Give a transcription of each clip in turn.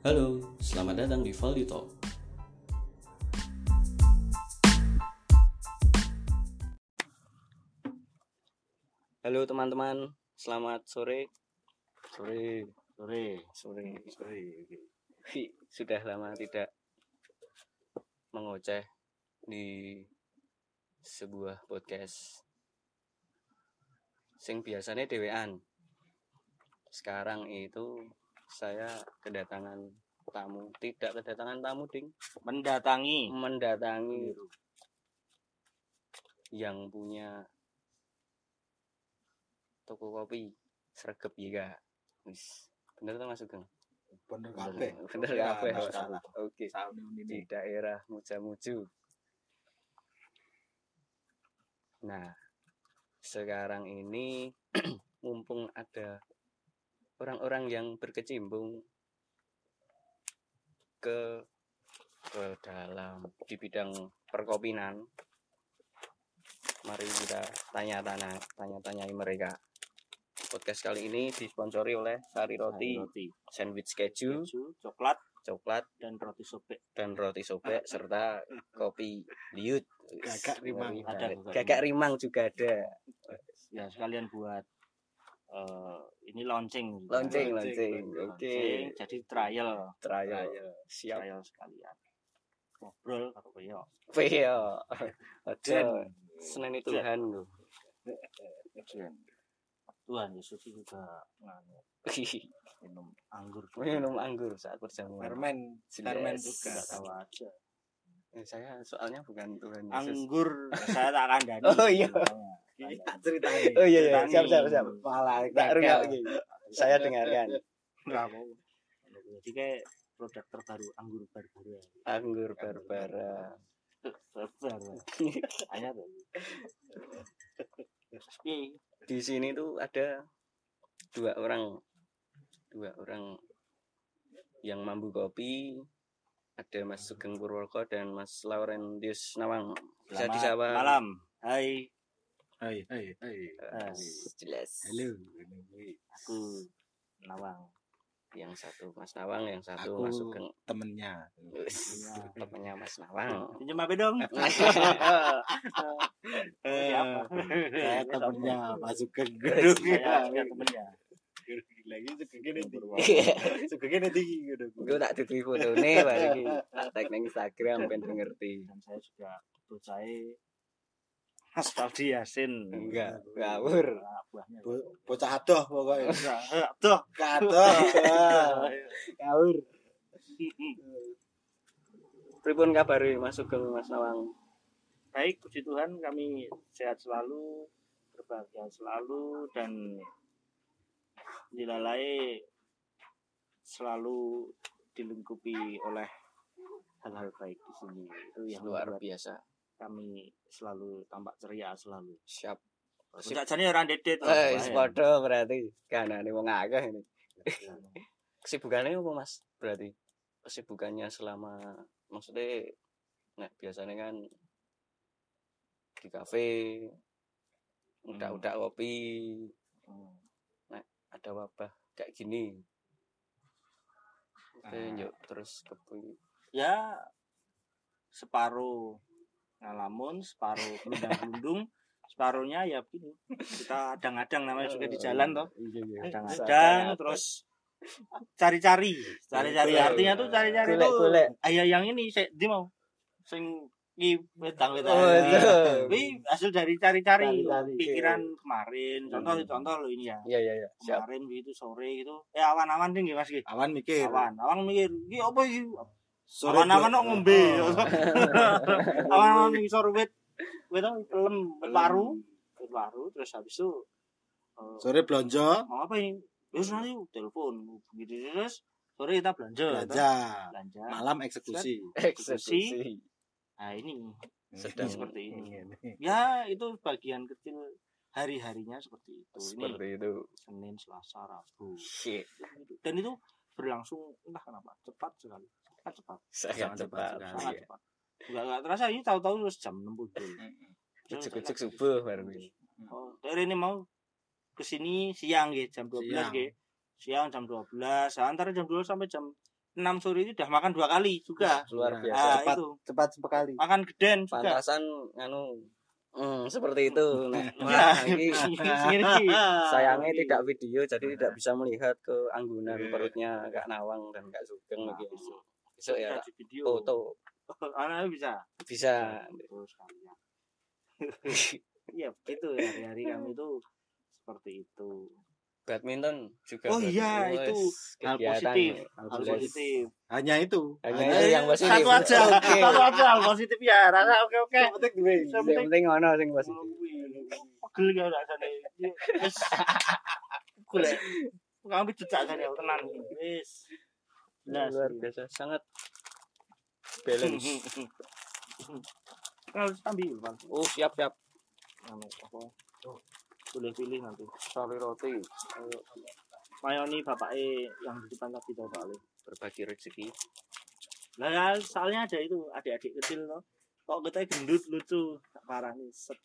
Halo, selamat datang di Valdi Talk. Halo teman-teman, selamat sore. Sore, sore sore. sore Hi, Sudah lama tidak mengoceh di sebuah podcast. Sing biasanya dewean. Sekarang itu saya kedatangan tamu, tidak kedatangan tamu, Ding. mendatangi. Mendatangi yang punya toko kopi sregep ya wis. Bener tuh masuk Gang? bener kabeh. Bener Ya, Pak. akal. oke. Di daerah Mujamuju. Nah sekarang ini mumpung ada orang-orang yang berkecimpung ke ke dalam di bidang perkopinan mari kita tanya-tanya tanya-tanyai mereka podcast kali ini disponsori oleh Sari Roti, roti sandwich keju, keju coklat coklat dan roti sobek dan roti sobek serta kopi liut. Gagak rimang. Ada Gagak rimang juga ada. ya sekalian buat eh, ini launching. Launching, Launching, launching. Oke. Launching, jadi trial. Trial. trial. Siap. trial sekalian. Ngobrol karo koyo Ada Senin itu Tuhan loh. dan Tuhan Yesus juga nganu. Minum anggur. Minum anggur saat perjamuan. permen permen juga juga tahu aja. Eh, saya soalnya bukan Tuhan Yesus. anggur. Saya tak kandani Oh, iya. Ceritanya Oh iya iya, siap siap siap. malah Tak gagal. rungok iki. Saya dengarkan. Enggak mau. Jadi kayak produk terbaru anggur Barbara. Anggur Barbara. Barbara. Hanya tuh. Di sini tuh ada dua orang dua orang yang mambu kopi ada Mas Sugeng Purwoko dan Mas Laurentius Nawang bisa selamat disapa malam. Hai, hai hai hai Ah, jelas. Halo aku Nawang. yang satu Mas Nawang yang satu aku Mas Sugeng temennya. Temennya. Mas Nawang. Pinjam HP dong. Eh, saya temennya masuk ke Saya gedung juga temennya. lagi suka gini Iya. suka gini tinggi gitu gue tak tutupi foto nih balik tak tag nang Instagram ben ngerti. Dan saya juga percaya Mas Faldi Yasin. enggak ngawur. Bo- bocah adoh pokoknya Tuh. adoh ngawur pripun kabar Mas Sugeng Mas Nawang Baik, puji Tuhan kami sehat selalu, berbahagia selalu dan dilalai selalu dilengkapi oleh hal-hal baik di sini. Itu yang luar biasa kami selalu tampak ceria selalu. siap Sejak jane ora dedet. Eh, sepodo berarti kanane wong akeh ini. Kesibukannya apa Mas? Berarti kesibukannya selama maksudnya nah biasanya kan di kafe udah-udah kopi Hmm. ada wabah kayak gini. Oke, Ah. yuk terus kepi. Ya separuh ngalamun, separuh gelundang-gelundung, separuhnya ya begini. Kita adang-adang namanya juga di jalan toh. Iya, iya. kadang-kadang terus? cari-cari cari-cari. Artinya tuh cari-cari tuh. ayah yang ini saya di mau sing ki wedang wedang Oh. Wih, hasil dari cari-cari pikiran kemarin. Contoh contoh lo ini ya. Iya, iya, iya. Kemarin gitu sore gitu. Eh awan-awan tinggi mas gitu awan mikir. Awan. Awan mikir iki apa awan-awan kok ngombe Oh. awan-awan ning sore wit baru wit baru terus habis itu eh, sore belanja. Mau apa ini? Terus nanti telepon gitu terus sore kita belanja belanja. Belanja. Malam eksekusi. Eksekusi. nah ini. Sedang. Seperti ini. Ya itu bagian kecil hari-harinya seperti itu. Ini seperti itu. Senin Selasa Rabu. Shit. dan itu berlangsung entah kenapa cepat sekali sangat cepat Sangat Sangat cepat. cepat sangat Iya. cepat nggak nggak terasa ini tahu-tahu terus jam enam puluh Ujuk-ujuk subuh baru ini. oh dari ini mau ke sini siang gitu jam 12 Siang. gitu siang jam 12 antara jam 12 sampai jam 6 sore itu udah makan dua kali juga. luar Nah, biasa Ah, cepat. itu. cepat sekali Makan geden juga. pantasan anu hmm, seperti itu nah, Nah, ini sayangnya tidak video jadi tidak bisa melihat ke anggunan Iya. perutnya Kak Nawang dan Kak Sugeng lagi besok ya di video. foto Anaknya bisa. bisa Terus kalian. Iya, itu ya hari-hari kami itu seperti itu. badminton juga Oh iya, itu hal positif. ya. Hal positif. hanya itu hanya Hanya itu yang positif Satu aja. Satu aja hal positif ya. Rasa oke oke. Yang penting duwe. Yang penting ono sing positif Pegel ya rasane. Wis. Pegel ya. Kami jejak kan ya tenan. Wis. Jelas. luar biasa sangat balance Kalau sambil, Bang. oh siap siap Anu, apa? Boleh pilih nanti. sari roti Mayoni bapaknya yang di depan tadi tuh Pak berbagi rezeki Lah ya, soalnya ada itu adik-adik kecil loh. Kok kita gendut lucu, parah nih set.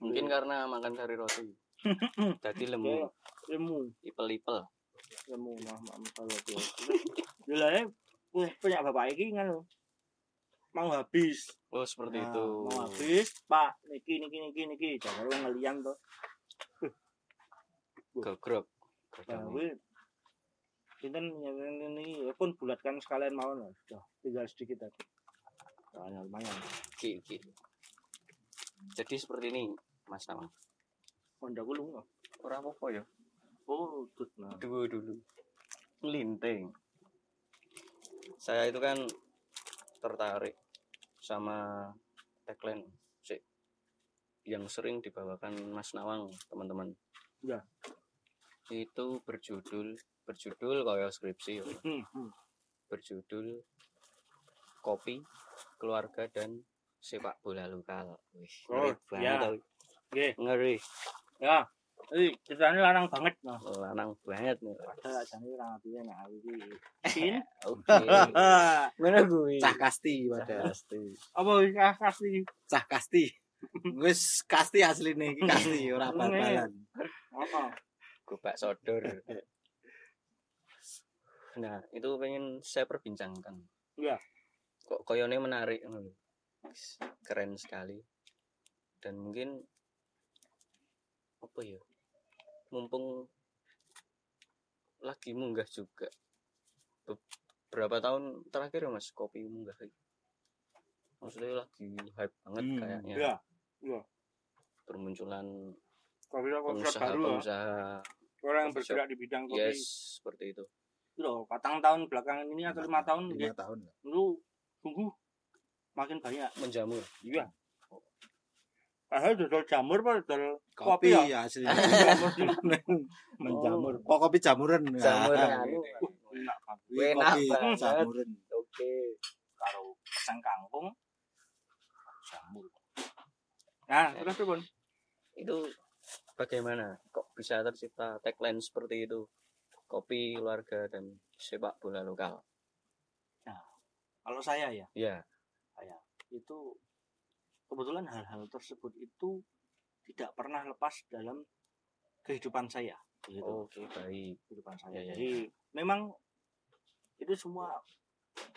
mungkin karena makan sari roti jadi lemu ilmu, ipel-ipel ilmu mah mah kalau dia. Lah ya, wah, punya bapak ini kan loh. Mau habis, oh seperti Nah, itu mau habis, Pak. Niki niki niki niki, jangan lu ngeliang tuh. gogrok Nah, wih. Pinten yang ini ya pun bulatkan sekalian mau lah. Sudah, tinggal sedikit aja. Soalnya lumayan. Ki, ki. jadi seperti ini mas Nawang Honda gulung loh. orang apa ya Oh, tut nah. dulu dulu linting saya itu kan tertarik sama tagline sih yang sering dibawakan Mas Nawang teman-teman Ya. itu berjudul berjudul kayak skripsi ya. Hmm, hmm. berjudul kopi keluarga dan sepak bola lokal Wih, ngeri Oh, banget ya. ngeri ya. Eh, ceritanya lanang banget nah. lanang banget. Padahal ajane ora ngatinya nah iki. Sin. oke mana gue cah kasti padahal pasti Apa wis kasih? cah kasti wis kasti asli nih kasti ora bal-balan Heeh. gobak sodor nah itu pengen saya perbincangkan Iya. kok koyone menarik ngono keren sekali dan mungkin apa ya mumpung lagi munggah juga beberapa tahun terakhir ya mas kopi munggah lagi maksudnya lagi hype banget Hmm, kayaknya Iya. bermunculan Kopi kopi pengusaha baru ya. pengusaha Orang yang bergerak di bidang kopi. yes seperti itu Itu loh, patang tahun belakangan ini atau lima tahun lima ya. tahun Lu sungguh makin banyak. menjamur Iya. Padahal dodol jamur apa dodol kopi kopi ya? asli. Jamur. Di menjamur kok kopi jamuran. Jamur Nah, anu enak banget. Wih, Enak kopi jamuran. Oke. Karo pesang kangkung. Jamur. Nah, terus tuh Bun. itu bagaimana? Kok bisa tercipta tagline seperti itu? Kopi keluarga dan sepak bola lokal. Kalau saya ya, ya itu kebetulan hal-hal tersebut itu tidak pernah lepas dalam kehidupan saya. Begitu. oke baik kehidupan saya. Ya, ya, Jadi memang itu semua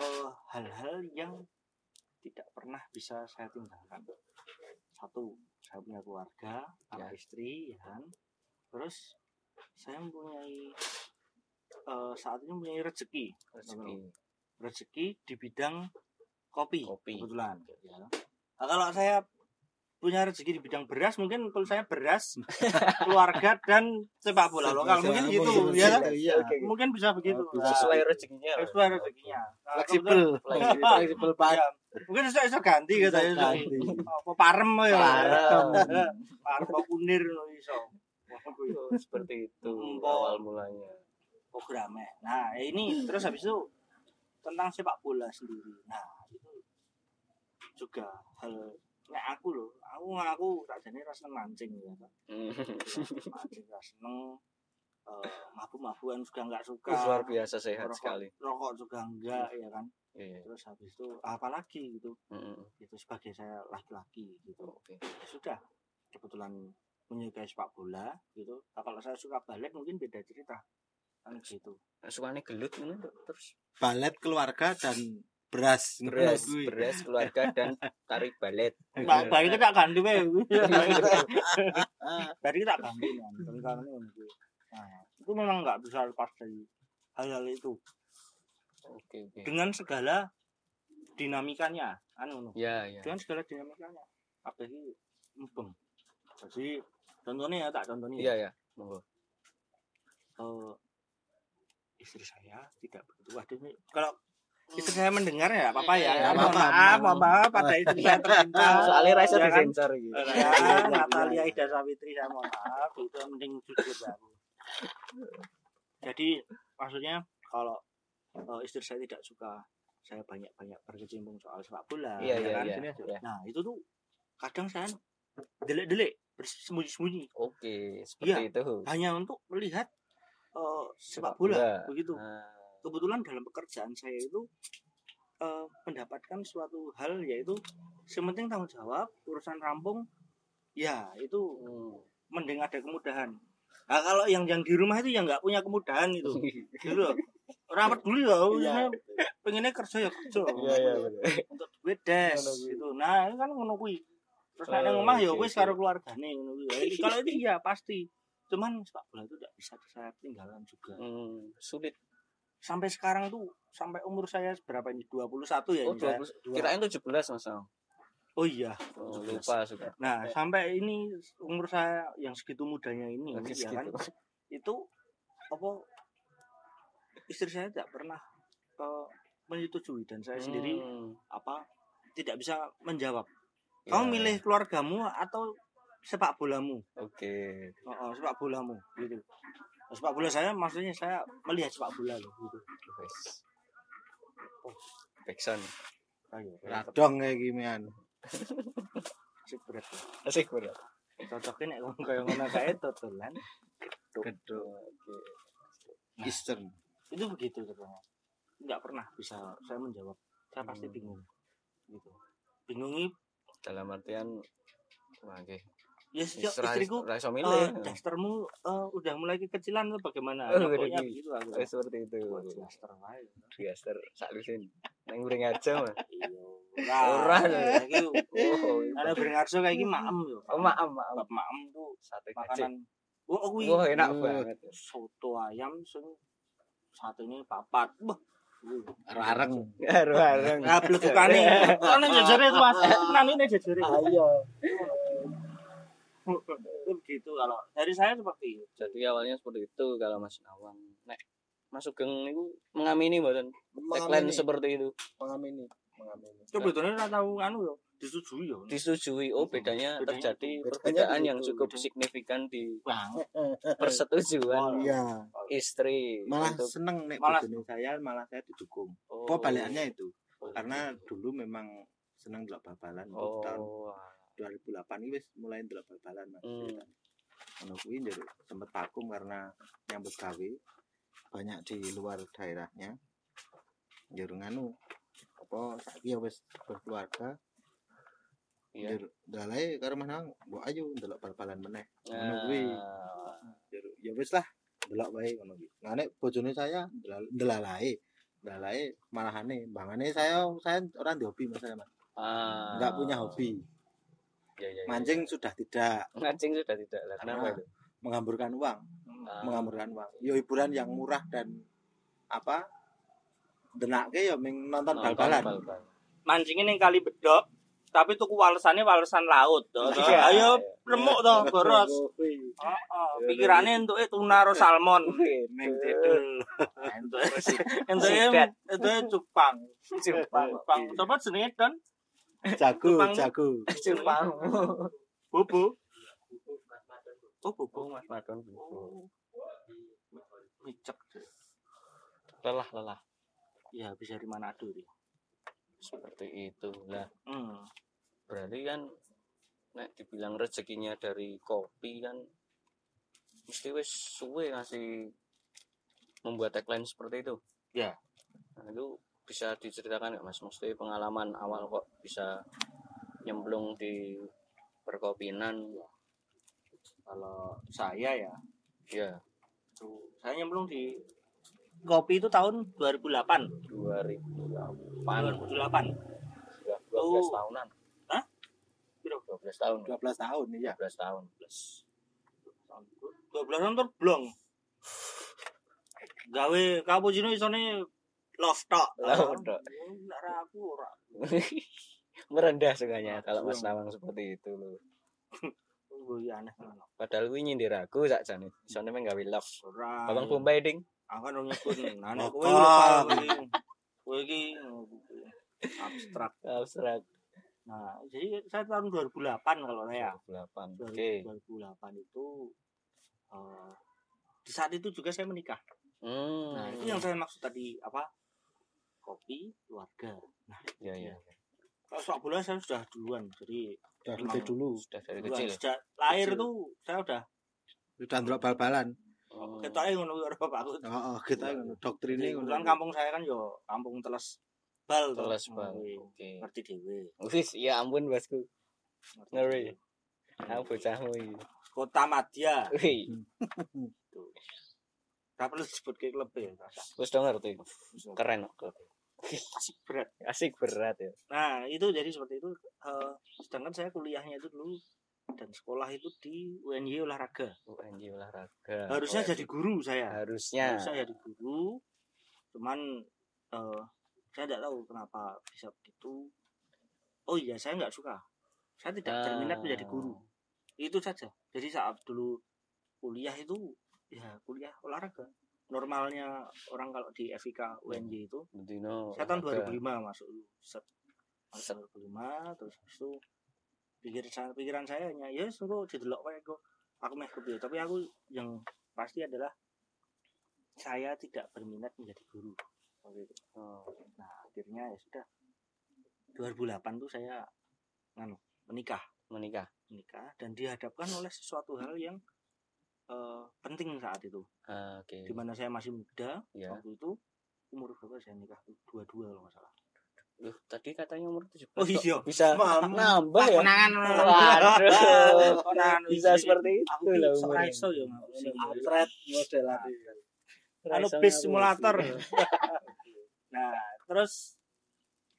eh, hal-hal yang tidak pernah bisa saya tinggalkan. Satu, saya punya keluarga, anak Ya. istri, ya kan. Terus saya mempunyai eh, saat ini mempunyai rezeki, rezeki rezeki di bidang kopi, Kopi. kebetulan. Ya. Nah, kalau saya punya rezeki di bidang beras, mungkin kalau saya beras, keluarga dan sepak bola lokal, mungkin gitu, ya. kan? iya Mungkin bisa begitu. Oh, Nah, sesuai rezekinya lah. sesuai rezekinya. Nah, fleksibel Fleksibel. pak ya, mungkin saya bisa ganti Bisa katanya. ganti. Apa parem ya? Parem. Parem kunir loh iso. Oh, seperti itu awal mulanya Programnya. Nah, ini terus habis itu tentang sepak bola sendiri. Nah, juga hal nek aku loh, aku ngaku tak jane ra seneng mancing ya. Hmm. Mancing ra seneng eh mabuk-mabukan juga enggak suka. luar biasa sehat Rokok- sekali Rokok juga enggak ya kan. Iya. Terus habis itu apalagi gitu. Mm-mm. Itu sebagai saya laki-laki gitu. oke Ya sudah kebetulan menyukai sepak bola gitu. Nah, kalau saya suka balet mungkin beda cerita. kan gitu sukane gelut ngono Dok. terus balet keluarga dan beras. Beras beras. keluarga dan tarik balet Ba- bari kita ganti wae bari kita ganti nah itu memang nggak bisa lepas dari hal-hal itu. Oke oke. Dengan segala dinamikanya kan ngono ya ya dengan segala dinamikanya. Apa sih mubeng. Jadi contohnya ya tak contohnya. Iya ya monggo. Eh, istri saya tidak begitu. Waduh ini kalau istri saya mendengar ya apa apa ya. Ya, mohon apa-apa. maaf mohon maaf pada istri saya tercinta soalnya Raisa Ya kan? disensor gitu ya, Natalia Ida Savitri saya mohon maaf itu penting jujur ya. Aku. jadi maksudnya kalau eh, istri saya tidak suka saya banyak-banyak berkecimpung soal sepak bola iya ya iya kan? iya. Iya. nah itu tuh kadang saya delik-delik bersembunyi-sembunyi. Oke seperti itu. Hanya untuk melihat eh, Sepak sepak bola, bola. begitu. Nah, kebetulan dalam pekerjaan saya itu eh, mendapatkan suatu hal yaitu sementing tanggung jawab urusan rampung ya itu hmm. mending ada kemudahan nah kalau yang yang di rumah itu yang nggak punya kemudahan itu gitu loh rapat dulu ya Iya. pengennya, kerja ya kerja iya iya bener. untuk duit des kuwi. gitu nah ini kan ngono kuwi terus Oh, nang omah ya wis oke. karo keluargane ngono kuwi Ya, ini- kalau ini ya pasti cuman sepak bola itu tidak bisa saya tinggalkan juga Hmm, sulit sampai sekarang tuh sampai umur saya berapa ini? 21 ya oh ini saya. 20 kirain 17 mas oh iya. Oh, 17. lupa sudah nah sampai ini umur saya yang segitu mudanya ini ya kan? segitu. itu apa istri saya tidak pernah eh, menyetujui dan saya sendiri Hmm, apa tidak bisa menjawab. Ya, kamu milih keluargamu atau sepak bolamu? Oke. Oh, oh, sepak bolamu gitu sepak bola saya maksudnya saya melihat sepak bola loh gitu. Oh. Ayo radong kayak gimian asik berat. Asik bener cocoknya nek wong kaya ngono kae totolan. Gedung oke. Eastern. Itu begitu sebenarnya nggak pernah bisa saya menjawab. Saya pasti Hmm. bingung gitu. Bingung dalam artian wah oke ya ra- istriku ra iso eh, milih dastermu eh, udah mulai kekecilan atau bagaimana? Oh, pokoknya begitu aku Eh, seperti itu. Daster wae. Diaster salusin neng uring aja mah iya Ora. ya iki oh ada beringarso kayak gini maem yo. Oh maaf maaf Bab maem tuh sate makanan. oh oh, wah enak Hmm. banget. soto ayam sing satunya papat. Wah areng bareng Nah, blekukane. Ana jejere Mas. Nang ini jejere. ayo Itu begitu kalau dari saya seperti itu. jadi awalnya seperti itu kalau Mas Nawang. Nek Mas Sugeng itu mengamini mboten? Tagline seperti itu. Mengamini mengamini. Coba itu ora tahu anu yo disetujui yo. disetujui oh bedanya Bedanya terjadi perbedaan Bedanya yang cukup signifikan di persetujuan iya. istri malah untuk seneng nek Malah- bojone saya malah saya didukung. Oh, kok balikannya itu? Karena dulu memang seneng delok bal-balan oh tahun 2008 ini wis mulai delok bal-balan mas Hmm. Ono kuwi njaluk sempet vakum karena nyambut gawe banyak di luar daerahnya. Njur nganu apa saiki ya wis berkeluarga. iya Njur dalae karo Mas Nang, mbok ayo ndelok bal-balan meneh. Ngono kuwi. Nah, Njur ya wis lah delok wae ngono kuwi. Ngane bojone saya ndelalae. Ndelalae malahane mbangane saya saya orang di hobi Mas. ah, Enggak punya hobi. Ya, ya, ya. Mancing sudah tidak mancing sudah tidak lah kenapa Karena- itu menghamburkan uang. Ah, mengamurkan uang. Yo hiburan yang murah dan apa? Denake ya ming nonton nonton bal-balan. bal-bal. Mancingin yang kali bedok tapi tuku walesane walesan laut to. to. Iya. Ayo remuk to boros. Heeh, pikirane entuke tuna karo salmon. Ming didul. Entuke entuke entuke cupang. Jepang. Cupang. Coba jenenge Don Jago, jago. Jepang Bobo. Oh, oh bobo. mas Madon Oh. Micek. lelah lelah Ya bisa di Manado dia. seperti itu lah Hmm. berarti kan nek dibilang rezekinya dari kopi kan mesti wis suwe ngasih membuat tagline seperti itu Ya. nah, itu bisa diceritakan nggak mas? Mesti pengalaman awal kok bisa nyemplung di perkopinan? Kalau saya ya ya saya nyemplung di kopi itu tahun 2008 2008 2008 sudah 12 Oh. tahunan. Hah? Piro? 12 tahun. 12 tahun iya. 12 tahun 12 tahun terblong. Gawe cappuccino isone love tok Love tok. Ra aku ora merendah sukanya kalau Mas Nawang seperti itu loh Oh, iya padahal gue nyindir aku sakjane isone meng gawe love. Babang Bombay ding Aku kan nyebut Apa? kowe lho kowe iki. Abstrak. abstrak Nah, jadi saya tahun 2008 kalau saya. 2008 oke 2008 itu eh, di saat itu juga saya menikah. hmm Nah, itu yang saya maksud tadi apa? Kopi keluarga. Nah, ya ya kalau sepak bola saya sudah duluan. Jadi udah Emang. lebih dulu sudah dari duluan. kecil sejak lahir Kecil. tuh saya udah udah ndelok bal-balan Hmm. ketoknya ngono karo bapakku. oh, oh kita ngono doktrinnya ngono kebetulan kampung saya kan yo kampung teles bal. Teles bal. Oke Ngerti dhewe. wis ya ampun bosku Ngeri. aku bocahmu iki Kota Madya. wih Gak perlu disebut ke klub ya. wis dong ngerti keren kok Asik berat. asik berat ya Nah, itu jadi seperti itu. Eh, sedangkan saya kuliahnya itu dulu dan sekolah itu di UNY olahraga. UNJ olahraga Harusnya Oh, jadi guru saya. harusnya Harusnya jadi guru. Cuman eh, saya tidak tahu kenapa bisa begitu. Oh iya, saya nggak suka. Saya tidak berminat menjadi guru. Itu saja. Jadi saat dulu kuliah itu ya kuliah olahraga. Normalnya orang kalau di FIK UNJ itu Dino saya tahun olahraga. 2005 masuk set masuk 2005 terus itu pikir saya pikiran saya hanya ya suruh didelok wae kok. Aku meh kepiye tapi aku yang pasti adalah saya tidak berminat menjadi guru. Waktu itu. Oh, nah akhirnya ya sudah. 2008 tuh saya nganu menikah. Menikah. Menikah dan dihadapkan oleh sesuatu hal yang eh, penting saat itu. Ah, oke. Di mana saya masih muda ya waktu itu umur berapa saya nikah? Tuh dua dua kalau nggak salah. Loh, tadi katanya umur 17 Oh, iya. bisa Mam. nambah ya? Konangan Waduh. konangan bisa seperti itu sok umurnya. iso ya ngapusi. atret model anu Rasa bis simulator. Nah terus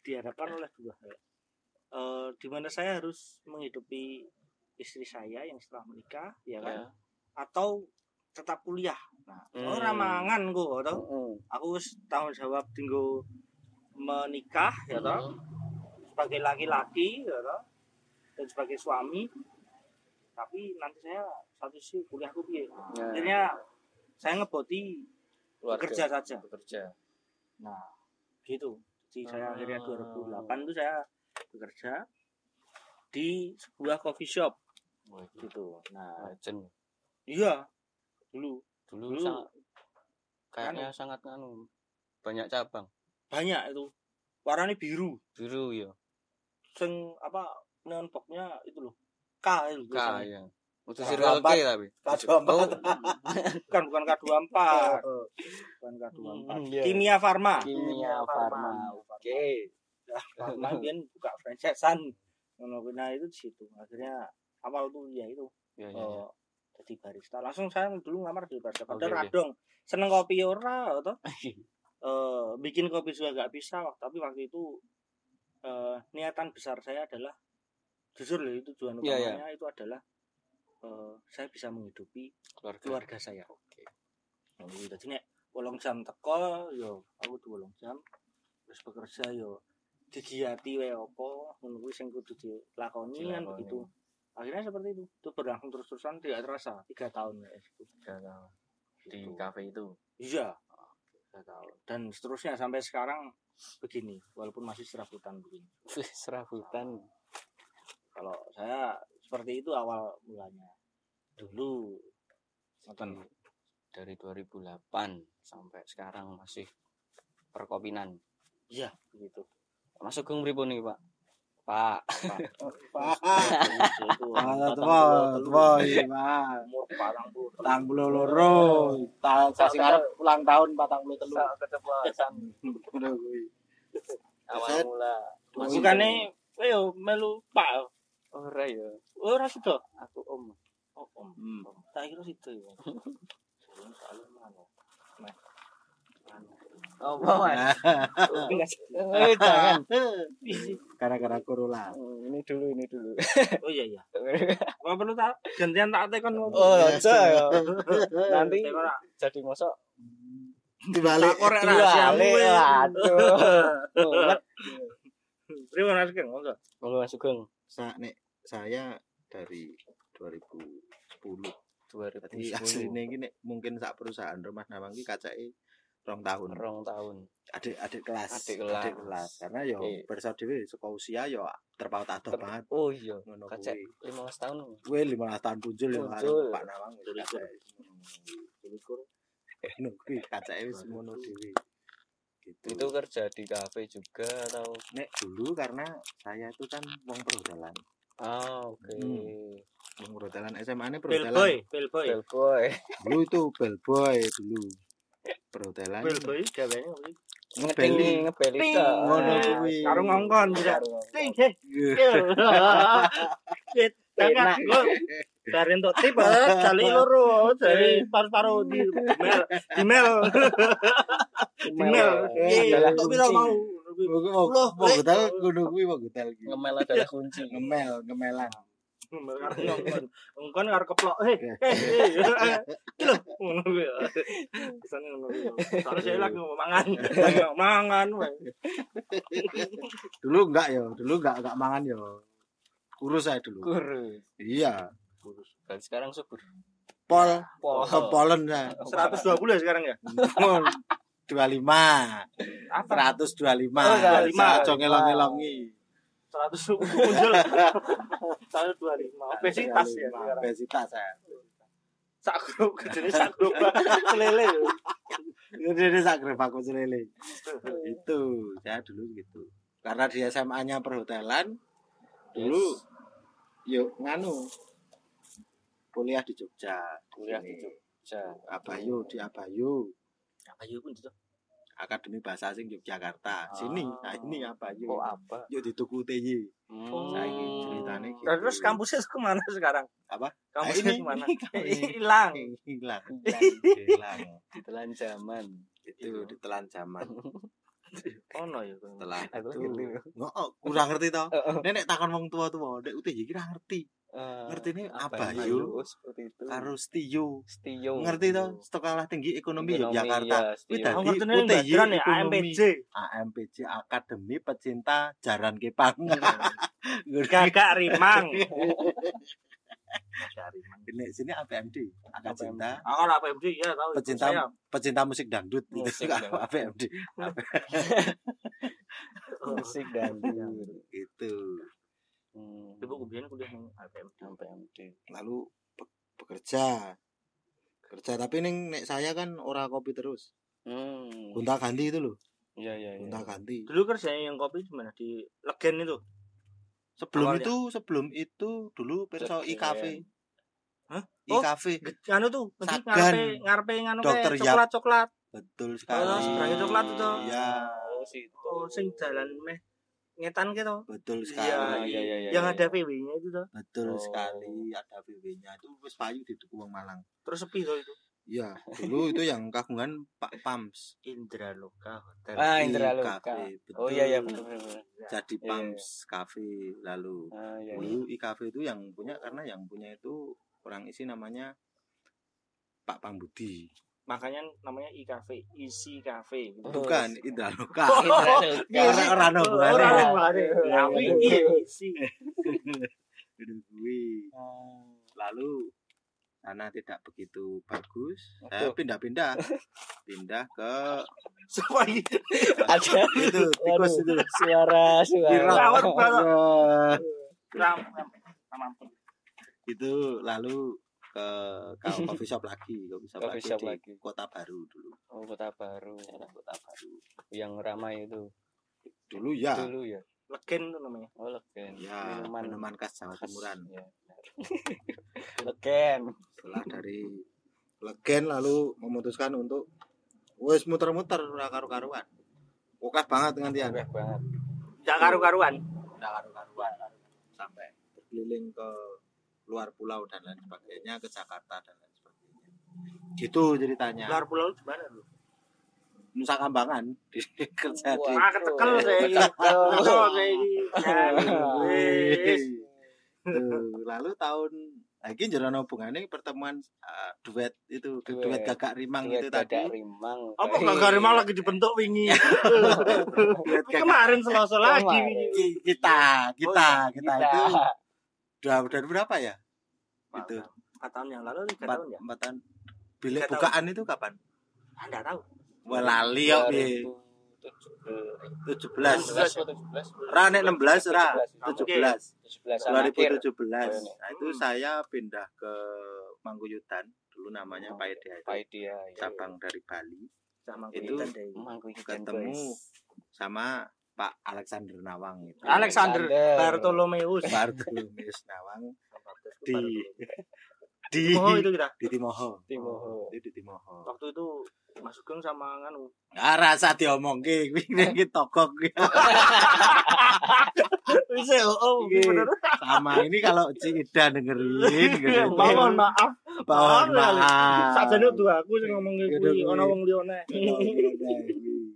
dihadapkan oleh dua hal. Eh, di mana saya harus menghidupi istri saya yang setelah menikah ya kan? Ya. Atau tetap kuliah. Nah Hmm. ora mangan kok toh Mm-mm. aku wis tanggung jawab tinggal menikah ya toh sebagai laki-laki ya toh dan sebagai suami. Tapi nanti saya satu sisi kuliahku piye? Ya, akhirnya saya ngeboti keluarga. bekerja saja. Bekerja. Nah gitu. Jadi saya Ah. akhirnya 2008 itu saya bekerja di sebuah coffee shop. Wah, gitu. Nah legend iya dulu. Dulu Dulu. sangat kayaknya sangat anu banyak cabang. Banyak itu. Warnanya biru. Biru ya sing apa neon boxnya itu loh. K itu K biasanya. ya untuk K24. serial K tapi. K24. Oh, bukan bukan K24 bukan K24 Hmm, iya. Kimia Farma kimia farma oke. Farma biar buka franchisean. Nah itu di situ. Akhirnya awal tuh ya itu ya, ya, ya. Jadi barista. Langsung saya dulu ngamar di barista. Padahal oke. radong. Seneng kopi ora atau eh bikin kopi juga gak bisa tapi waktu itu eh, niatan besar saya adalah jujur loh itu tujuan Iya, iya. utamanya itu adalah eh, saya bisa menghidupi keluarga. keluarga saya. Oke. Nah, gitu. jadi nek wolong jam teko yo aku tuh wolong jam terus bekerja yo digiati wae apa ngono kuwi sing kudu dilakoni kan begitu akhirnya seperti itu. Itu berlangsung terus-terusan tidak terasa. Tiga tahun ya itu tiga tahun. Di Gitu. kafe itu? Iya. Tiga tahun. Dan seterusnya sampai sekarang begini. Walaupun masih serabutan begini. Serabutan. Kalau saya seperti itu awal mulanya. Dulu ngoten dari 2008 sampai sekarang masih perkopinan? Iya. Begitu masuk ke pripun nih pak Pak. Pak. Pak. Dua, dua, lima. Umur patang puluh. Patang puluh loro. Kasih ngarep ulang tahun 43. puluh telur. Sak kecepatan. Awal mula. Masukane nih, ayo melu Pak. Ora ya. Ora sida. Aku om. Oh om. Hmm. Tak kira situ ya. Nah. Oh, Mas. Enggak sih. Eh, jangan. Gara-gara corona. Hmm, Ini dulu, ini dulu. Oh iya iya. Gak perlu tak gantian tak tekon ngomong. Oh, aja ya. Nanti jadi mosok Dibalik. tak korek rahasiamu. ya. Aduh. Terima kasih Kang. Monggo. Kalau Mas Sugeng Sa nek saya dari 2010. Jadi 2010 aslinya ini nek mungkin sak perusahaan rumah nawang iki kacake rong tahun. rong tahun. Adik-adik kelas. Adik kelas. Karena yo perso dhewe saka usia yo terpaut adoh Ter- banget Oh iya, ngono kuwi. 15 tahun. Kuwi 15 tahun punjul yo. Pak Nawang Likur. Ngono kuwi kacake wis ngono dhewe. Gitu. Itu kerja di kafe juga atau nek dulu karena saya itu kan wong perhotelan. Ah, oke. Hmm. Wong perhotelan SMA ini Bellboy, perhotelan. bellboy. Bellboy. Dulu itu bellboy dulu. Perhotelan. Ngebeli, ngebeli Ting. ta. Ngono Nah, kuwi. Karo ngongkon bisa. Ting, heh. Iya. Jangan dari untuk tip jali loro dari paru-paru di email email email Adalah tapi kunci. ora mau Oh, Loh, kuwi mau hotel iki. Ngemel adalah kunci. Ngemel, ngemelan. Karo ngongkon ngongkon karo keplok heh iki lho ngono kuwi kesane ngono kuwi soalnya saya lagi mau mangan mangan wae Dulu enggak ya, dulu enggak enggak mangan ya. Kurus saya dulu. Kurus. Iya. Dan sekarang subur. Pol, Pol. kepolen saya. 120 ya sekarang ya 25. apa 125. Oh, 125. Aja ngelong-ngelongi. 100 muncul 125 obesitas ya Obesitas saya. sak grup gedene sak grup lele Ini sak grep aku selele. Itu, saya dulu gitu. Karena di SMA-nya perhotelan, dulu yuk nganu kuliah di Jogja. Kuliah di. Jogja. Abayu di Abayu. apa yuk pun itu Akademi Bahasa Asing Yogyakarta. Sini, nah ini Abayu. Kok apa? Yuk di Tuku TY. Hmm. Saiki ceritane gitu. Terus kampusnya ke mana sekarang Apa? kampusnya ini, ke mana hilang hilang. Hilang. Ditelan zaman. Itu ditelan zaman. oh no ya Setelah itu. Nggak, oh, kurang ngerti tau. Nenek takon wong tua-tua, Dek UTY kira ngerti. Eh, Ngerti ini apa Abayu. Oh, seperti itu. Karo. Stio. Ngerti tau? Sekolah Tinggi Ekonomi Ekonomi, Yogyakarta. ya, Kuwi Stio. dadi oh ngerti nih UTY background ya Ekonomi. AMPJ AMPJ Akademi Pecinta Jaran Kepang. gagak rimang Nek sini APMD, Akad Cinta, aku lah AMPJ ya tahu itu Pecinta saya. pecinta musik dangdut. Musik dangdut. APMD Musik dan itu. Hmm. ibu kemudian kuliah yang. Lalu be- bekerja. Kerja tapi ning nek saya kan ora kopi terus. Hmm. Gonta ganti itu loh, Iya iya iya. gonta ganti. dulu kerjanya yang kopi di mana di Legen itu Sebelum Awalnya. itu, sebelum itu dulu perso Jadi, iKafe. Hah? Oh. iKafe. anu tuh ngarepe ngarepe nganu Dokter kayak Yap. coklat coklat Betul oh sekali. seberangnya coklat itu Iya, Oh, oh sing jalan meh ngetan gitu betul Iya, sekali. iya, iya, iya, yang iya. ada PW-nya itu tuh Betul Oh. sekali ada VW-nya itu wis payu di Tugu Wong Malang. terus sepi tuh itu Iya, dulu itu yang kagungan Pak Pams. Indra Loka Hotel Ah, Indra Loka. Cafe, Oh iya iya betul. benar benar. Jadi Iya, Pams Cafe lalu. Ah iya. iya. Dulu iCafe itu yang punya karena yang punya itu orang isi namanya Pak Pambudi. Makanya namanya i cafe isi cafe gitu. Oh, Bukan si- Indra Loka. Indra Loka. Karena orang ada hubungannya. Orang. Iya, iya. iya isi Itu. Lalu sana tidak begitu bagus. Saya Waduh. pindah-pindah. Pindah ke siapa ini Ada itu tikus itu. suara suara. Rawat banget. Ya. ram itu lalu ke ke coffee shop lagi coffee shop, Coffee lagi, shop di lagi. kota baru dulu Oh kota baru. daerah kota baru Yang ramai itu. dulu ya Dulu ya. Legen tuh namanya Oh legen. ya Minuman minuman khas Jawa. Timuran Ya, legen. setelah dari legen lalu memutuskan untuk wes muter-muter ora karu-karuan oke banget dengan dia Oke banget. gak karu-karuan ora karu-karuan sampai berkeliling ke luar pulau dan lain sebagainya ke Jakarta dan lain sebagainya. Gitu ceritanya. Luar pulau di mana lu? Nusa Kambangan di kerja di ah ketekel saya Ya, lalu tahun lagi jalan hubungannya pertemuan uh, duet itu duet, Duet. gagak rimang Duet itu tadi. Gagak rimang. Apa gak gak malah lagi dibentuk wingi? Gagak kemarin selasa lagi. Kemarin. wingi Ki- kita kita kita, kita itu udah udah berapa ya? Itu. empat tahun yang lalu tiga tahun ya? empat tahun. Bilik Tiga tahun. bukaan itu kapan? Anda tahu. Wah lali ya bi. 2017 tujuh belas. 17 ra nek enam belas ra? Oke. tujuh belas. 17 akhir. 2017 Ayo, nih. nah itu Hmm. saya pindah ke Mangguyutan dulu namanya Oh, Paedia itu. Pak dia ya. cabang dari Bali. Sama Itu ketemu sama Pak Alexander Nawang itu. Alexander Alexander. Bartolomeus Bartolomeus Nawang di di Oh itu kita? di Timoho Timoho. itu di Timoho waktu itu Mas Sugeng sama nganu. Ah rasa diomongke kuwi iki tokok kuwi. bisa oh Iya. bener. sama ini kalau Ci Ida dengerin dengerin. mohon maaf. Mohon maaf sajane tuh aku sing ngomong Yaudah, kuwi kuwi. ana wong liyane Oh, iya, iya.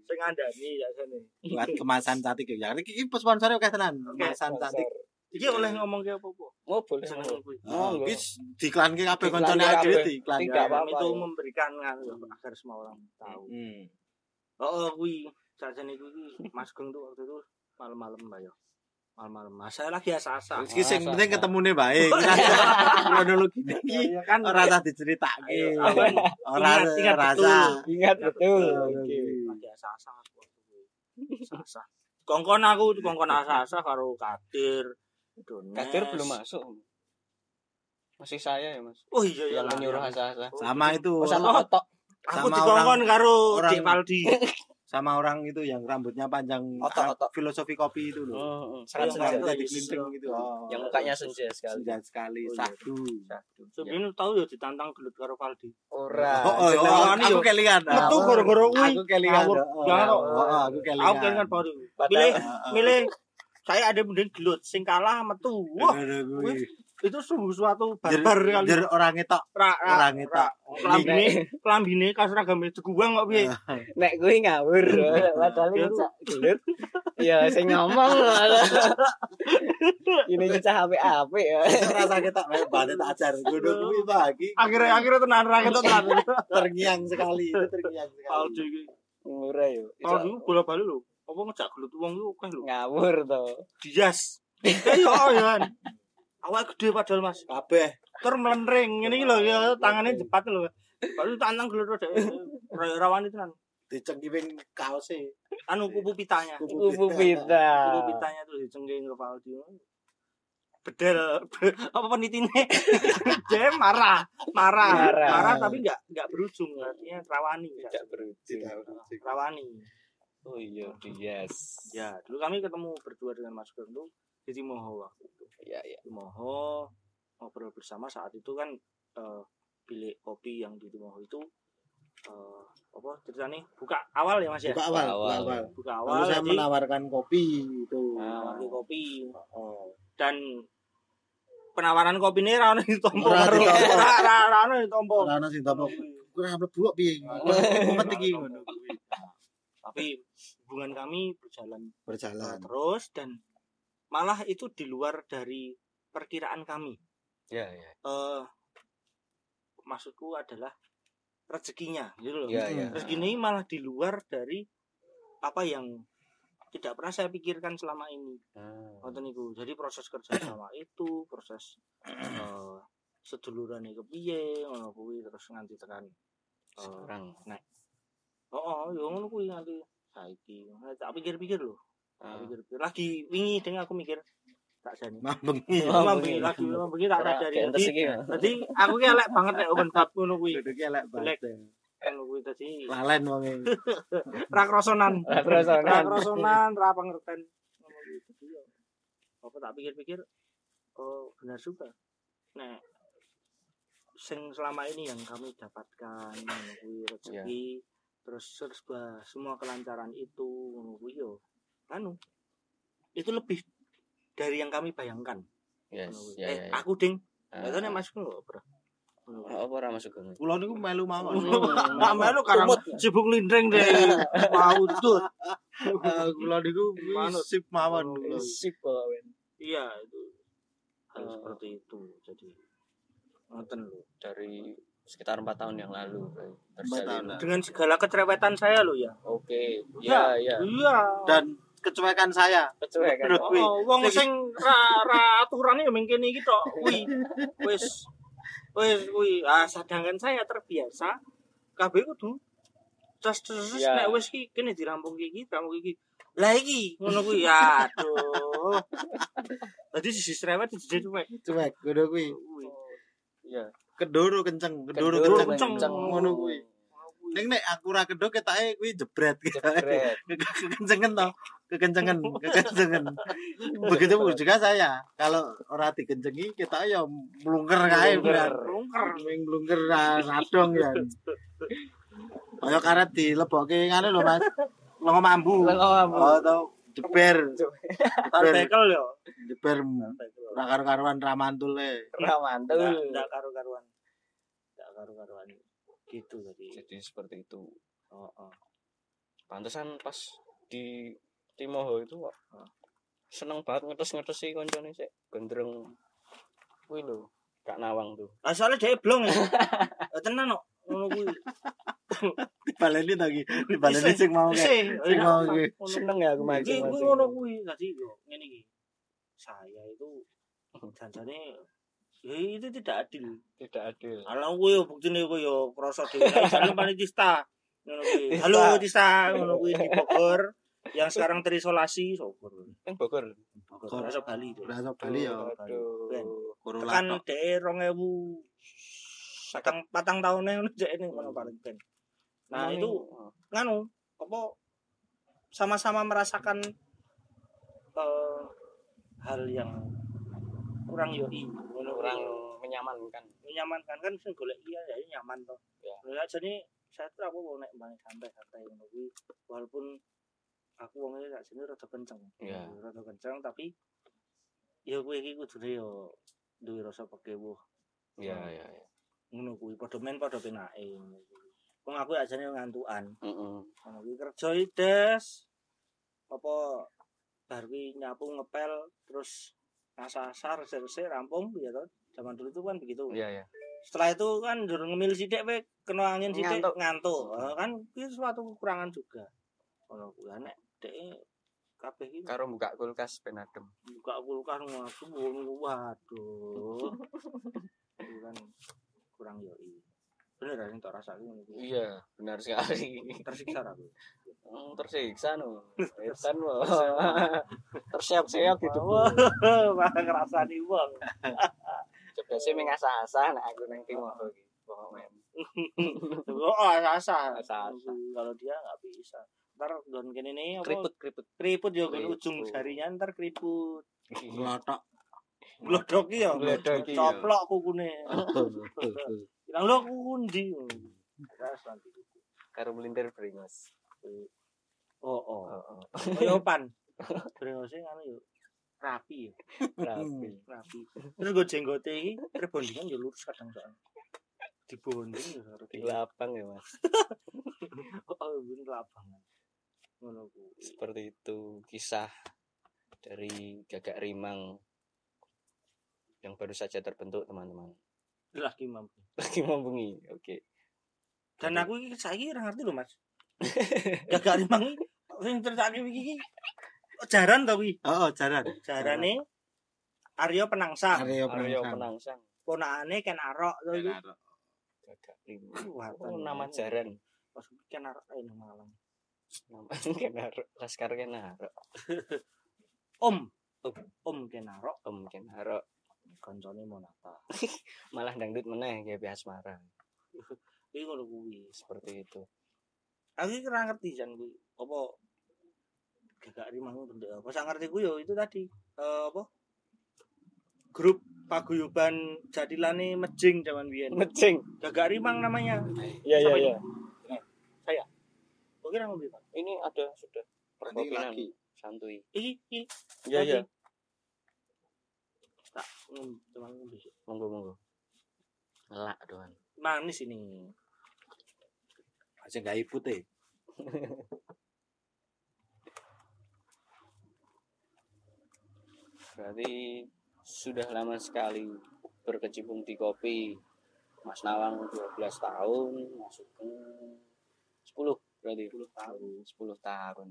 sing ngandani ya jane buat kemasan cantik ya iki sponsornya oke tenan. Kemasan cantik iki oleh ngomong ke apa-apa Oh, boleh. boleh. kuwi Oh, wis diklanke kabeh koncone akhir Ya, apa-apa, itu ya. memberikan agar semua orang tahu Hmm. oh kuwi sajane kuwi Mas Sugeng tuh waktu itu malam-malam Mbak yo malam-malam Mas saya lagi asa-asa Iki sing Masa- penting ketemune baik. Kronologi iki Iya kan ora usah diceritake. Ora rasa. betul. Ingat betul. Lagi asa-asa aku waktu kuwi. asa-asa kongkon aku kongkon asa-asa karo Kadir Kadir belum masuk. Masih saya ya, Mas. oh iya iya Yang menyuruh iya. asa-asa. Sama itu Oh, sama Otok. aku sama dikongkon karo orang- Cik Paldi sama orang itu yang rambutnya panjang Otok, ah, otok. filosofi kopi itu loh. Oh, oh, sangat kayak senja. Jadi iya. kelinting gitu. Oh. Yang mukanya senja sekali. senja sekali. Oh, iya. Sahdu. sebenarnya tahu ya ditantang gelut karo Paldi Ora. Oh, oh, Jeneng- oh, ini aku yo. kelingan. Metu Ah, gara-gara kuwi. Aku kelingan. Oh, oh, oh, aku kelingan. aku kan baru milih Ah, ah. milih saya ada mending gelut sing kalah metu wah kuwi. itu sungguh suatu barbar kali jer itu ra ra orang itu. ra kelambine kelambine kaseragamnya diguang kok piye Nek kuwi ngawur. Padahal Dia ini tuh- cak gelut. Ya sing ngomong. Ini cah apik-apik ya. rasa kita balik tak ajar kudu kuwi bagi akhirnya akhirnya tenan ketok tenan terngiang sekali itu terngiang sekali Paldi iki Ora yo. Paldi bola bali lho apa ngejak gelut wong iku akeh lho. Ngawur to. dias. Ayo ya kan awak gede padahal mas. Kabeh. Ter melenring ini lho ya tangannya jepat lho. Baru tantang gelut dek. Rawan itu tenan. Dicengkiwing kaose. Anu kupu pitanya. Kupu kupu pita. pitanya tuh dicengking ke Valdi bedel. Apa penitine? Dia marah. Marah. Marah. marah tapi nggak nggak berujung. Artinya rawani Tidak berujung. rawani Oh iya, Dias. ya dulu kami ketemu berdua dengan Mas Geng tuh di Timoho waktu itu Iya, iya. Timoho ngobrol bersama saat itu kan eh, bilik kopi yang di Timoho itu eh, apa ceritanya buka awal ya mas ya buka awal Awal. buka awal buka lalu awal saya jadi menawarkan kopi itu Ah. beli kopi oh dan penawaran kopi ini rano ditompo Ora karo ditompo. Ra- ra- rano ditompo ora ana sing topo kurang mlebu kok piye mumet iki ngono. Tapi hubungan kami berjalan uh, berjalan terus dan malah itu di luar dari perkiraan kami Iya, iya. eh maksudku adalah rezekinya gitu loh Iya, iya. rezeki ini malah di luar dari apa yang tidak pernah saya pikirkan selama ini. Ngoten niku. Jadi proses kerja sama itu, proses eh seduluran iki ngono kuwi terus nganti tekan eh, Sekarang. Oh, oh yo ngono kuwi nganti saiki. Nah, Tak pikir-pikir lho. Tak Ah. pikir-pikir. Lagi wingi ding aku mikir tak jani. mambengi Mampu bengi. lagi mampu tak Ora sadari. ya. jadi aku ki elek banget nek open bab ngono kuwi. duduknya elek banget Ngono kuwi dadi lalen wonge ra krosonan. Ra krosonan, ra pangerten. Ngono kuwi. Dadi yo apa tak pikir-pikir oh benar juga. Nek sing selama ini yang kami dapatkan kuwi rezeki terus serba semua kelancaran itu yo anu itu lebih dari yang kami bayangkan Yes, ya, eh ya, ya. aku ding Ah. Gak tau nek Mas ku lho, Bro. Oh, apa ora masuk gunung Kula niku melu mawon. Mak melu karang sibuk lindring deh. Mau tuh. Eh, Kula niku sip mawon. sip men Iya itu. Hal Eh. seperti itu. Jadi ngoten lho. dari sekitar empat tahun yang lalu tahun. terjalin Dengan segala kecerewetan saya loh ya. oke iya iya Iya. Dan kecuekan saya. kecuek kan Aduh. Wih, Oh, wong sing- sing ra ra aturane ya mungkin iki tok. Kuwi wis wis kuwi ah sedangkan saya terbiasa kabeh kudu terus terus Iya. nek wis iki kene dirampung iki rampung iki. Lah iki ngono kuwi ya aduh. Dadi sisi cerewet sisi cuek. Cuek, ngono kuwi. Kuwi. iya Kedoro kenceng, kedoro Kendor kenceng. kenceng. Ngono kuwi. Ning nek aku ora kedok ketake kuwi jebret. Kekencengan toh. Kekencengan, kekencengan. Begitu juga saya. Kalau ora dikencengi kita ya mlungker kae Mlungker. beran. Lungker. Ming mlungker ra- radong ya. Kaya karet dilebokke ngene lho Mas. Longo mambu. Lengo Oh, tau jeber. Tar bekel yo. Jeber ora karo-karuan ra mantul e. mantul Enggak karu-karuan. Enggak karu-karuan. Gitu tadi. jadi seperti itu Oh, oh. pantesan pas di Timoho itu kok seneng banget ngetes-ngetes sih koncone sik gondrong kuwi lho Kak Nawang tuh Ah soalnya dia blong ya. Tenan kok. Ngono kuwi. Dibaleni to iki. Dibaleni sing mau kae. Sing mau iki. Seneng ya aku Iki mancing kuwi ngono kuwi. Dadi yo ngene iki. Saya itu janjane ya itu tidak adil. tidak adil Alah kuwi yo buktine kuwi yo krasa dhewe. Jane panitista. Ngono kuwi. Halo Tista, ngono kuwi di Bogor yang sekarang terisolasi Bogor. kan Bogor Bogor rasa Bali. Rasa Bali ya. latok. dhek 2000 patang patang tahunnya ngono jek ini ngono paling ben. Nah, itu nganu apa sama-sama merasakan eh, hal yang kurang yoi kurang menyamankan. Menyamankan kan sing golek iya ya nyaman toh Ya. ya jadi saya tuh aku mau naik bang santai-santai ngono walaupun aku wongnya gak sini rada kenceng. Ya. rada kenceng tapi ya kuwi iki kudune yo duwe rasa pekewo ya ya ya ngono kuwi padha men padha penake. Ngono wong aku ajane ngantukan. Heeh. ngono kuwi kerja i, des apa bar kuwi nyapu ngepel terus ngasasar resik rampung ya toh. Zaman dulu itu kan begitu. Iya ya setelah itu kan durung ngemil sithik we kena angin sithik Ngantuk. ngantuk. Kan kuwi suatu kekurangan juga. Ngono kuwi nek dek kabeh iki karo buka kulkas ben adem. Buka kulkas ngaku waduh. Itu kan kurang yoi. Bener kan tak kuwi iya benar sekali. Tersiksa aku. Hmm, tersiksa no. Wo tersiap-siap gitu malah ngerasani wong. Coba sih mengasah-asah nah aku nang timo iki? Pokoknya oh asa Asa-asa. kalau dia nggak bisa. Ntar don kene nih keriput keriput. Keriput yo kan Keriput. ujung jarinya ntar keriput. Nglotok. Glodok ya Glodok iya. coplok kukune. Bilang lo kuku ndi karo melintir bringos oh oh. Oh, oh. kaya pan brengose ngono yo rapi. Ya rapi rapi. Terus gue jenggote iki rebondingan yo lurus kadang soalnya dibonding yo karo di lapang ya mas. Oh ini lapangan ngono seperti itu kisah dari gagak rimang yang baru saja terbentuk teman-teman. Lah ki mampu. Lagi membungi oke. Dan aku iki saiki ora ngerti lho Mas. Gagak rimang iki sing ceritake iki iki? Jaran to kuwi? Oh, jaran. jarane Aryo Penangsang. Aryo Aryo Penangsang. Penangsang. Ponakane Ken Arok to iki. Wah, oh, nama jaran. Pas Ken Arok ae nang Malang nama kenaro laskar kenaro Om. Om Ken Arok. Om kenaro kancane Monata malah dangdut meneh kayak bias marah iki ngono kuwi. Seperti itu. Aku iki ora ngerti jan kuwi. Apa gagak rimang itu bentuk apa? Sak ngerti ku yo itu tadi eh, apa? Grup paguyuban jadilane mejing zaman biyen. Ngecing gagak rimang namanya. Iya iya iya. kok kira ngombe Pak? Ini ada sudah Berarti lagi. santuy iki iki. Iya iya tak ngom- cuman ngombe monggo monggo. Ngelak doan manis ini. Aja gak ibu teh. berarti sudah lama sekali berkecimpung di kopi. Mas Nawang 12 tahun masuk ke 10 berarti. 10 tahun. 10 tahun.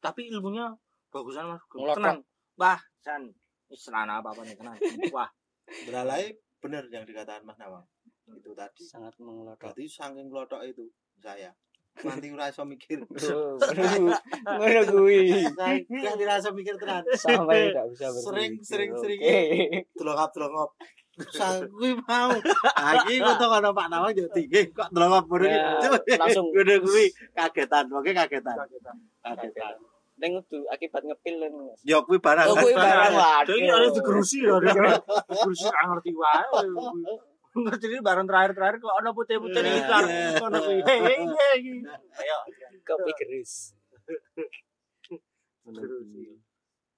Tapi ilmunya bagusan mas tenang. Wah San ini serana apa apa nih tenang wah Beralai bener yang dikatakan Mas Nawang. Itu tadi. sangat mengelotok Berarti saking klotok itu saya. Nanti ora iso mikir. Oh, ngono kuwi Saya gak dirasa mikir tenan. sampai tidak bisa berpikir Sering, sering, sering. Oke. Delongap delongap. Sanggup mau. Lagi kok kalau Pak Nawang yo tinggi kok bodoh Ya, gitu. langsung. Udah kuwi kagetan, oke kagetan. Kagetan. Neng itu akibat ngepil kan Mas. Yo kuwi barang. Oh, kuwi barang waduh. Jadi ada digerusi loh, ada digerusi nggak ngerti wae. Ngerti ini barang terakhir-terakhir kok ada putih-putih nih kan. Kono kuwi. Hei, hei, hei. Ayo. kopi gerus. Gerusi.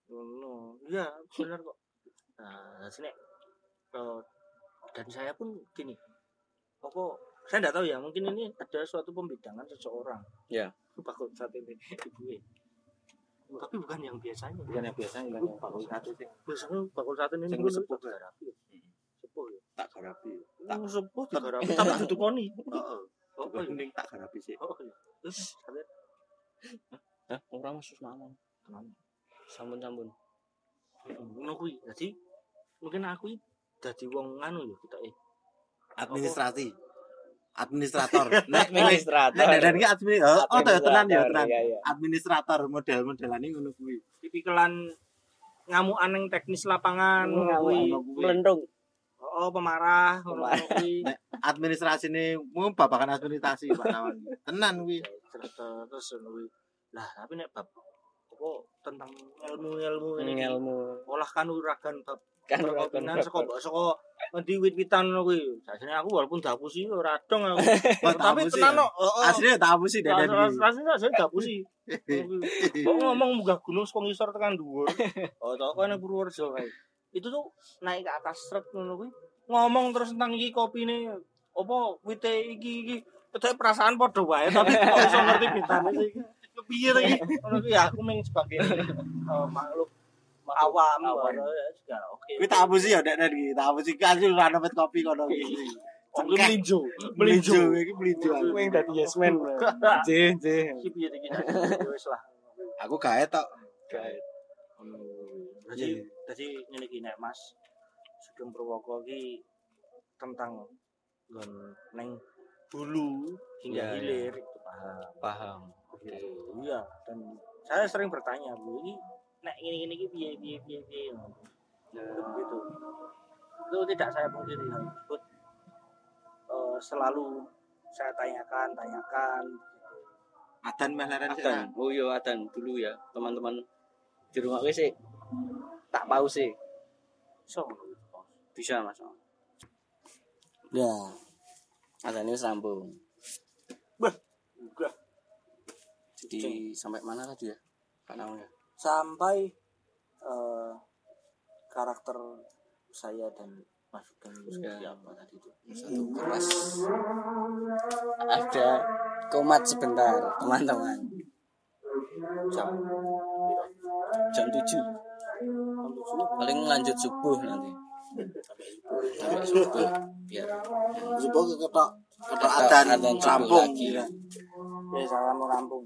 Ngono. Iya, benar kok. Nah, sini eh, dan saya pun gini. Pokok saya enggak tahu ya, mungkin ini ada suatu pembidangan seseorang. Ya. Bakul saat ini ibu Tapi bukan yang biasanya. Bukan yang biasa yang bakul satu sih. Biasanya bakul satu ini gue sepuh. sepuh garapi. Sepuh ya. Tak garapi. Tak sepuh di garapi tapi duduk koni. Heeh. Oh, iya. Mending tak garapi sih. Oh, iya. Terus Hah, orang masuk mamang. teman. Sampun-sampun. Ngono kuwi. Jadi mungkin aku dadi wong nganu ya kita eh. Administrasi. Administrator. Nek nek Administrator. nek dan iki admin. Oh, oh ya tenan ya tenan. Iya, iya. Administrator model-modelan ini ngono kuwi. Tipikalan ngamukan yang teknis lapangan ngono kuwi. Melendung. Oh, pemarah ngono kuwi. Administrasi ini mau babakan administrasi Pak Nawang. Tenan kuwi. Terus terus ngono kuwi. Lah, tapi nek bab apa tentang ilmu-ilmu ini Ilmu olah kanuragan bab kan perkebunan saka saka ngendi wit-witan ngono kuwi. Sajane aku walaupun dapusi ora dong aku. Tapi tenan ya? heeh. Aslinya tahu sih dari Rasanya saya dapusi. Kok ngomong munggah gunung saka ngisor tekan dhuwur. Oh, tok kene Purworejo kae. Itu tuh naik ke atas truk ngono kuwi. Ngomong terus tentang iki kopine apa wite iki iki Tetep perasaan padha wae tapi kok iso ngerti bintane sih. Kepiye to iki? Ngono kuwi aku mung sebagai eh, makhluk awam Awam. ya oke. Kuwi tak apusi ya nek iki, tak apusi kasih ora dapat kopi kono iki. Melinjo, melinjo. Iki melinjo. aku. Yang dadi yes man. Jeh, jeh. Iki piye iki? Ya Wis lah. Aku gawe tok. Gaet. Jadi jadi ngene iki nek Mas Sugeng Purwoko iki tentang nggon neng hulu hingga Ya, ya. hilir paham. Paham. Gitu. Iya, dan saya sering bertanya, Bu, ini nek ini ini piye piye piye Itu begitu. Itu tidak saya pungkiri hal tersebut. Eh, selalu saya tanyakan, tanyakan gitu. Adan sih. Adan. Oh iya adan dulu ya, teman-teman. Di rumah gue sih tak pause sih. So, Bisa Mas. Ya. Adan ini sambung. juga Jadi sampai mana tadi ya? Pak Naung ya? Sampai eh, karakter saya dan Mas Sugeng itu seperti Ya. apa tadi itu. Satu kelas. Ada komat sebentar, teman-teman. Jam Jam 7. Paling lanjut subuh nanti. Sampai subuh. Biar Subuh ke ketok ketok Ketok adan rampung. lagi. Iya. Ya, saya mau rampung.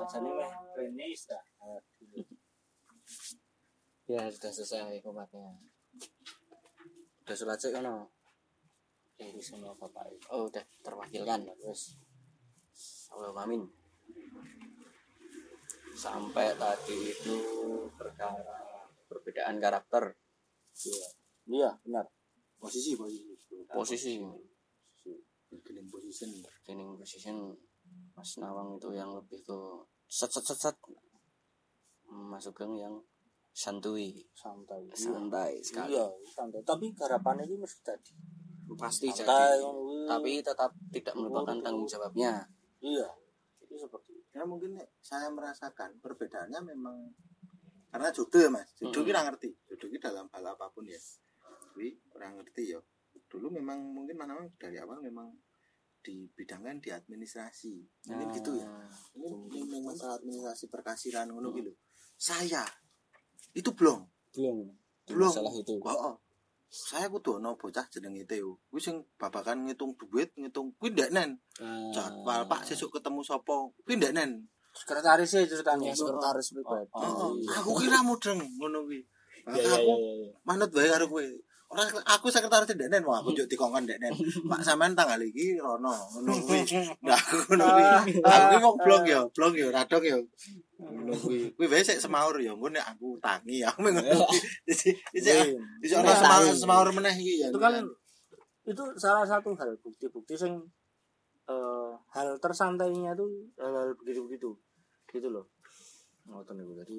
Bacanya meh, Rene istirahat. Ya sudah selesai komatnya. Udah sholat sih kan? Jadi semua bapak. Oh udah terwakilkan terus. Allah amin. Sampai tadi itu perkara perbedaan karakter Iya, benar. Posisi posisi. posisi Bargaining position. bargaining position Mas Nawang itu yang lebih ke set set set set Mas Sugeng yang santuy. Santai santai sekali. iya santai tapi garapannya ini mesti tadi pasti santai jadi. kuwi. tapi tetap tidak melupakan tanggung jawabnya. Iya itu seperti itu. Ya mungkin nek saya merasakan perbedaannya memang karena jodoh ya mas. Jodoh Mm-mm. kita ngerti. Jodoh kita dalam hal apa pun ya. Tapi orang ngerti ya. Dulu memang mungkin mana dari awal memang dibidangkan di administrasi. Mungkin Ah. gitu ya. Mungkin memang masalah administrasi perkasiran ngono gitu saya itu belum belum Belum. masalah itu oh, oh. saya kudu ono bocah jenenge Teo kuwi sing babakan ngitung duit ngitung kuwi ndak nen Ah. jadwal Pak sesuk ketemu sapa kuwi ndak nen sekretaris sih ceritanya Ya, sekretaris pribadi Oh, Oh, iya. aku kira mudeng ngono kuwi. Ya, ya, aku ya, ya. manut karo kowe. Ora aku sekretaris Denen, wah aku juk dikongkon Denen. Pak sampean tanggal iki rono ngono kuwi. Nah, ngono kuwi. Aku ki wong blog ya, blog ya, radok ya. Ngono kuwi. Kuwi wae sik semaur ya, engko nek aku tangi ya aku ngono kuwi. Isi isi Iya. isi ora semaur semaur meneh iki ya. itu kan itu salah satu hal bukti-bukti sing eh, hal tersantainya tuh hal begitu-begitu gitu loh ngoten niku jadi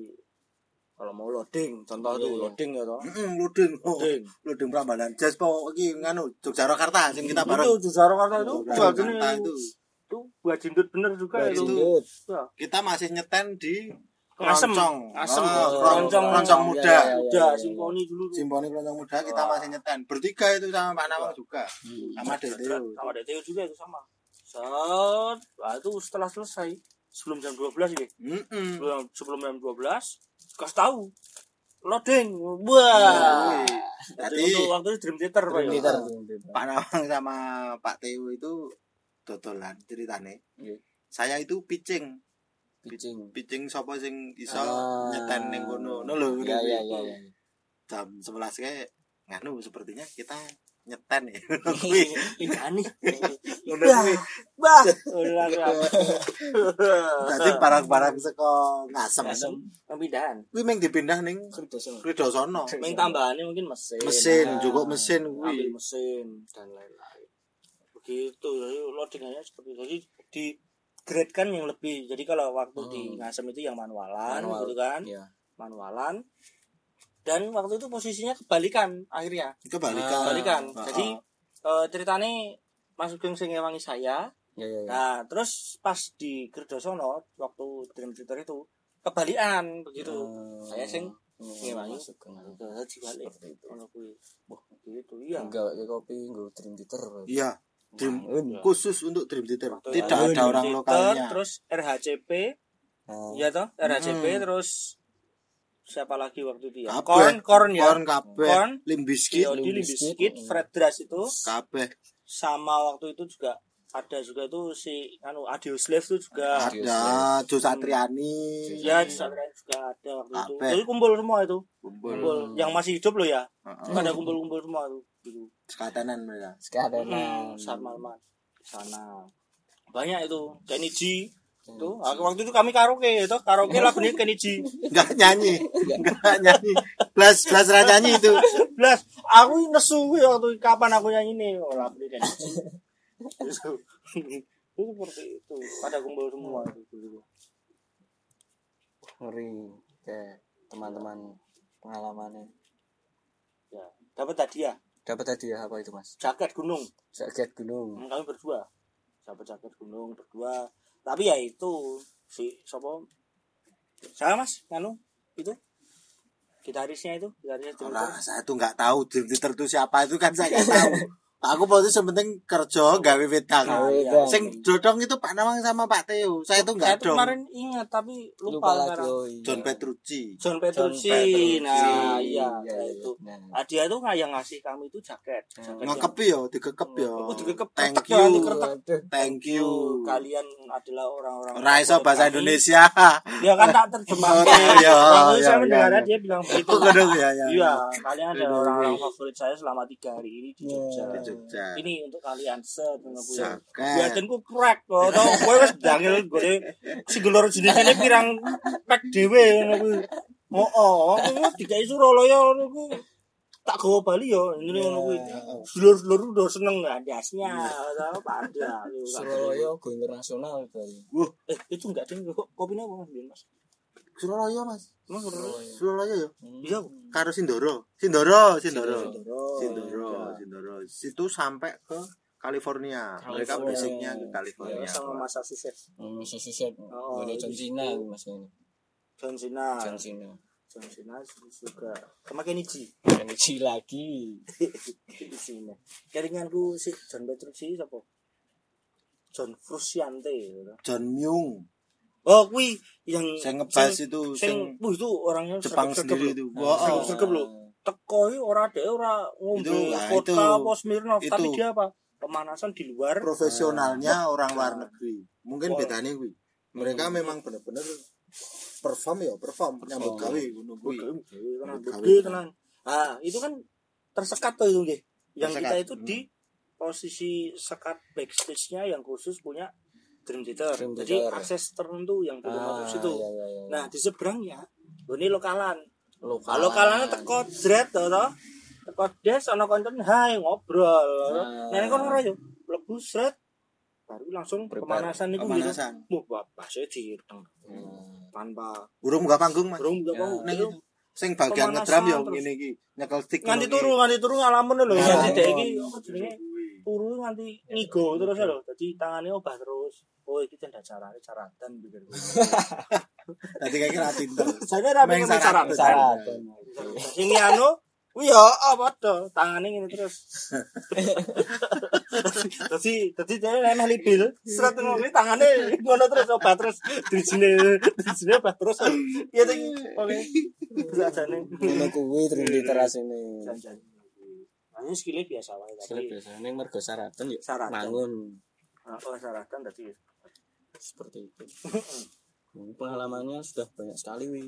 kalau mau loading contoh Iya, tuh iya. loading ya toh Heeh, luding. Oh, loading luding Prambanan. Jas po iki nganu Yogyakarta sing kita itu bareng. itu Yogyakarta jual jenis itu. itu buat jindut bener juga itu. Kita masih nyeten di. Ah, Keroncong. keroncong Ya, muda. ya, ya. udah simponi dulu. Simponi Keroncong Muda kita masih nyetan. Bertiga itu sama Pak Nawang juga. Sama Dedeo. sama Dedeo juga itu sama set nah, itu setelah selesai sebelum jam 12 gitu Heeh. sebelum sebelum jam 12 kasih tahu loading wah Jadi untuk waktu itu Dream Theater Pak, ya? Liter. Pak Nawang sama Pak Teo itu dodolan ceritane. Iya. Saya itu pitching, Pitching. pitching sapa sing iso Ah. nyeten ning kono. Ngono lho. Ya ya ya. ya. Jam 11 kayak nganu sepertinya kita nyeten ya. Ini aneh kuwi. bah udah Dadi barang-barang saka ngasem. Ngasem. pemindahan Kuwi meng dipindah ning. Kridosono. main tambahannya mungkin mesin Mesin, Nah, cukup mesin kuwi. mesin dan lain-lain begitu jadi loadingannya seperti itu jadi di grade kan yang lebih jadi kalau waktu di Hmm. ngasem itu yang manualan Manual. gitu kan Ya. manualan dan waktu itu posisinya kebalikan akhirnya Kebalikan. kebalikan Ah, jadi eh, ceritanya Mas Sugeng sing ngewangi saya Ya ya ya. nah terus pas di Gerdosono waktu Dream Theater itu kebalikan begitu Oh. Saya sing Oh, ngewangi. masuk ke nganu. jadi balik kuwi. Gitu iya. Enggak kayak kopi, enggak dream theater. Iya, Dream Bangun. khusus untuk Dream Theater. Waktu Tidak itu ada orang Dream lokalnya. Terus RHCP, Nah, ya toh, RHCP Hmm. terus siapa lagi waktu itu ya? Korn, Korn ya. Korn kabeh. Korn, Limbiskit Yodi Limp Limbiskit, Fred Dras itu kabeh sama waktu itu juga ada juga itu si anu Adio Slave itu juga ada Jo Satriani. ya di sana juga ada waktu itu. Kabeh. Jadi kumpul semua itu. Kumpul. Kumpul yang masih hidup loh ya. Heeh. Ada kumpul-kumpul semua itu gitu. Sekatenan mereka. sekarang Hmm, Sarmalman sana banyak itu Kenny G itu aku waktu itu kami karaoke itu karaoke lagunya Kenny G. Enggak nyanyi. Enggak nyanyi. Blas blas ra nyanyi itu. Blas aku nesu waktu kapan aku nyanyi nih? Oh lagunya Kenny G. Itu itu seperti itu pada kumpul semua itu ngeri kayak teman-teman pengalamannya. Ya dapat hadiah. Dapat hadiah apa itu mas? Jaket gunung. Jaket gunung. Hmm, kami berdua. Dapat jaket gunung berdua tapi ya itu si sopo saya mas nganu itu gitarisnya itu gitarisnya Ora, Theater. saya tuh nggak tahu Theater itu siapa itu kan saya nggak tahu. Aku posisi penting kerja gawe wedang. Gawe iya. wedang. Sing dodong itu Pak Nawang sama Pak Teo. Saya tuh saya nggak tuh dong. kemarin ingat tapi lupa, lupa lagi oh, iya. John Petrucci. John John Petrucci nah iya Iya, nah, iya. itu Nah, hadiah itu nggak yang ngasih kami itu jaket Hmm. jaket Ngekep yo, digekep yo. Oh, digekep. Thank ya, you. Thank you. kalian adalah orang-orang Ora iso favorit bahasa. Indonesia. ya kan tak terjemahkan Oh, iya, waktu iya, saya iya, mendengarnya iya. dia bilang begitu Oh, ya ya. Iya, kalian adalah orang-orang favorit saya selama tiga hari ini di Iya. Jogja. Jogja. Ini untuk kalian set ngono. Jaket. Biadenku crack kok. Tau kowe wis dangil gone singelor jenisane pirang pack dhewe ngono kuwi. Oh, oh, kuwi dikai Suralaya ngono kuwi. tak gawa Bali yo ini ngono kuwi. Dulur-dulur udah seneng andasnya. Apa ada. Surabaya go internasional Bali. Eh, itu enggak ding kopinya apa Mas? Mas? Surabaya Mas. Emang Surabaya? Surabaya ya. Iya. Karo Sindoro. Sindoro, Sindoro. Sindoro. Sindoro, Sindoro. Situ sampai ke California. Mereka California. basicnya ke Ya, California. sama Massachusetts. Hmm, Massachusetts. Oh, Ada John Cena Mas ini. John Cena. John Cena. John Cena juga. Sama Kenichi. Kenichi lagi. di sini. Kelinganku si John Patrick si siapa? John Frusciante. gitu. John Myung. Oh, kui yang Saya ngebahas sing- itu sing, sing itu orangnya Jepang sendiri itu. Wah, oh. sergap loh. Teko iki ora deh ora ngombe nah, itu. apa Smirnoff, tapi dia apa? Pemanasan di luar. profesionalnya orang luar Nah. negeri. Mungkin Wah. bedanya kuwi. Mereka memang benar-benar perform ya, perform nyambut Perform. gawe ngono kuwi. Tenang, Gawe. gede, tenang. Ah, itu kan tersekat tuh itu nggih. Yang Tersekat. kita itu di posisi sekat backstage-nya yang khusus punya Dream Theater. Dream Jadi Theater. akses tertentu yang belum masuk situ. iya, iya, iya. Nah, di seberangnya ini lokalan. lokal. Kalau lokalannya teko dread to to. Teko des ana konten hai ngobrol. Nah. Nah, kan ora yo. Lebu sret baru langsung Prepare. pemanasan itu Pemanasan. gitu. Wah, bapak saya dihitung Hmm. tanpa Urung buka panggung, Mas. burung gak Ya. mau. Ning Itu itu. Sing bagian ngedram ya terus. ngene iki, nyekel stick. nganti turu, nganti turu ngalamun lho. Nah, Nganti dek oh. iki? turu nganti ngigo terus lho dadi tangane obah terus oh iki tenda carane caratan pikir dadi kayak kira tinder saya ora pengen bicara sing anu Wih ya, apa tuh? tangane ngene terus. Dadi dadi dia nemeh libil. Serat ngomongin tangane ngono terus, obat terus. Di sini, di obat terus. Iya, tadi. Oke. Bisa. Ngono kuwi, terus di ini. Jangan-jangan. Ini skillnya biasa wae Sekali tapi biasa ning mergo syaratan ya Syaratan. bangun oh syaratan tadi. seperti itu. Pengalamannya sudah banyak sekali wi.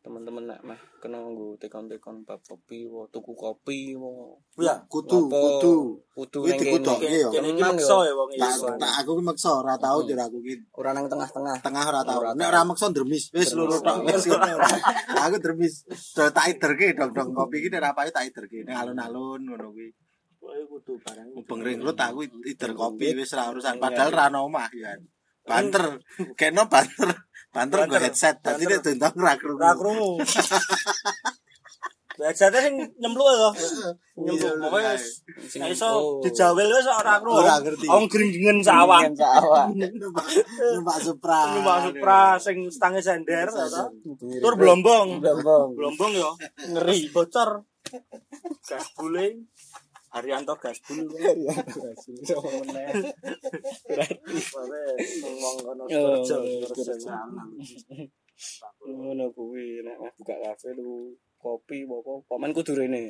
Teman-teman nak mah kena nggo tekon-tekon bab kopi, wo tuku kopi, wo Ya, Kudu, kudu. kudu ning kene. ya. kene iki maksa ya. ya wong Tak iki. tak aku ki maksa ora tau jare aku ki Ora nang tengah-tengah. tengah ora tau. Nek ora maksa dermis wis loro tok wis. Aku dermis. Do tak iderke dong-dong kopi ki nek rapae tak iderke ning alun-alun ngono kuwi. Kowe kudu barang. Mubeng ringlut aku ider kopi wis ora urusan padahal ra ono omah ya. Banter, kena banter, banter nggo Banter. headset, dadi nek dendang ra krungu. Ora krungu. Biasanya sing nyempluk ya. Nyempluk wis Sing- Nek iso dijawel wis ora krungu. Ora ngerti. Wong gringingen sawah. Numpak Supra. Numpak Supra sing stange sender toh. Tur blombong. Blombong. Blombong yo. Ngeri bocor. Gas buling. Haryanto Gasbul. ngomong kono kerja kerja. Ngono kuwi nek buka kafe lu kopi apa paman kudu rene.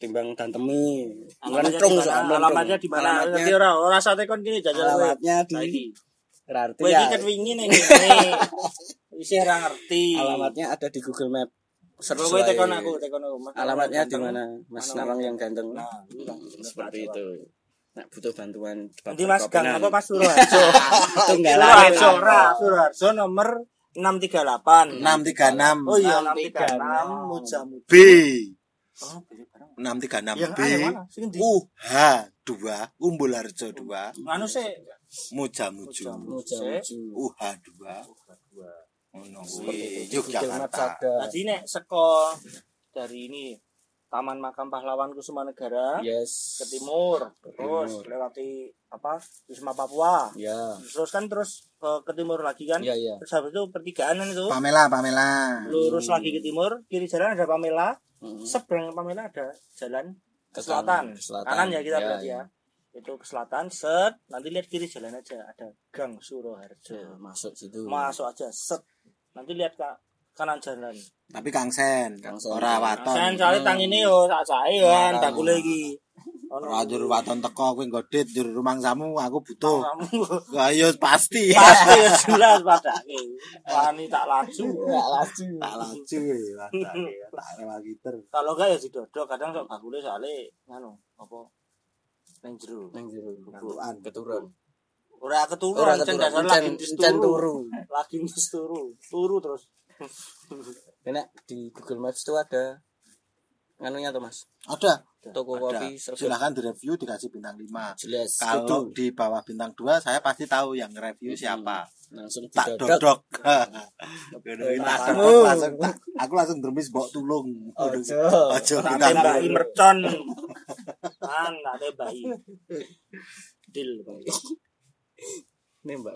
Timbang di soal mana? melentrung. Alamatnya di mana? Nanti ora ora sate kon kene jajal kowe. Alamatnya di. Berarti Kowe ya iki ket wingi ning. Isih ora ngerti. alamatnya ada di Google Map. Kowe wae. tekon aku, tekon aku. Mas. Alamatnya di mana? Mas Nawang yang ganteng. Nah, itu kan. Seperti itu. Nah, butuh bantuan Nanti Mas Gang apa Mas Suroharjo? Tunggal Suroharjo nomor 638. 636 Oh iya 636. 636 Mujamu. B. Oh, beli barang. 636 Yang B. Sing ndi? UH 2 Umbul Harjo 2 Nganu sih. Muja Muju Muja Muju. UH 2 ngono kuwi Google Maps Yogyakarta. Tadi nek seko dari ini Taman Makam Pahlawan Kusuma Negara Yes. ke timur, terus timur. lewati apa? Wisma Papua. Ya. Terus kan terus ke, ke timur lagi kan? Iya, iya. Terus habis itu pertigaan itu. Pamela Pamela Lurus lagi ke timur, kiri jalan ada Pamela, Mm. seberang Pamela ada jalan ke selatan. kanan, ke selatan. Kanan ya kita Ya, berarti ya. ya. Itu ke selatan, set. Nanti lihat kiri jalan aja, ada Gang Suroharjo. Ya, masuk situ. Masuk aja, set. Nanti lihat ke kanan jalan. tapi Kang Sen Kang Sen. ora waton Sen soalnya tang ini yo sak sae kan, Ora. tak kule iki. ora jur waton teko kowe nggodit jur rumang samu aku butuh ayo pasti pasti ya jelas padake. Wani tak laju. Enggak laju. tak laju tak rewak gitar Kalau enggak ya didodok kadang sok bakule soalnya nganu apa nang jero. Nang jero. Keturun. Ora keturun, Ora encen- lagi encen turu. Lagi dis turu. Turu terus. Enak di Google Maps itu ada nganunya tuh mas Ada. toko ada. kopi Silahkan direview dikasih bintang 5. jelas Kalau di bawah bintang 2 saya pasti tahu yang review Hmm. siapa. langsung Tak dodok. langsung tak, aku langsung dermis mbok tulung. Ojo. Ojo tembaki mercon kan tak tembaki deal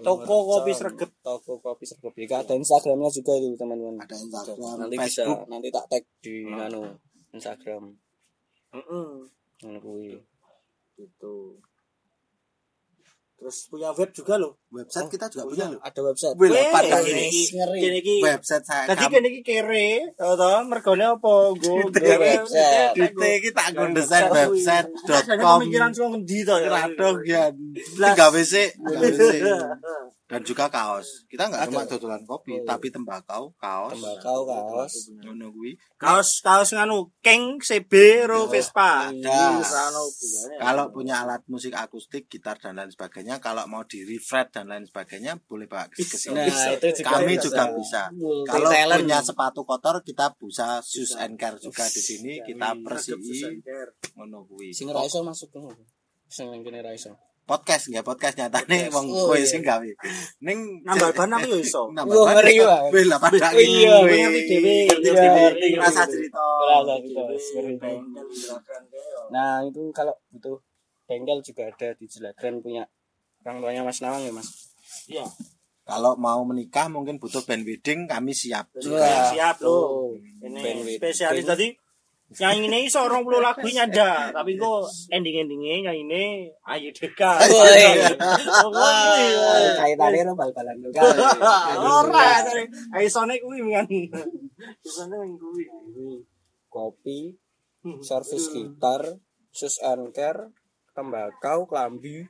Toko kopi sregep. Toko kopi sergap ya ada instagramnya juga itu teman-teman. Ada Instagram, nanti Facebook. bisa nanti tak tag di anu instagram. Heeh. ngono kuwi. Gitu terus punya web juga loh Website kita juga punya loh. ada website Wih, lah, pada ini kene iki website saya. Tadi kene iki kere, tau mergone apa? Go website. Iki tak nggo desain Website. website.com. Pemikiran sing ngendi to ya? Radong ya. Tiga WC. Dan juga kaos. Kita nggak cuma dodolan kopi, Oh. tapi tembakau, kaos. tembakau kaos Ngono kuwi. Kaos kaos nganu King CB ro Oh, Vespa. ada. Ono hubungannya. Kalau punya alat musik akustik, gitar dan lain sebagainya, kalau mau di refret dan lain sebagainya, boleh bawa ke sini. nah itu juga Kami bisa. juga bisa. Multi Kalau talent. punya sepatu kotor, kita bisa shoes and care juga di sini. Kita Adep bersih. Susanker. Ngono kuwi. sing ra iso masuk ngono sing kene ra iso Podcast nggak podcast nyatane Podcast. wong Oh, kowe iya. sing gawe. Ning Nambah ban aku yo iso. ban. ngeri banget. Wih, lah pada Oh, iya, Ngerti iya, iya, Rasa iya. cerita. Rasa cerita. Nah itu kalau butuh bengkel juga ada di Jelagran punya orang tuanya Mas Nawang ya Mas Iya. Kalau mau menikah mungkin butuh band wedding, kami siap. Juga siap tuh. loh. Ini spesialis tadi nyanyi ini iso 20 lagu nyanda. Tapi kok ending endingnya nyanyi ini Ayu Deka kaitannya lo bal-balan lu ora ayo sone kuwi kan sone kuwi. Kopi servis gitar sus and care tembakau klambi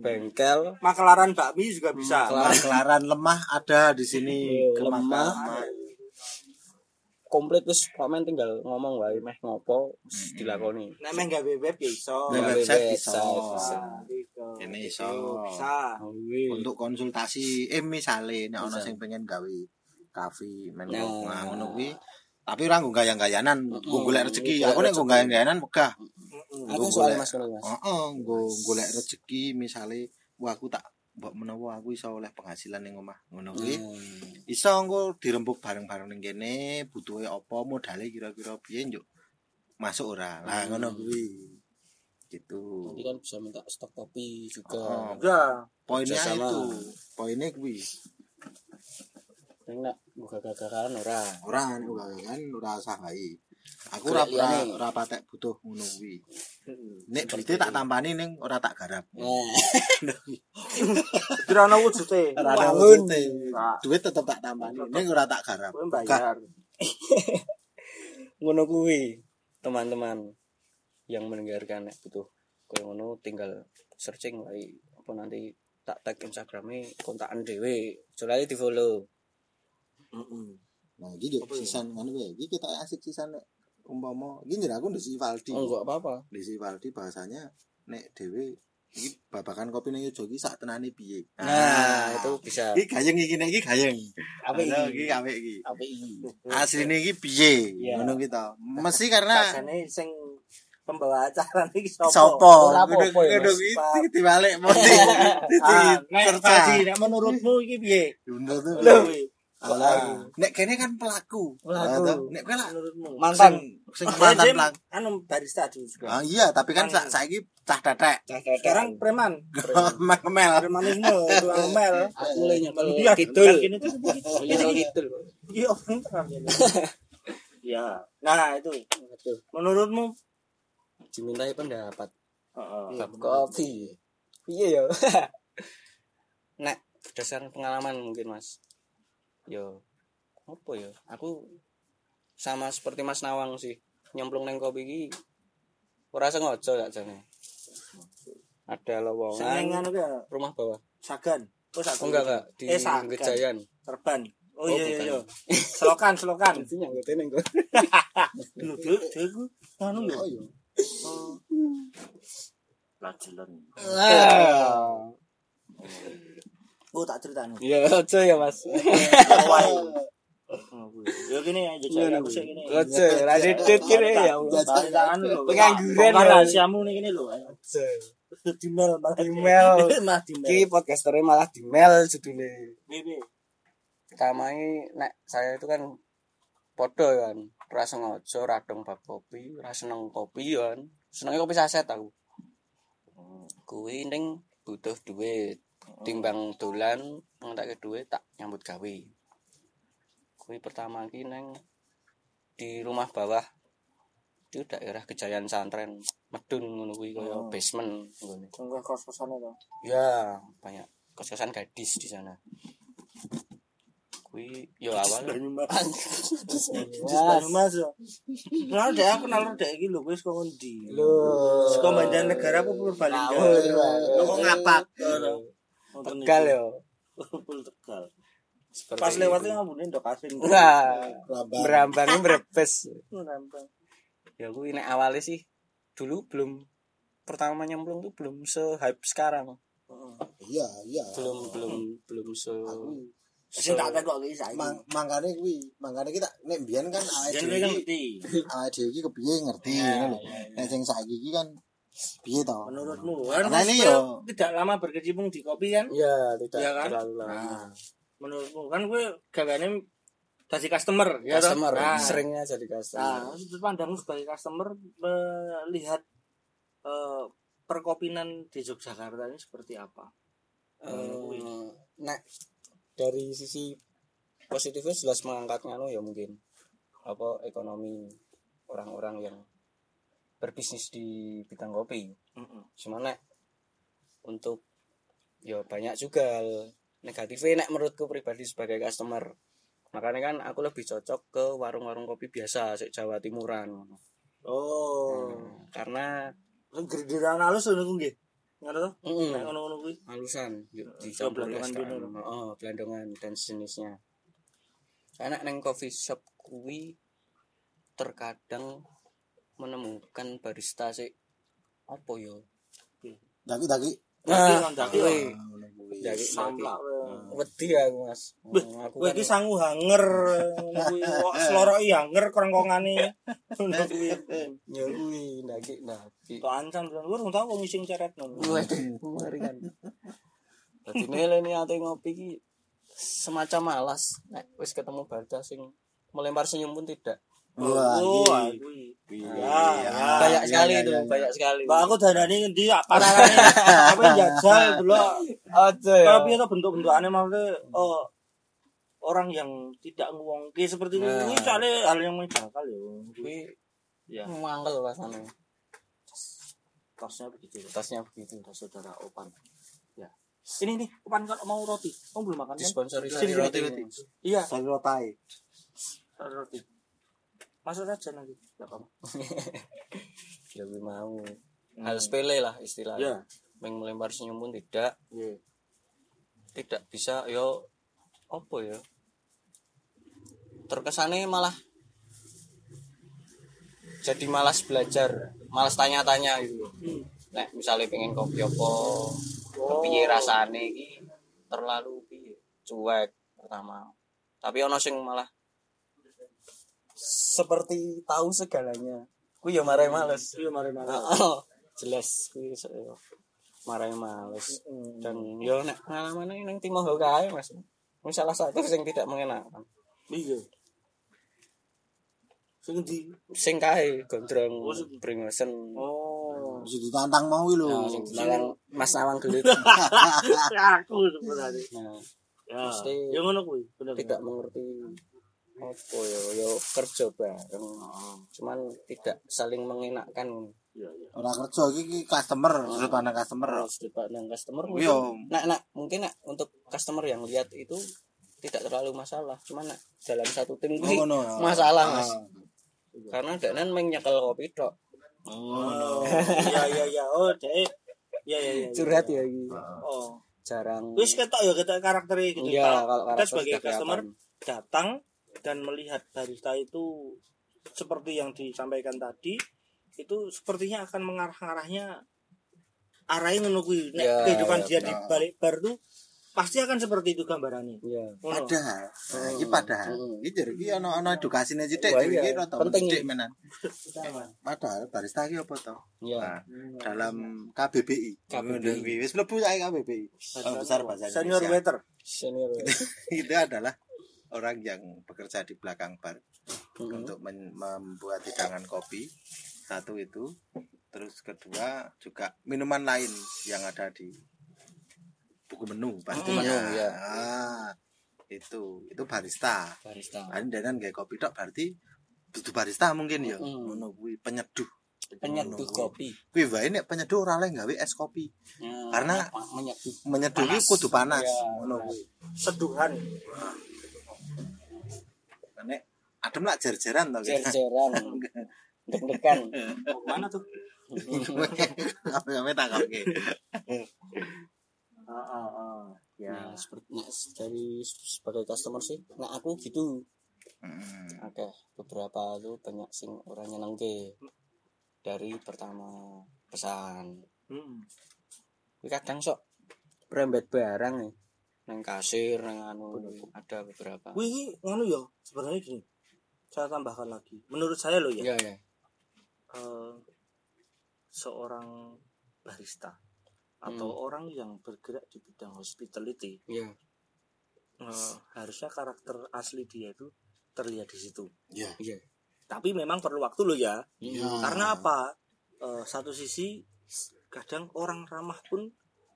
bengkel. Makelaran bakmi juga bisa. Kelaran lemah ada di sini. Oh, lemah. Komplit wis komen tinggal ngomong wae meh ngopo wis dilakoni nek meh gawe web ya iso Gawe website iso. Gitu. Ini iso. bisa Untuk konsultasi, eh misale nek ana sing pengen gawe kafe men Nah. nah ngono kuwi. Tapi ora nggo gayang-gayanan, nggo golek rezeki. Golek Aku nek nggo rezeki. gayang-gayanan megah. Aku golek- mas nggo golek rezeki misale wah aku tak mbok menawa aku iso oleh penghasilan ning omah ngono kuwi. Hmm. Iso engko dirembuk bareng-bareng ning kene, butuhe apa, modale kira-kira piye njuk. Masuk ora. Lah Hmm. ngono kuwi. Gitu. nanti kan bisa minta stok kopi juga Oh. ya Poinnya itu. Poinnya kuwi. Ini nak buka gagaran ora Ora ora kan ora usah wae. Aku ora ora ora patek butuh ngono kuwi. Nek duite tak tampani ning ora tak garap. kira ana wujude Ora Bangun. wujude. Duit tetep tak tampani. Ning ora tak garap. kowe bayar ngono kuwi teman-teman yang mendengarkan nek butuh koyo ngono tinggal searching wae. Apa nanti tak tag Instagramnya kontakan dhewe. Soalnya di follow Nah, iki yo? sisan ngono wae. Iki kita asik sisan nek umpama njero aku ndesi Valdi. oh enggak apa-apa Ndesi Valdi bahasanya nek dhewe iki babakan kopi ning Yojo iki sak tenane piye. nah itu bisa iki gayeng iki nek iki gayeng. Apik iki? iki apik iki. apa ini Asline iki piye? Iya. Ngono kita. Mesti karena Sakjane sing pembawa acara iki sapa? Ora apa-apa ya. Iki dibalik mesti. Ah, nek menurutmu iki piye Bener Alah. Nek kene kan pelaku. Pelaku. Nah. Nek kowe lah mantan sing mantan pelaku. anu barista dulu juga Ah iya, tapi kan sa Kan- saiki cah tetek. sekarang preman. Mel. premanisme tukang mel. Mulai nyapel Iya, kidul. gini tuh nyapel kidul. Iya orang ini. ya nah itu. Menurutmu? Dimintai pendapat. Heeh. kopi iya ya nek berdasarkan pengalaman mungkin mas yo. Apa ya? Aku sama seperti mas Nawang sih. Nyemplung neng kopi iki ora sengaja gak jane. Ada Sing lowongan rumah bawah. Sagan. Oh Sagan. Oh enggak enggak. Di eh Sagan. Gejayan. Serban Oh, oh iya iya iya. Selokan selokan. Itu nyangkut neng kok dulu dulu dulu anu ya Oh iya. Oh. Lajelan. Oh tak cerita anu. iya aja ya mas Wae. Yo gini ya jajal aku sih gini. Ojo, ra didit kene ya Allah. Tangan. Pengangguran, rahasiamu nih gini lho. Ojo. Di mail malah di Email. Malah di mail. Iki podcasternya malah di mail judulnya. Bibi. Pertama ini nek saya itu kan podo kan. Ora sengaja radong bab kopi, ora seneng kopi kan. Senengnya kopi saset aku. Kuwi ning butuh duit. Timbang dolan ngentek duit tak nyambut gawe. Kuwi pertama iki neng di rumah bawah itu daerah Kejayaan Santren Medun ngono kuwi kaya Oh. basement ngono. Enggak kos-kosan itu. Ya, banyak kos-kosan gadis di sana. Kui yo awal. Banyumas. Di Mas. Banyumas yo. Nah, dek aku kenal dek iki lho wis kok ngendi. Lho. Saka Banjarnegara apa Purbalingga? Lho kok ngapak. Tegal yo. Pul Tegal. Seperti Pas itu. lewatnya ngambune ndok asin. Wah, Lambang. berambangnya brebes. Nambang. Ya kui nek awalnya sih dulu belum pertama nyemplung tuh belum se-hype sekarang. Iya, iya. Belum belum belum se Aku Sing tak tekok iki saiki. mang mangkane kuwi, mangkane kita nek mbiyen kan awake Jan dhewe kan ngerti. awake dhewe iki kepiye ngerti Ya, ngono lho. ya, ya. Nek sing saiki iki kan piye to? Menurutmu kan Nah, Mas ini Bel yo. tidak lama berkecimpung di kopi kan? Ya, tidak Iya kan? terlalu lama. Nah, menurutmu kan gue gawane dadi customer ya toh? customer Nah, seringnya jadi customer. Nah, sudut pandangmu sebagai customer melihat eh, perkopinan di Yogyakarta ini seperti apa? Eh, nek dari sisi positifnya jelas mengangkat nganu ya mungkin apa ekonomi orang-orang yang berbisnis di bidang kopi. Heeh. cuma nek untuk ya banyak juga negatifnya nek menurutku pribadi sebagai customer makanya kan aku lebih cocok ke warung-warung kopi biasa sik Jawa Timuran. Oh, Nah, karena gerderan halus ngono kuwi nggih. Ngono mm, Nek ngono-ngono kuwi. halusan dicampur oh belandongan dan sejenisnya. Karena neng coffee shop kuwi terkadang menemukan barista sih apa yo. Daki kan daki. kuwi. Ah, ngono kuwi. Daki, Samplak. wedi aku mas aku Kowe kan iki sangu hanger kuwi kok sloroki hanger kerengkongane. Ngono kuwi. ya kuwi ndaki ndaki Kok ancam kan gue tau kok ngising ceret ngono. mengerikan dadi nilai nih ate ngopi ki semacam malas nek wis ketemu barista sing melempar senyum pun tidak Wah, Oh, iya. kuwi. Iya, Ya, iya. ya. banyak sekali itu banyak sekali Mbak aku dandani ngendi parane apa jajal dulu. aja ya Tapi itu bentuk-bentukane maksudnya oh, orang yang tidak ngwongke seperti ini Nah. ini soalnya hal yang menjangkal ya. kuwi Ya, mangkel rasanya tasnya begitu. tasnya begitu Tas saudara Opan. Ya. Ini nih, Opan kalau mau roti. Kamu belum makan kan? disponsori Sini, roti roti. Iya, Sari rotai. roti. Masuk aja nanti. Enggak apa-apa. lebih mau hal sepele lah istilahnya Ya. Meng melempar senyum pun tidak Iya. tidak bisa yo apa ya terkesannya malah jadi malas belajar malas tanya-tanya gitu Hmm. nah misalnya pengen kopi apa rasane iki terlalu piye cuek pertama tapi ono sing malah seperti tahu segalanya ku ya marah males Iya, mari mari. Oh, jelas kuwi se- marah males dan yo nek pengalaman nang Timoho kae Mas. Ini salah satu yang tidak mengenakan. Iya. Sing ndi? Sing kae gondrong Oh, sing- bringosen. Oh. Mesti ditantang mau iki lho. Nah, sing dilarang Mas Nawang gelit. aku sebenarnya. Nah, Ya. Mesti- Ya ngono kuwi, bener. tidak mengerti apa ya yo kerja bareng. Cuman tidak saling mengenakkan. Iya, iya. Ora kerja iki customer, sudut pandang customer. Harus dipandang customer. Iya. mungkin- Nah, nah, mungkin nak untuk customer yang lihat itu tidak terlalu masalah. Cuman nak dalam satu tim Oh, kuwi ngono ya. masalah, Mas. Ah. Karena danan menyekel kopi tok. Oh, iya iya iya. Oh, dek. Iya iya iya. Curhat ya iki. Oh. Jarang. Wis ketok ya ketok karakternya gitu. Iya, Kalau kita karakter sebagai customer datang dan melihat barista itu seperti yang disampaikan tadi itu sepertinya akan mengarah-arahnya arahnya. Nek Ya, kehidupan ya, dia di benar. balik bar tuh pasti akan seperti itu gambarannya. Iya. Ngono. Padahal, nah, iki Hmm. padahal. Hmm. Iki jadi iki ana ana edukasine sithik iki iya. rada Penting. sithik menan. Padahal barista iki apa to? Iya. Nah, dalam KBBI. KBBI. Wis mlebu saya KBBI. Oh, besar bahasa Senior waiter. Senior. Itu adalah orang yang bekerja di belakang bar Mm-mm. untuk membuat hidangan kopi. Satu itu. Terus kedua juga minuman lain yang ada di buku menu pastinya. menu, ya. Ah, itu itu barista. barista. Kan dengan kayak kopi tok berarti dudu barista mungkin ya. Mm. Kuwi penyeduh. Penyeduh kopi. Kuwi wae nek penyeduh ora oleh gawe es kopi. Ya, Karena- menyeduh. Menyeduh kudu panas. Ya, Ngono kuwi. Seduhan. Nek adem lah jer-jeran gitu. Jer-jeran. Deg-degan. Oh, mana tuh? Apa-apa tak oke. Ah, ah. Ya. Nah, seperti nah, dari sebagai customer sih, nah aku gitu. Hmm. Oke, beberapa tuh banyak sing orang nyenengke dari pertama pesan. Hmm. Kadang sok rembet barang nih. Nang kasir, nang anu ada beberapa. Wih, ngono ya. Sebenarnya gini. Saya tambahkan lagi. Menurut saya loh ya. Iya, iya. eh, seorang barista atau orang yang bergerak di bidang hospitality Iya. eh, harusnya karakter asli dia itu terlihat di situ. Ya. Iya. Tapi memang perlu waktu loh ya. Ya. Karena apa? Eh, satu sisi kadang orang ramah pun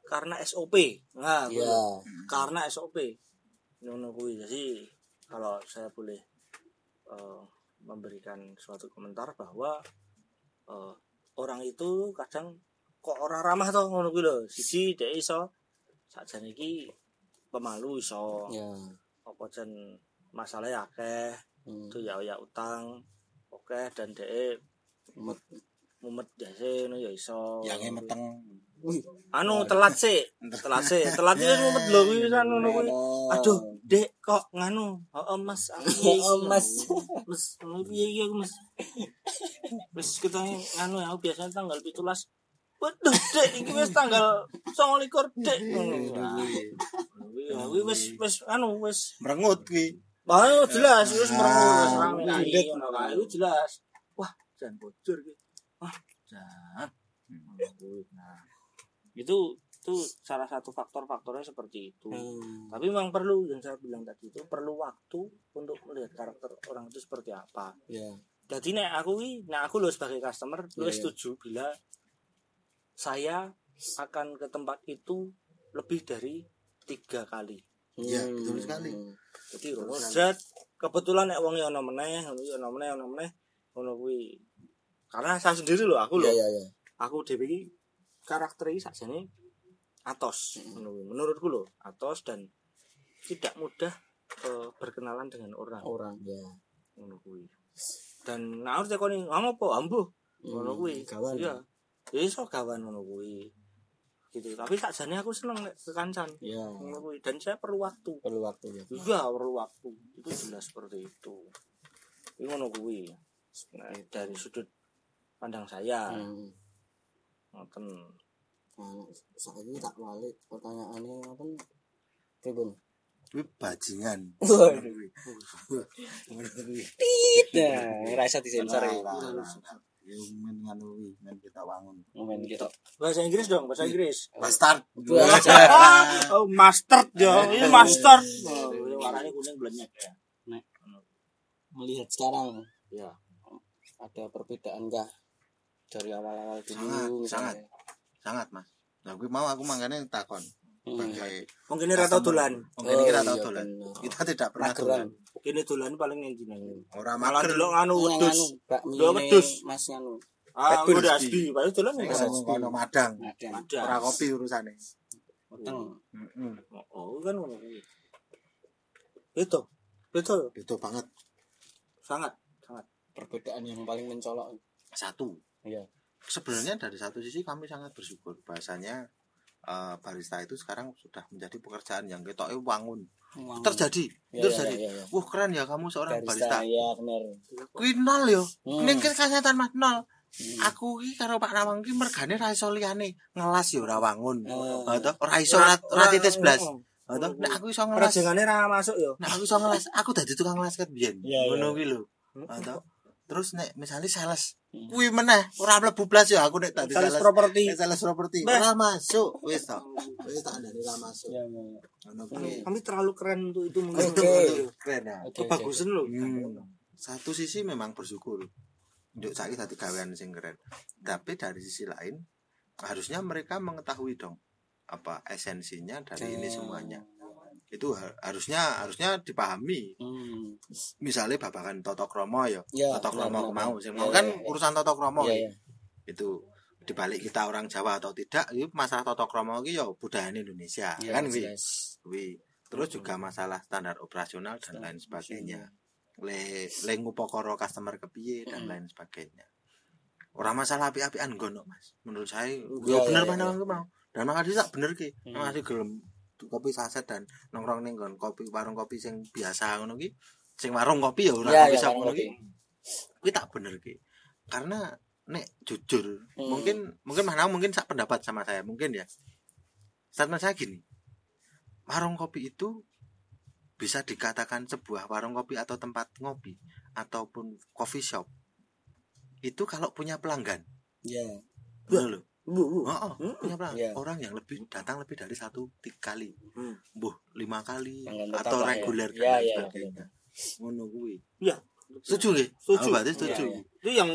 karena SOP. Nah, Iya. betul. karena SOP. Ngono kuwi. Jadi kalau saya boleh eh, memberikan suatu komentar bahwa eh, orang itu kadang kok orang ramah toh ngono kuwi lho. Siji dhek iso sakjane iki pemalu iso. Iya. Apa jen masalah akeh, Hmm. itu ya ya utang. Oke dan dhek Umet. mumet jase ngono ya iso. Yang meteng. Anu telat sih. Telat sih. Telat lho kuwi kan ngono kuwi. Aduh, Dek, kok nganu? Heeh, Mas. Heeh, Mas. Mas, ngono piye iki aku, Mas? Wis kita nganu ya, aku biasanya tanggal 17. Waduh, Dek, iki wis tanggal 29, Dek. Nah, kuwi- kuwi wis wis anu wis Merengut kuwi. Bah, jelas wis merengut wis Ah, rame lagi budet. ngono kae. Itu jelas. Wah, jan bocor iki. Wah, jan. Ngono kuwi. Nah, itu itu salah satu faktor-faktornya seperti itu. Hmm. Tapi memang perlu yang saya bilang tadi itu perlu waktu untuk melihat karakter orang itu seperti apa. Iya. Jadi nek aku nek aku loh sebagai customer, lu iya. setuju bila saya akan ke tempat itu lebih dari tiga kali. Iya, Hmm. betul sekali. Jadi rozat kebetulan nek wong ono meneh, ono meneh, ono meneh, ngono kuwi. Karena saya sendiri loh, aku loh, Iya, iya, iya. aku dhewe iki karakter iki sakjane atos, kuwi. Menurutku loh, atos dan tidak mudah eh, berkenalan dengan orang, Orang, ya. ngono kuwi. Dan nah harus tekoni, "Ngomong apa? Ambuh." Ngono Hmm, kuwi. Kawan. Iya. Ya iso gawan ngono kuwi. Gitu. Tapi sakjane aku seneng nek kekancan. Iya. Ngono kuwi. Dan saya perlu waktu. Perlu waktu ya. Iya perlu waktu itu jelas seperti itu ini ngono kuwi nah, dari sudut pandang saya Hmm. Ngoten Nah, saiki tak balik pertanyaannya ngoten pripun? Kuwi bajingan. Kuwi. Nah, ngerasa disensor ya. Ora, ora, ora. Ya men ngono kuwi, men kita wangun. Momen gitu. bahasa Inggris dong bahasa Inggris Bastard. oh mustard dong ini mustard oh, warnanya kuning blenyek ya Melihat sekarang ya ada perbedaan kah dari awal-awal dulu Sangat, misalnya? Sangat, Mas. Nah, kuwi mau aku mangkane takon. Hmm. Sebagai mungkin ini rata dolan Mungkin kita Oh, tahu iya, dolan. bener. Kita tidak pernah dolan. ini dolan paling yang dina Ora malah delok anu wedus anu, ini, wedus. Mas nganu. ah udah Asbi. asbi paling dolan Red ya Bull. Ono madang. Ada. ada Ora kopi urusane. Utang. Heeh. oh kan ngono itu itu Itu banget. sangat sangat Perbedaan yang paling mencolok. Satu. Iya. Sebenarnya dari satu sisi kami sangat bersyukur bahasanya eh, barista itu sekarang sudah menjadi pekerjaan yang ketoknya wangun. Uang. Terjadi, Iya, terjadi. iya, iya, iya. Wah keren ya kamu seorang Barista, barista. ya benar. Kuwi nol yo. Hmm. Ning kenyataan Mas nol. Hmm. Aku iki karo Pak Nawang ki mergane ra iso liyane ngelas yo ora wangun. Oh. Oh, toh, ora iso ora titis blas. Atau nek aku iso ngelas. Perajengane ra masuk yo. Nek aku iso ngelas, aku dadi tukang ngelas ket biyen. Iya, iya. Ngono kuwi lho. Atau terus nek misalnya sales, kuwi meneh ora mlebu blas ya aku nek dadi Sales sales. properti. Nek sales properti ora masuk wis to. Wis tak andani ora masuk. Ya, ya, ya. Kami terlalu keren untuk itu mungkin. Oke. Keren ya. Oke, oke. Kebagusan loh. Hmm. Satu sisi memang bersyukur. Untuk saya tadi gawean sing keren. Tapi dari sisi lain harusnya mereka mengetahui dong apa esensinya dari ini semuanya. Itu ha- harusnya harusnya dipahami. Hmm. Misalnya babakan Toto Kromo ya. Ya, Toto Kromo mau Ya, mau ya, kan ya. urusan Toto Kromo ya. iya. Itu dibalik kita orang Jawa atau tidak, itu masalah Toto Kromo iki ya budaya Indonesia Ya, kan jelas. Kuwi. Terus juga masalah standar operasional dan lain sebagainya. Le le ngupokoro customer kepiye dan Mm. lain sebagainya. Orang masalah api-apian gono, Mas. Menurut saya, Ya, ya bener ya, ya. mau. Dan makanya tak bener ki. Hmm. Masih gelem kopi saset dan nongkrong ning nggon kopi warung kopi sing biasa ngono ki. Sing warung kopi ya ora Ya, kopi shop warung ngono ki. Kuwi tak bener ki. Karena nek jujur, Hmm. mungkin mungkin mana mungkin sak pendapat sama saya, mungkin ya. Statement saya gini. Warung kopi itu bisa dikatakan sebuah warung kopi atau tempat ngopi ataupun coffee shop itu kalau punya pelanggan Ya. bener loh Bu, bu. Oh, oh, Hmm. punya Iya. orang yang lebih datang lebih dari satu tiga kali Hmm. buh lima kali atau ya. reguler dan Iya, lain iya, sebagainya ngono kuwi Iya. setuju nggih Setuju. Oh, berarti setuju Iya, iya. Itu yang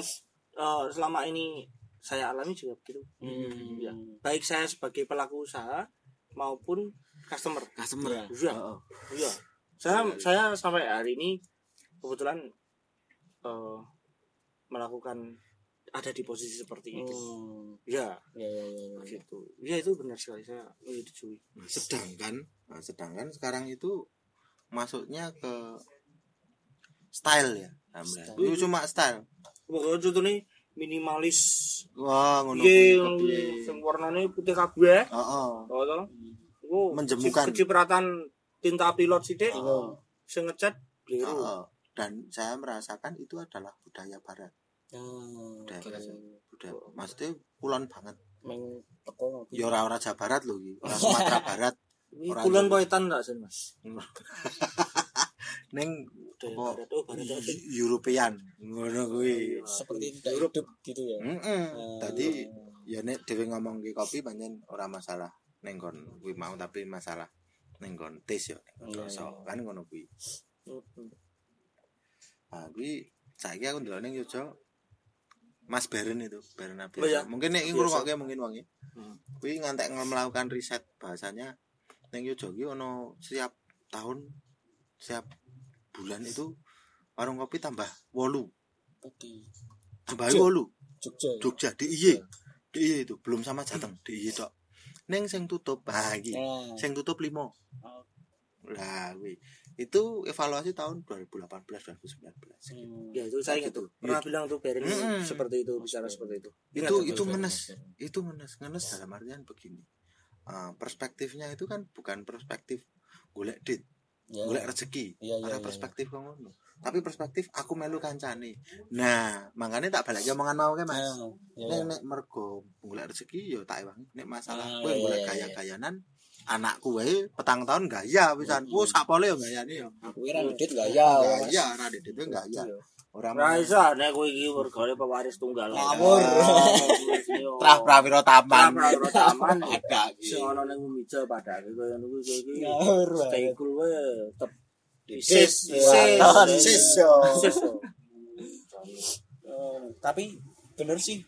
eh, selama ini saya alami juga begitu. Hmm. Ya. Baik saya sebagai pelaku usaha maupun customer. customer Iya. Iya. Oh, oh. Iya. Saya saya sampai hari ini kebetulan eh, melakukan ada di posisi seperti itu. Hmm. Iya, Ya, ya, ya, ya. gitu. Iya itu benar sekali saya menyetujui. Nah, sedangkan nah, sedangkan sekarang itu masuknya ke style ya Style. itu cuma style Pokoknya contohnya minimalis. wah ngono Iya, kuwi sing warnane putih kabeh. oh, oh. Oh. Iku Menjemukan. kecipratan tinta pilot sithik. Oh. Sing ngecat biru. Oh, oh. dan saya merasakan itu adalah budaya barat Budaya oke. barat budaya maksudnya kulon banget. Meng teko ya ora ora Jawa Barat loh iki. Ora Sumatera Barat. Orang kulon poetan enggak sih, Mas? neng apa. Oh? European. Ngono kuwi. Seperti tidak hidup gitu ya. heeh Eh, tadi ya nek dhewe ngomong ke kopi pancen ora masalah. Ning kon kuwi mau tapi masalah. Ning kon tes yo Iya, rasa. iya. kan ngono kuwi. Mm-mm. nah kuwi saiki aku ndelok ning Yojo Mas Beren itu Beren Abdi Oh, iya. mungkin nek ngrungokke mungkin wong Hmm. kuwi ngantek melakukan riset bahasanya ning Yojo ki ono setiap tahun setiap bulan itu warung kopi tambah wolu Oke. tambah Jogja. wolu Jogja. ya? Jogja DIY DIY itu belum sama Jateng DIY tok neng sing tutup bah iki Nah, sing tutup limo Oh. lah kuwi itu evaluasi tahun 2018 2019 hmm. Ya, itu saya ingat Gitu. tuh. Pernah bilang tuh Beren Mm-mm. seperti itu, bicara seperti itu. Ingat itu itu ngenes itu ngenes ngenes dalam artian begini Ah, perspektifnya itu kan bukan perspektif golek dit Ya. golek rezeki Iya, iya, ada iya, perspektif kok ngono tapi perspektif aku melu kancane nah makanya tak balik omongan mau ke mas Ah, ya, nek ya. nek mergo golek rezeki yo tak ewangi nek masalah Ah, kowe iya, golek iya, gaya-gayanan anakku wae petang tahun gaya pisan Mm. ku sapole yo gayane yo Aku kira ya. Mas. gaya ora dit itu gaya ora Ra iso nek kowe iki mergane pewaris tunggal. Ngawur. trah prawiro taman Pra taman. ada Sing ana ning Umija padake ngono kuwi iki. Ngawur. Stay cool wae tetep Sis, Sis, sis tapi bener sih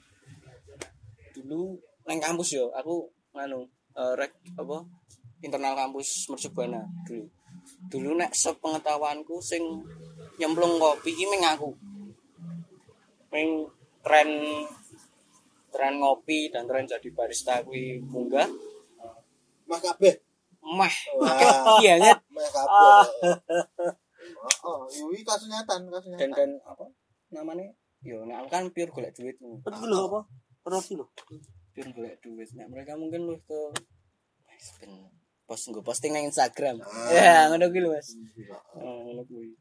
dulu neng kampus yo aku nganu eh, rek apa internal kampus Mercubuana dulu dulu nek sepengetahuanku sing nyemplung kopi iki meng aku. Meng tren tren ngopi dan tren jadi barista kuwi munggah. Mah kabeh. Mah. Wah. iya nyet mah kabeh. Oh iki kasus nyatan kasus dan nyatan dan apa namanya? Yo nek aku kan pure golek duit. Betul lho apa? Roti lho. pure golek duit. Nek mereka mungkin lu ke ben post gue posting nang Instagram Ah. ya ngono kuwi lho Mas Oh, ngono kuwi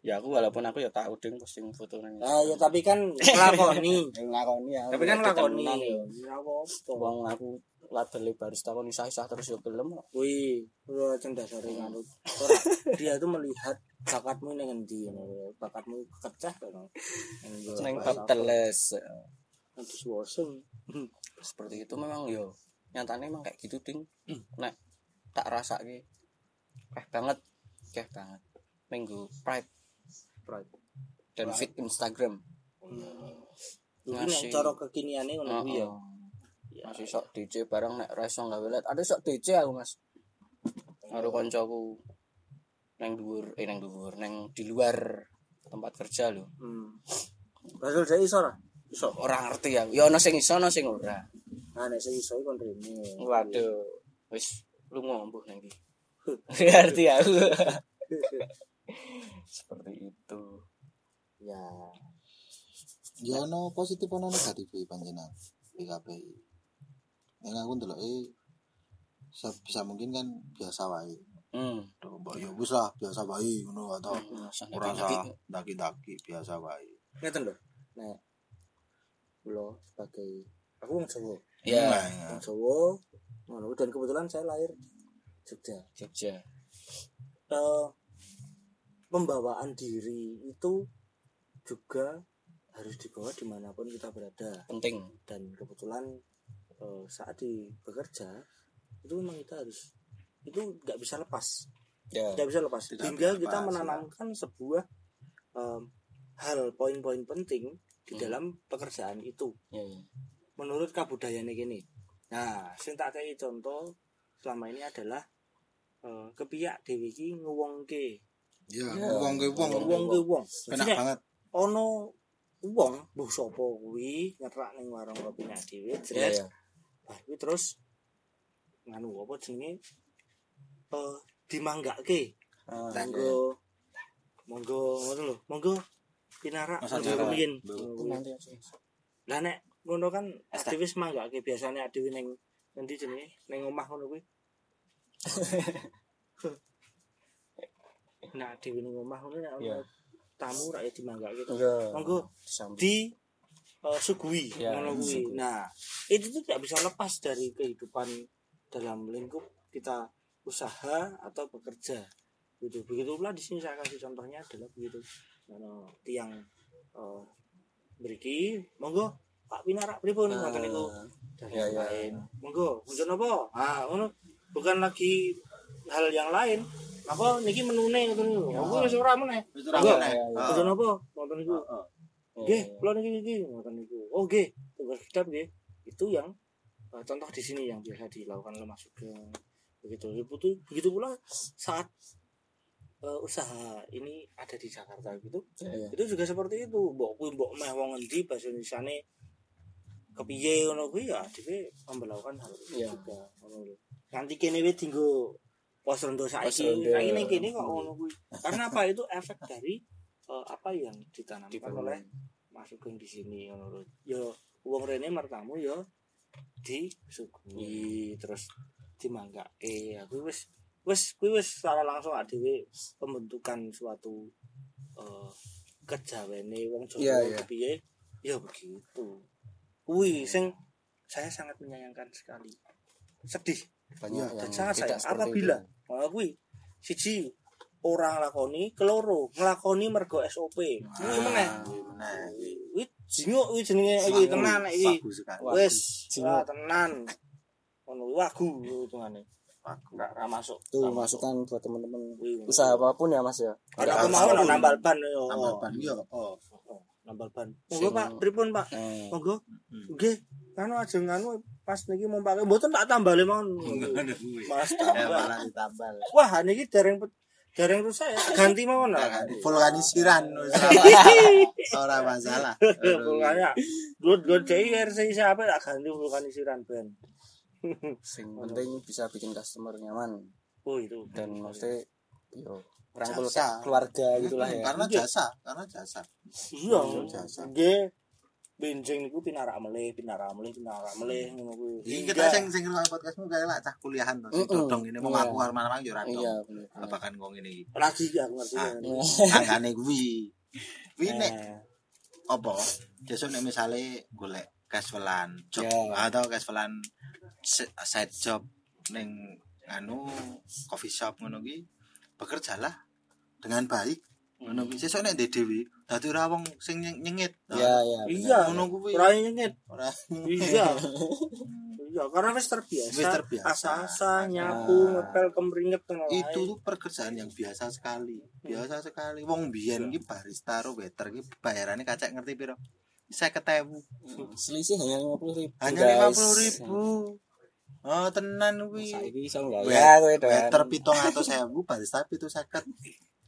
ya aku walaupun aku ya tahu ding posting foto nang Ah ya tapi kan nglakoni. ngakoni ya Tapi kan aku nglakoni. tenan ya Ya apa? wong aku label barista kon isah-isah terus yo gelem kok. Wih, ora cendasare. Ora, dia itu melihat bakatmu ning endi ngono. Bakatmu kecah kan. Neng bab teles. Terus woseng. Seperti itu memang yo nyatanya emang kayak gitu ding. Nek tak rasa ki. Keh banget, keh banget. Minggu Pride Pride. dan fit Instagram. Iki nek Ngasih- cara kekiniane ngono kuwi ya. Masih sok DJ bareng nek iso gawe let. Ada sok DJ aku, Mas. Karo koncoku neng dhuwur, eh neng dhuwur, neng di luar tempat kerja lho. Hmm. Padahal saya iso ora? Iso. Ora ngerti aku. Ya ono sing iso, ono sing ora. Nah, nek sing iso iku rene. Waduh, wis lu ngomong nang iki. Ngerti aku. Seperti itu. Ya. ya ono positif ono negatif panjenengan PKPI yang aku ndeloke sebisa mungkin kan biasa wae Hmm. Mbak ya wis lah biasa wae ngono atau ora lagi-lagi. usah daki-daki biasa wae Ngeten lho. Nek kula sebagai aku wong Jawa. Ya, Nah, Wong Jawa dan kebetulan saya lahir di Jogja. Jogja. Eh, pembawaan diri itu juga harus dibawa di mana pun kita berada Penting. dan kebetulan eh, saat di bekerja itu memang kita harus itu nggak bisa lepas Ya. tidak bisa lepas Tidak hingga bisa kita lepas, menanamkan sebuah em, hal poin-poin penting di Hmm. dalam pekerjaan itu Ya, ya. menurut kabudayaan ini Nah, sing tak kei contoh selama ini adalah uh, kepiak Dewi ki nguwongke. Iya, yeah, yeah. nguwongke wong. Nguwongke wong. Penak banget. Ono wong, mbuh sapa kuwi nyerak ning warung kopi nang dhewe, jres. Yeah, yeah. terus nganu apa jenenge? Eh, uh, dimanggake. Ah, uh, Tanggo monggo ngono lho, monggo pinarak. Mas Jero Lah nek ngono kan aktivis manggake biasane dhewe ning endi jenenge ning omah ngono kuwi nah dhewe ning omah ngono nek Iya. ono tamu rak ya dimanggake Enggak. monggo di eh, sugui Ya, ngono kuwi. Nah, itu tuh tidak bisa lepas dari kehidupan dalam lingkup kita usaha atau bekerja. Gitu. Begitu pula di sini saya kasih contohnya adalah begitu. Ono tiang eh beriki, monggo Pak Pinarak pripun Ah, ngoten niku. Ya, ya. lain. Monggo, muncul apa? Ah, ngono. Bukan lagi hal yang lain. Apa niki menune ngoten niku. Aku wis ora meneh. Wis ora meneh. Ya, ya. Muncul apa? Ngoten niku. Heeh. Nggih, kula niki niki ngoten niku. Oh nggih, tugas kitab nggih. Itu yang eh, contoh di sini yang biasa dilakukan oleh Mas Sugeng. Begitu. Begitu begitu pula saat eh, usaha ini ada di Jakarta gitu. Ya, ya. Itu juga seperti itu. Mbok kuwi mbok meh wong endi bahasa Indonesiane kepiye ngono kuwi ya dhewe memperlakukan hal itu Iya. juga ngono lho. Nanti kene wis dienggo pos rondo saiki. Saiki ning kene kok ngono kuwi. Karena apa itu efek dari eh, apa yang ditanamkan Dibangun. oleh Mas Sugeng di sini ngono lho. Ya wong rene mertamu ya disugui terus dimanggake. Aku wis wis kuwi wis secara langsung dhewe pembentukan suatu eh kejawene wong Jawa Iya, iya. piye ya begitu. Kuwi sing saya sangat menyayangkan sekali. Sedih Banyak Ya, yang dan sangat tidak sayang. seperti Apabila kuwi siji orang lakoni, keloro nglakoni mergo SOP. Kuwi meneh. Meneh. Kuwi jinguk kuwi jenenge kuwi tenan iki. Wis, tenan. Ngono wagu hitungane. Enggak ra masuk. Tuh masukan buat teman-teman usaha apa pun ya Mas ya. Ada kemauan apa pun. nambal ban yo. Tambah ban yo. Oh. Nambal ban. Monggo Pak, pripun Pak? Eh, Monggo. Hmm. Nggih. Anu aja nganu pas niki mau pakai mboten tak tambale mawon. Mas Ya tambal. malah ditambal. Wah, niki dereng dereng rusak ya. Ganti mawon lah. Vulkanisiran ora- masalah. Vulkannya. Gue gue cek RC siapa tak ganti vulkanisiran ben. sing penting bisa bikin customer nyaman Oh itu. dan maksudnya yo rangkul Jasa. keluarga gitulah ya. Karena jasa, karena jasa. iya. jasa. Nggih. Benjing niku pinarak meleh, pinarak meleh, pinarak meleh ngono kuwi. Iki kita sing sing ngrungokne podcastmu kayak lah cah kuliahan to. Sing dodong ini mau Iya. ngaku arep mana yo ora dong. Iya, bener. Apa kan kok ngene iki. lagi aku ngerti. Ah. kan. Tanggane kuwi. Kuwi nek Eh, apa? Besok nek misale golek casualan job Ya. atau casualan se- side job ning anu coffee shop ngono ki bekerjalah dengan baik. Ngono kuwi. Sesuk nek ndek dhewe dadi ora wong sing nyeng- nyengit ya ya Iya. ngono kuwi. Ora nyengit. ora. Iya. Iya, karena wis terbiasa. Wis terbiasa. Asa-asa nyapu, ngepel kemringet tengah itu tuh pekerjaan yang biasa sekali. Biasa sekali. Wong biyen ki barista ro waiter ki bayarannya kacak ngerti piro? Saya ketemu selisih hanya lima puluh ribu hanya lima puluh ribu. Oh tenan kuwi. Saiki iso Wait, enggak ya waiter pitung atau sewu barista pitu seket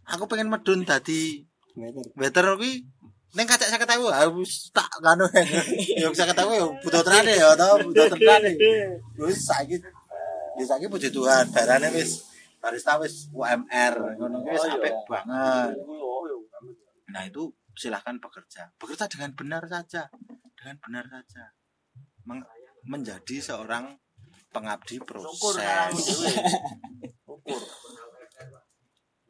aku pengen medun dadi meter waiter kuwi ning kacak saya ketemu harus tak kanu yo saya ketemu yo butuh terane ya tau butuh terane wis saiki ya saiki puji Tuhan barane wis barista wis UMR ngono wis Oh, iya. apik banget Oh, iya. Nah itu silahkan bekerja. Bekerja dengan benar saja. Dengan benar saja. Meng- menjadi seorang pengabdi proses. dhewe.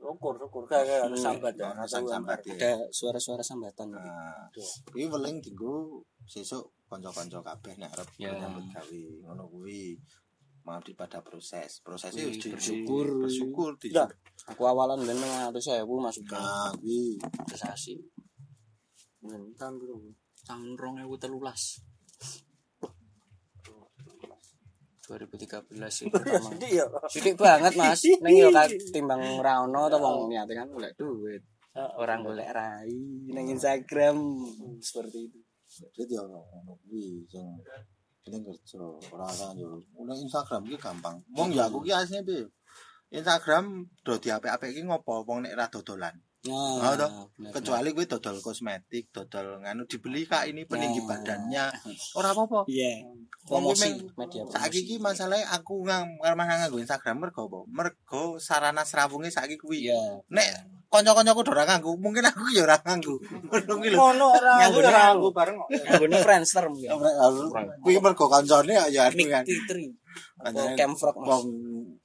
syukur syukur. Kayak ada sambatan ya sambat. ada suara-suara sambatan. Nah, ini paling tinggu sesuk konco-konco kabeh nek arep nyambut gawe ngono kuwi mau pada proses. Prosesnya harus bersyukur. Bersyukur tidak aku awalan dan memang harus saya bu masuk ke kuwi prosesi tahun berapa tahun rong ya gue terlulas 2013 itu pertama Jadi ya. sidik banget mas neng yo timbang rano atau wong niate kan golek duit orang golek rai neng Instagram seperti itu Jadi ya ngono kuwi sing penting kerja ora kan yo. Nek Instagram ki gampang. Wong ya aku ki asline piye? Instagram do diapik-apik ki ngopo wong nek ra dodolan. Nah Oh, toh. bener, Kecuali kuwi dodol kosmetik, dodol nganu dibeli kak ini peninggi Nah. badannya. Ora apa-apa. iya promosi media saiki promosi ki masalahe aku ngang karena nganggo Instagram mergo apa? Mergo sarana serawunge saiki kuwi. iya Nek kanca-kancaku ora nganggo, mungkin aku ya ora nganggo. Ngono kuwi lho. Ngono ora aku Nyanggone ora aku bareng Friendster mungkin Kuwi mergo kancane ya anu Mic. Titri Kancane Camfrog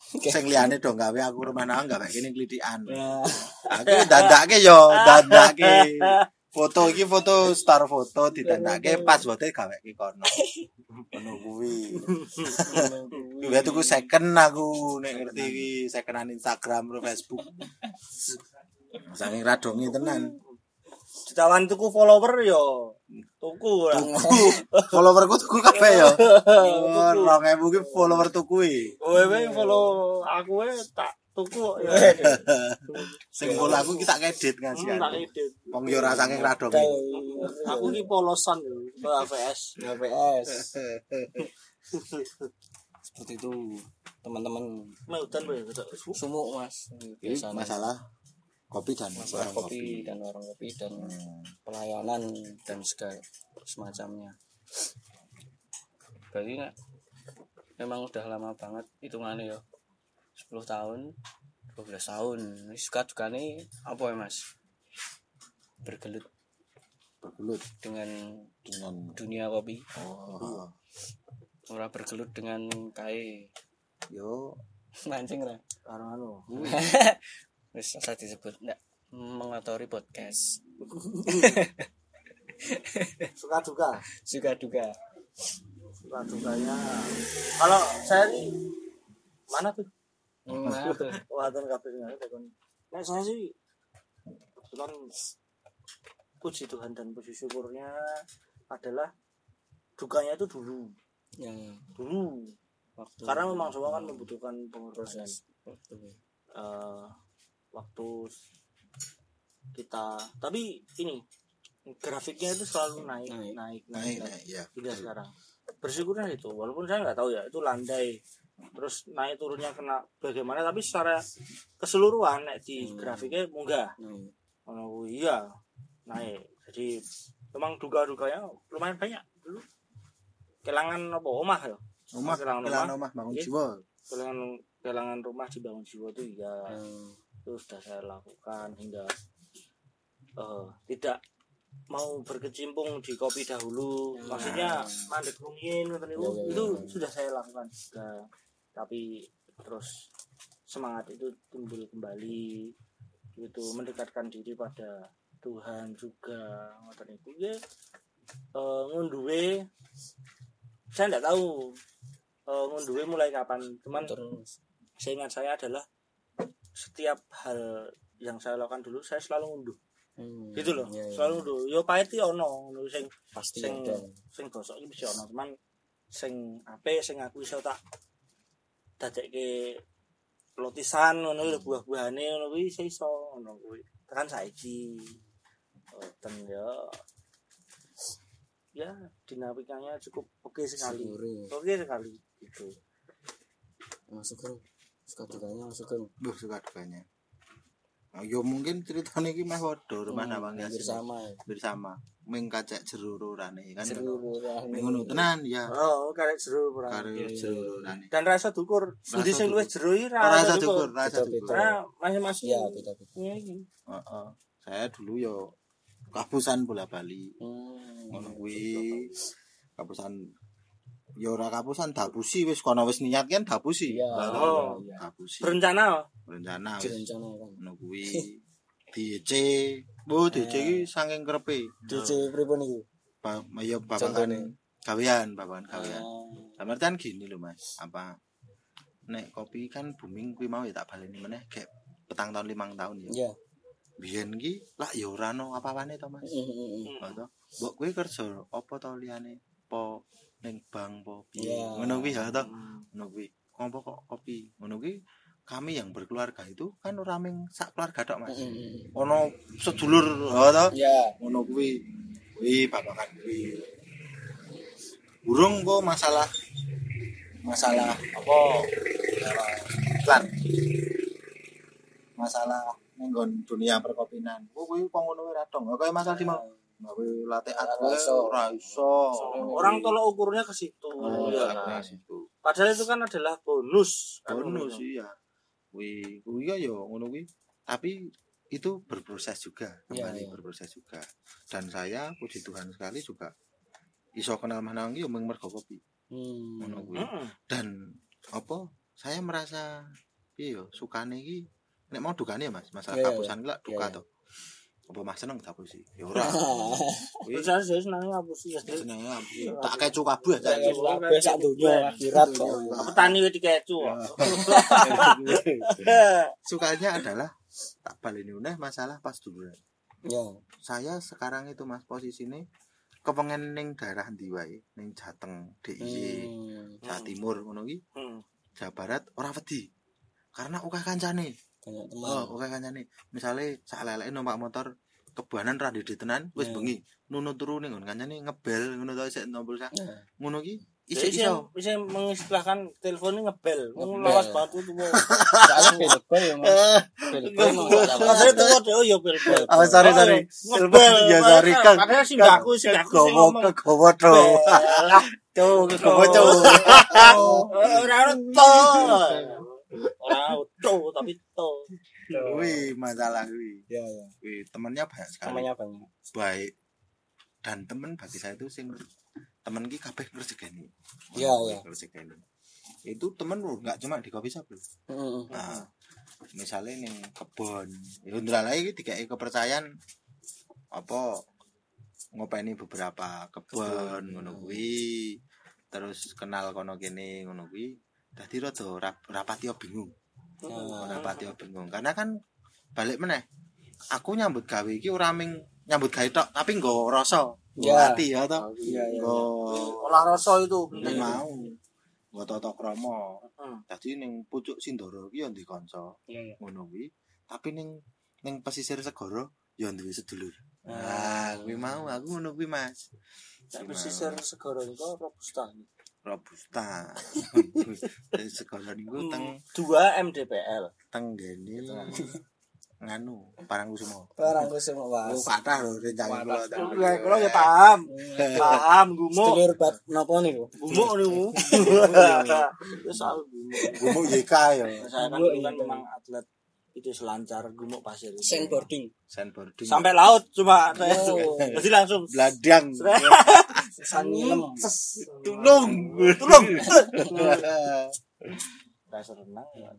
sing liyane do gawe aku rumah nang gawe kene klitikan. Aku dandake yo, dandake. Foto iki foto star foto didandake pas bote gaweke kono. Ngono kuwi. Kuwi tuku second aku nek ngerti iki secondan Instagram atau Facebook. Saking radongi tenan. Ditawan tuku follower yo. Tuku lah. Followerku tuku kabeh yo. Oh, 2000 ki follower tuku iki. Kowe wae follow aku wae tak tuku ya. Sing follow aku ki tak edit Hmm, ngasih. tak edit. Wong yo ora saking radongi. Aku ki polosan yo, AVS. APS seperti itu teman-teman Mau wae. sumuk mas masalah kopi dan masalah warung kopi dan warung kopi dan Hmm. pelayanan dan segala semacamnya. Berarti nak memang udah lama banget hitungannya ya. 10 tahun 12 tahun. Suka dukanya apa ya mas? Bergelut. Bergelut. Dengan dengan dunia kopi. Oh, ora bergelut dengan kai yo. Mancing lah Karo anu. wis usah disebut ndak mengotori podcast Suka duka. suka duga Suka dukanya. Kalau saya nih mana tuh? nah, tuh. Waton kabeh. Nek saya sih kebetulan puji Tuhan dan puji syukurnya adalah dukanya itu dulu ya, dulu waktu karena memang semua kan membutuhkan pengorbanan eh, waktu kita tapi ini grafiknya itu selalu naik Naik. naik naik, naik naik, ya. Hingga sekarang. Bersyukurnya itu walaupun saya nggak tahu ya itu landai. Terus naik turunnya kena bagaimana tapi secara keseluruhan naik di Hmm. grafiknya munggah. Oh iya naik. Jadi memang duga-duganya lumayan banyak. Dulu kelangan apa? Omah ya? Rumah kelangan kelan rumah rumah bangun Iya. jiwa. Kelangan kelangan rumah dibangun jiwa itu ya nah, itu sudah saya lakukan hingga eh, tidak mau berkecimpung di kopi dahulu. Maksudnya mandek niku, Ya, ya, ya, itu ya. sudah saya lakukan. Juga tapi terus semangat itu timbul kembali. Itu mendekatkan diri pada Tuhan juga ngoten niku. Ya eh, ngunduhe saya tidak tahu eh, ngunduhe mulai kapan. Cuman terus. seingat saya adalah setiap hal yang saya lakukan dulu saya selalu ngunduh. Hmm, gitu loh iya, iya. selalu ngunduh. Yo pahit iki ono sing pasti sing ada. sing gosok iki mesti ono cuman sing apik sing aku iso tak dadekke lotisan ngono lho buah-buahane ngono kuwi iso iso ngono kuwi. Tekan saiki. Boten ya ya dinamikanya cukup oke sekali. Syukuri. oke sekali gitu. Masuk ke suka dukanya Duh, suka dukanya oh, yo mungkin cerita iki meh padha rumah hmm, nawangnya bersama ya. bersama mengkacak jeruru rane kan? Jeruru mengunu tenan ya. Oh karek jeruru rane karek jeruru rane dan rasa dukur sing saya luwes iki oh, rasa dukur rasa dukur. rasa dukur. Masih masih ya beda beda oh, saya dulu yo kapusan bola Bali hmm, ngono kuwi. Kapusan yo ora kapusan dapusi wis kono wis niat kan dapusi. Iya. Oh. iya. Dapusi. berencana Rencana wis direncanakan ngono kuwi. DC. Bu, DC iki saking krepe. DC pripun iku Ba ya Contohnya? babakan gawean, babakan gawean. Ah, Dalam artian gini loh mas, apa nek kopi kan booming kuwi mau ya tak baleni meneh kayak petang tahun limang tahun ya. iya Biyen ki lah ya ora ono apa-apane to mas. Hmm, hmm, hmm. Ngono to. Mbok kowe kerja apa to liyane? Po ning bank po piye? Iya. Ngono kuwi ya to. Ngono kuwi. Kompo kok kopi. Ngono kuwi kami yang berkeluarga itu kan ora ming sak keluarga tok mas. Hmm, hmm, hmm. Ono sedulur ha to. ya ngono kuwi kuwi babakan kuwi burung kok masalah masalah apa iklan masalah nenggon dunia perkopinan kok kuwi kok ngono wae ra dong kaya masalah di mau latte art Ora iso. ora iso orang tolak ukurnya ke situ Oh, Iya karena kan? situ. padahal itu kan adalah bonus kan? bonus iya kuwi kuwi ya ya ngono kuwi tapi itu berproses juga Iya, kembali iya. berproses juga dan saya puji Tuhan sekali juga iso kenal manang yo mung mergo kopi hmm. ngono kuwi dan apa saya merasa piye yo sukane iki nek mau dukane ya Mas masalah Iya, iya, kapusan ki lak duka Iya, iya. Apa Mas? Seneng tapus sih ya ora. Terus saya apa sih ya senenge tak kecu kabeh tak Saya kabeh sak donya akhirat petani wedi kecu sukanya adalah tak baleni meneh masalah pas duluan. Ya. saya sekarang itu mas posisi ini kepengen ning daerah ndi wae? Ning Jateng DIY Hmm. Jawa Timur ngono ki Hmm. Jawa Barat ora wedi. Karena akeh kancane Banyak teman. oh akeh kancane misale sak leleke numpak motor kebuanan ra ndede tenan wis Ya. bengi nunut turu ning nggon kancane ngebel ngono to sik nompol sak ngono ki Bisa isih iso bisa mengistilahkan teleponnya ngebel, Ngebel. lawas batu tuh mau. Soalnya bel-bel ya, Mas. Bel-bel emang gak salah. Rasanya tuh kok oh ya bel bel. Oh, sorry, sorry. Ngebel. Ya, sorry, Kang. Padahal sih aku sih aku sih gowo ngomong. kegowo to Belah. Cuk, kegowo cuk Orang to. Orang tapi to. kuwi masalah kuwi Ya, ya. kuwi temennya banyak sekali Namanya banyak. baik dan temen bagi saya itu sing temen ki kabeh ngrejekeni Iya, iya. ngrejekeni itu temen lu nggak cuma di kopi shop lho. Hmm. nah misalnya ning kebon ya ndralae iki dikai kepercayaan apa ngopeni beberapa kebon ngono kuwi terus kenal kono kene ngono kuwi dadi rada rap- rapati bingung Nah, rapati bingung karena kan balik meneh aku nyambut gawe iki ora ming nyambut gawe tok tapi nggo rasa Ya. hati ya toh Iya, iya. nggo Olah rasa itu ning penting. mau nggo tata krama Hmm. dadi ning pucuk Sindoro ki ya ndek kanca ngono kuwi tapi ning ning pesisir segara ya duwe sedulur Ah. nah kuwi mau aku ngono kuwi Mas Nek pesisir segara niku robusta. robusta Dari segara niku teng Dua MDPL. teng gene nganu Parangkusumo Barang ku semua Oh, was. kathah lho rencana kula kalau ya paham. Paham gumuk. Sedulur bat napa niku? Gumuk niku. Soal gumuk. Gumuk YK ya Saya kan kan memang atlet itu selancar gumuk pasir. Sandboarding. sandboarding Sampai laut cuma saya Oh. jadi langsung bladang Sanilem. tulung. Tulung. Rasa renang ya.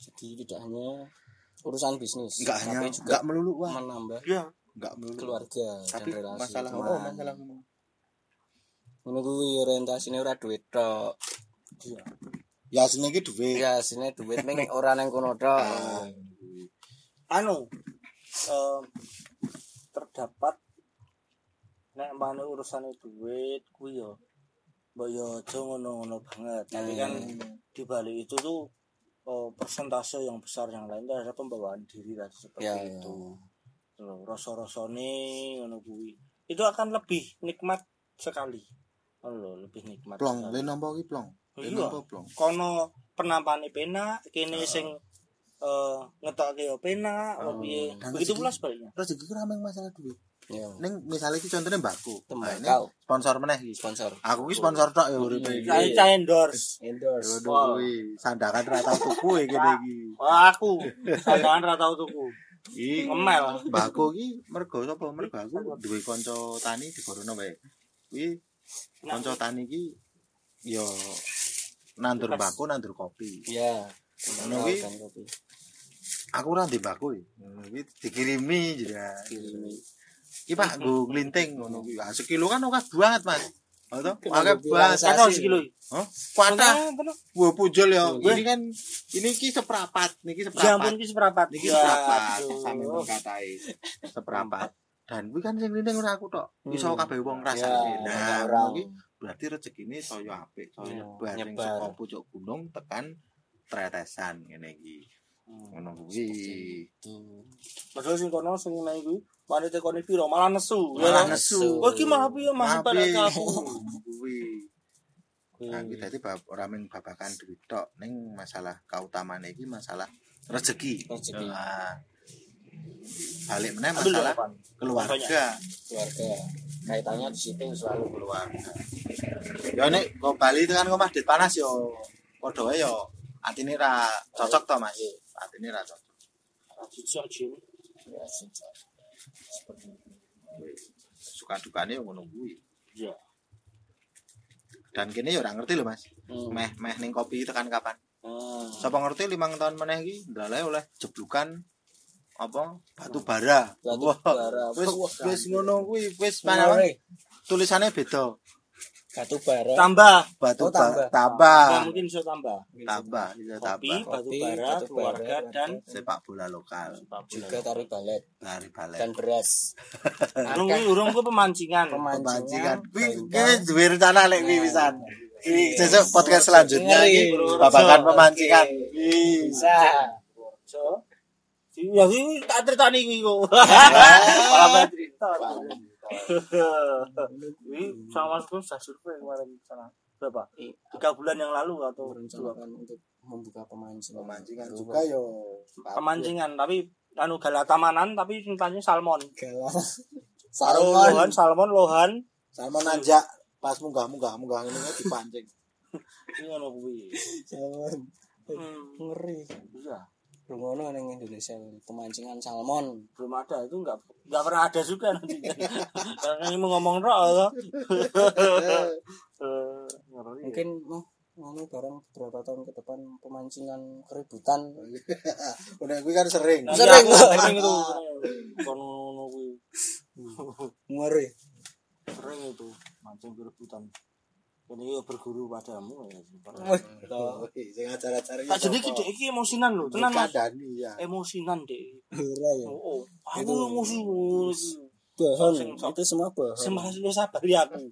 Jadi tidak hanya urusan bisnis, enggak hanya tapi juga enggak melulu wah. menambah Iya. enggak melulu. keluarga tapi dan relasi. masalah teman. oh masalah ngono kuwi orientasine ora duit tok. Ya asline iki duwe ya sine duit ning ora nang kono tok. Ah, anu em, terdapat nek mana urusannya duit kuwi yo mbok yo aja ngono-ngono banget. Tapi kan di balik itu tuh oh, persentase yang besar yang lain itu ada pembawaan diri tadi seperti ya itu. loh rasa-rasane ngono kuwi. Itu akan lebih nikmat sekali. Oh lho, lebih nikmat plong le nompo ki plong? Iya. kono penampane penak kene sing eh ngetokke yo penak Oh, piye? Dan begitu pula sebaliknya. rezeki ki masalah duit ya ning misalnya iki contohnya mbakku tembakau. Sponsor meneh iki. Sponsor. Aku ki sponsor tok ya uripe iki saya endorse. Endorse. Waduh kuwi. Sandakan ra tau tuku iki kene iki. Wah, aku. Sandangan ra tau tuku. Iki ngemel. Mbakku ki mergo sapa? Mergo aku duwe kanca tani di Gorono wae. Kuwi kanca tani ki yo nandur mbako nandur kopi. Ya Ngono kuwi. aku ora ndek mbako iki kuwi dikirimi ya kirimi iki Pak nggo nglinting ngono kuwi ah sekilo kan akeh banget Mas Kenapa akeh banget. kata sekilo Hah? Kuatah. Wah, pujol ya. Ini kan ini ki seprapat, niki ya seprapat. ampun ki seprapat Niki Ya, seprapat aduh. sampe mengkatai. Seprapat. Dan kuwi kan sing nglinting ora aku tok. Iso Hmm. kabeh wong Ya, ngrasake. Nah, orang. ngono ki berarti rezekine saya apik, saya Ya, nyebar ning saka pucuk gunung tekan tretesan ngene iki. Ngono kuwi. Padahal sing kono sing naik kuwi mari tekoni piro malah nesu. Malah Ya. nesu. Oh ki malah piye masih pada aku. Kuwi. Nah, kita itu bab ora mung babakan duit tok ning masalah kautamane iki masalah rezeki. rezeki Nah, balik meneh masalah keluarga. keluarga kaitannya di situ selalu keluarga. Ya nek kok Bali tekan kok Mas panas yo padha wae yo atine ra cocok to Mas. Atine ra cocok. Jin. ya Suka dukane yo ngono kuwi. Iya. Dan kene yo ora ngerti lho Mas. Hmm. Meh meh ning kopi tekan kapan? Ah, Sapa ngerti limang tahun meneh iki oleh jeblukan apa batu bara. batu bara Wis Wah, wis ngono kuwi wis tulisannya beda. Batu bara Tambah. Batu Oh, ba- tambah. Ya, tambah. mungkin bisa tambah. Tambah, iya Kopi, tambah. batu bara, batu keluarga bara, dan Sepak bola lokal. juga tari balet Dari balai. dan beras Anu kuwi urung ku pemancingan. Pemancingan. Kuwi duwe rencana lek kuwi pisan. Iki sesuk podcast selanjutnya iki babakan pemancingan. Ih. bisa So, ya iki tak critani kuwi kok. Cerita. Ini sama Mas Gun sudah survei kemarin di sana. Berapa? Tiga bulan yang lalu atau dua? merencanakan untuk membuka pemancingan Pemancingan juga yo. Pemancingan tapi anu galatamanan tapi cintanya salmon. galah Karo salmon lohan, salmon, lohan. Salmon nanjak pas munggah-munggah munggah ngene dipancing. Ini ngono kuwi. salmon Hmm, ngeri iya. Rungono ning Indonesia pemancingan salmon Belum ada itu enggak enggak pernah ada juga nanti. Karena ini mau ngomong roh ya. Eh, ngeri. mungkin oh, ngono barang beberapa tahun ke depan pemancingan keributan Udah kuwi kan sering. Nah, Sering, iya, sering itu. Kon ngono kuwi. ngeri Sering itu mancing berebutan. Ini yo berguru padamu ya. Oh, sing acara-acara Tak jadi iki Dek, iki emosinan lho, tenan Mas. Ya. Emosinan dek. ora ya Oh, oh. aku emosi. bohong itu semua bohong Semalas lu sabar ya aku.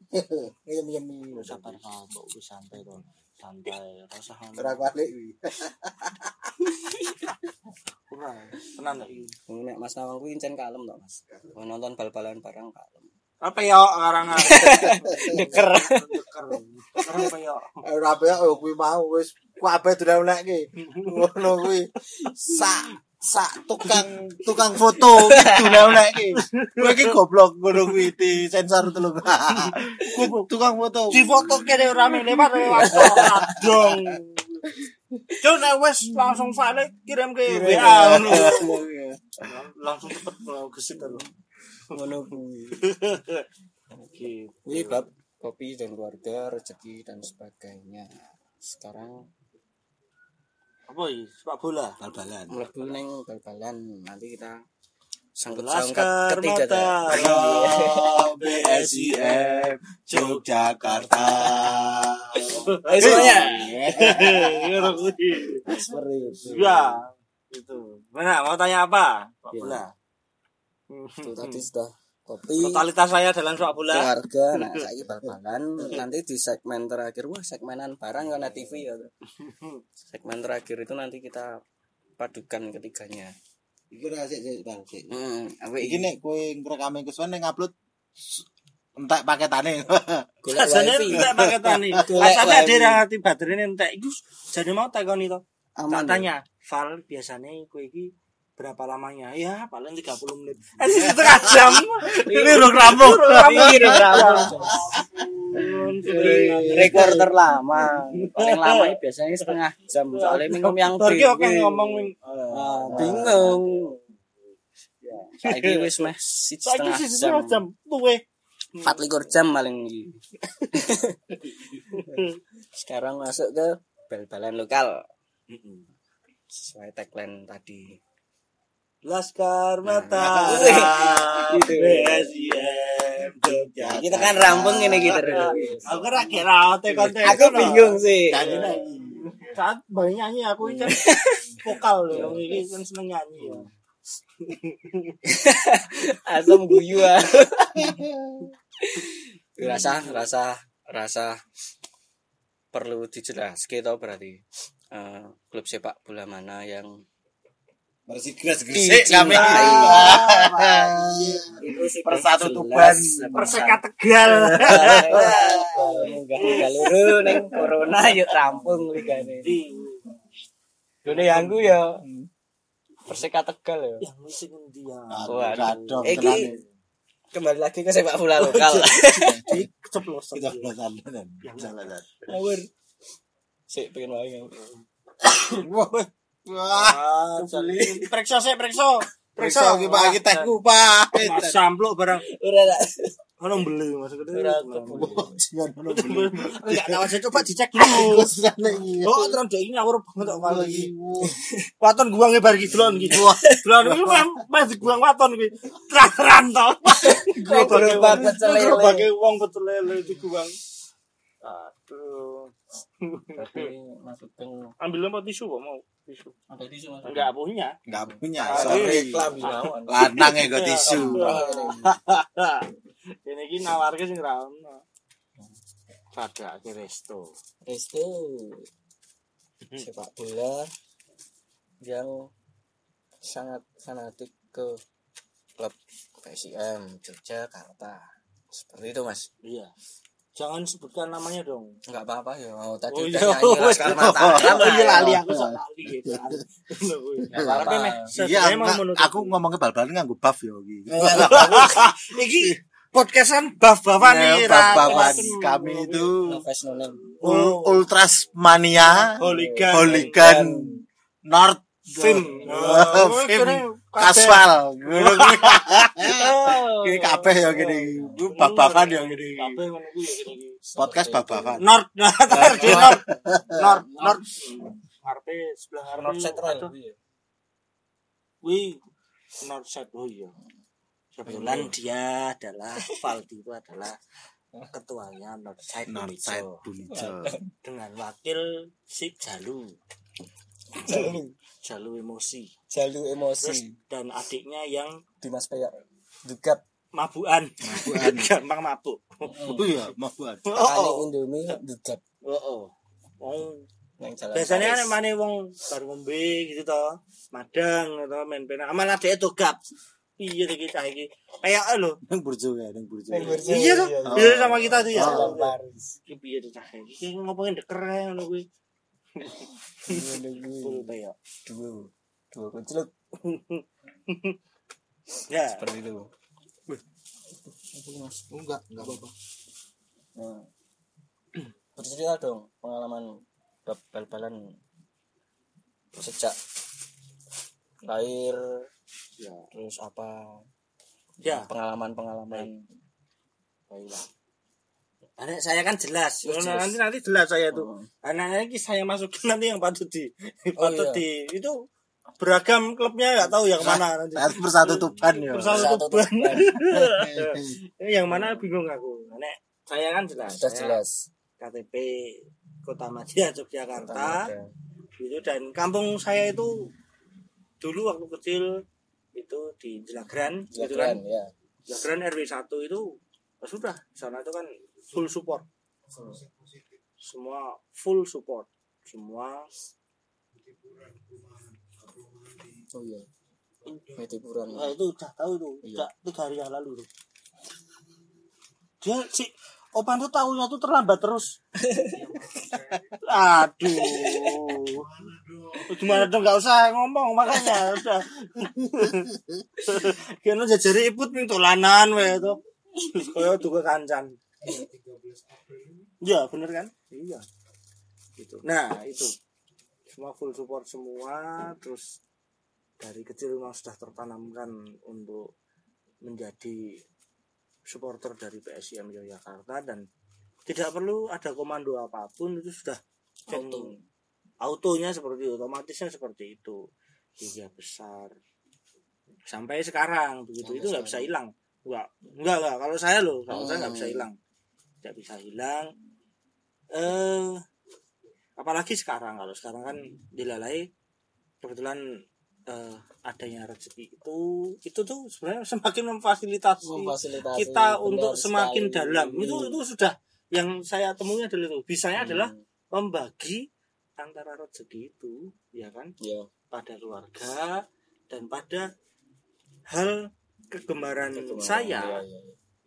Ngem ngem. Lu sabar kok wis santai to. Santai, rasa Ora balik kuwi. Ora, tenan nek iki. nek kuwi encen kalem to Mas Mau nonton bal-balan bareng kalem Apa ya karangan? deker Deker. Apa ya? Ora apa ya oh, kuwi mau wis kabeh dilewneke. Ngono kuwi. Sak sak tukang tukang foto iki dilewneke. Kowe iki goblok ngono kuwi di sensor telung. Ku tukang foto. Di foto kene rame lewat lewat. Adong. Cuk nek wis langsung file kirim ke WA ngono. Langsung cepet mau gesit lho. Ngono kuwi Oke. Ini bab kopi dan keluarga, rezeki dan sebagainya. Sekarang Apa iki? Sepak bola. Bal-balan. mlebu neng bal-balan. Nanti kita sangkut sangkut ketiga Mata. Ayo BSIM Yogyakarta. Ayo semuanya. Seperti Seperti itu. Ya, itu. Mana mau tanya apa? Pak Ya. bola. Itu tadi sudah kopi Totalitas saya dalam sepak bola. keluarga nah saya bal-balan nanti di segmen terakhir wah segmenan barang karena TV ya segmen terakhir itu nanti kita padukan ketiganya Iki ora sik sik Bang, sik. hmm, apa Iki nek kowe ngrekame kesuwen ning upload entek paketane. golek Asane wifi entek paketane. Ada yang ngerti baterainya entek. Iku jane mau takoni to. aman Tak tanya, Val biasanya kowe iki berapa lamanya? Ya, paling 30 menit. Eh, setengah jam. Ini rung rampung. Iya, rekor terlama paling lama ini biasanya setengah jam. Soalnya minum yang Barki oke ngomong wing. Ah, bingung. Saiki wis meh setengah jam. luwe. empat likur jam paling sekarang masuk ke bal-balan lokal. Sesuai tagline tadi Laskar Mata. Gitu. BSIM Jogja. kita kan rampung ini gitu Aku kira kira ote konten. aku bingung sih Nyanyi lagi. Saat banyak nyanyi aku kan vokal loh. Ini kan seneng nyanyi ya. asam guyu ah. rasa rasa rasa perlu dijelaskan tau berarti eh, klub sepak bola mana yang Masih gres-gresik Dicintai. kami. itu sih Persatu. Tuban. Perseka Tegal. munggah liga loro ning corona yuk rampung ligane Dene yangku ya Perseka Tegal ya Yang musik endi ya? Waduh. Aduh, Iki- kembali lagi ke sepak bola lokal Di belasan tenan. Jalan-jalan. ngawur sik pengen wae Wah. Wah. Ah, jadi periksa sih, periksa. Periksa iki Pak iki tehku Pak. Mas sampluk barang. ora tak Ono beli maksudnya. ora Jangan ono beli. Enggak tahu aja coba dicek dulu. Oh, terus dek ini ngawur banget kok kalau iki. Waton guang e bar iki delon iki. Delon iki mas guang waton iki. Teran to. Gerobake wong pecel lele di guang. Aduh. Tapi maksudnya Ambil apa tisu kok mau tisu. ada tisu mas Enggak punya. Enggak punya. Sorry. Mawon Lanang kok tisu. Ini iki nawarke sing ra ono. Padake resto. Resto sepak bola yang sangat fanatik ke klub PSIM Yogyakarta seperti itu mas Iya. Jangan sebutkan namanya dong. nggak apa-apa ya oh, tadi Oh, udah iya. Oh iya lali aku sok lali gitu. Apa-apa. Iya, enggak, menutup. aku ngomongnya bal-balan nganggo buff yo iki. Iki podcastan buff-buffan nih. Buff-buffan kami itu Nafas Nuning. ul- Ultras Mania, Hooligan. Hooligan North Film. Oh, Oh. Kaswal. Oh. Ini kabeh ya gini. Ku bab-baban ya gini. Ya gini. Podcast bab-baban. North, North, di North, North, North. Ngarepe sebelah ngarepe. North Central. Aduh, Wih, North Side oh iya. Kebetulan dia adalah Valdi itu adalah ketuanya North Side North Side Bulijo. Bulijo. dengan wakil si Jalu Jalu, Jalu emosi jalu terus emosi. dan adiknya yang Dimas Peyak. Dugat. mabuan Mabukan. gampang mabuk Oh iya, mabuan. oh oh Indomie dugat. oh, oh. Oh, Yang jalan. biasanya kan mana wong baru ngombe gitu toh madang atau main pena amal adiknya togap iya iki cah iki kayak lho Nang burjo ya, nang burjo. Yang bersih, iya tuh iya, iya sama kita tuh ya piye tuh cah iki Iki ngomongin deker ae ngono kuwi Kayak Dua. Dua kucluk. ya Seperti itu. Enggak, enggak apa-apa. Nah, bercerita dong pengalaman bal-balan sejak lahir ya terus apa ya pengalaman-pengalaman baiklah Anak saya kan jelas. Jelas, Nah, jelas. nanti nanti jelas saya tuh. Oh. Anaknya ini saya masukin nanti yang patut di Oh, patut iya. di itu beragam klubnya nggak tahu yang mana nanti. Satu persatu tuban ya. Bersama Satu tuban. yang mana bingung aku. Nek saya kan jelas. Sudah jelas. KTP Kota Madia Yogyakarta. Itu dan kampung saya itu dulu waktu kecil itu di Jelagran, Ya gitu kan. ya. Jelagran RW 1 itu ya sudah di sana itu kan full support. Semua full support. Semua Oh iya. Metipuran. Nah, itu udah tahu itu, Iya. udah tiga hari yang lalu tuh. Dia si Opan tuh tahunya tuh terlambat terus. Aduh. Gimana dong nggak usah ngomong makanya udah. Kena jajari iput ning dolanan wae to. Kaya duka kancan. Iya, bener kan? Iya. Gitu. Nah, itu. Semua full support semua terus dari kecil memang sudah tertanamkan untuk menjadi supporter dari PSIM Yogyakarta dan tidak perlu ada komando apa pun itu sudah Auto. autonya seperti itu, otomatisnya seperti itu liga besar sampai sekarang begitu Sampai itu nggak bisa hilang nggak nggak nggak kalau saya loh kalau saya nggak Hmm. bisa hilang tidak bisa hilang eh apalagi sekarang kalau sekarang kan dilalai kebetulan eh, adanya rezeki itu itu tuh sebenarnya semakin memfasilitasi Memfasilitasi kita untuk semakin sekali. dalam itu itu sudah yang saya temui adalah itu bisanya adalah Hmm. membagi antara rezeki itu ya kan ya pada keluarga dan pada hal kegemaran kegemaran. saya iya.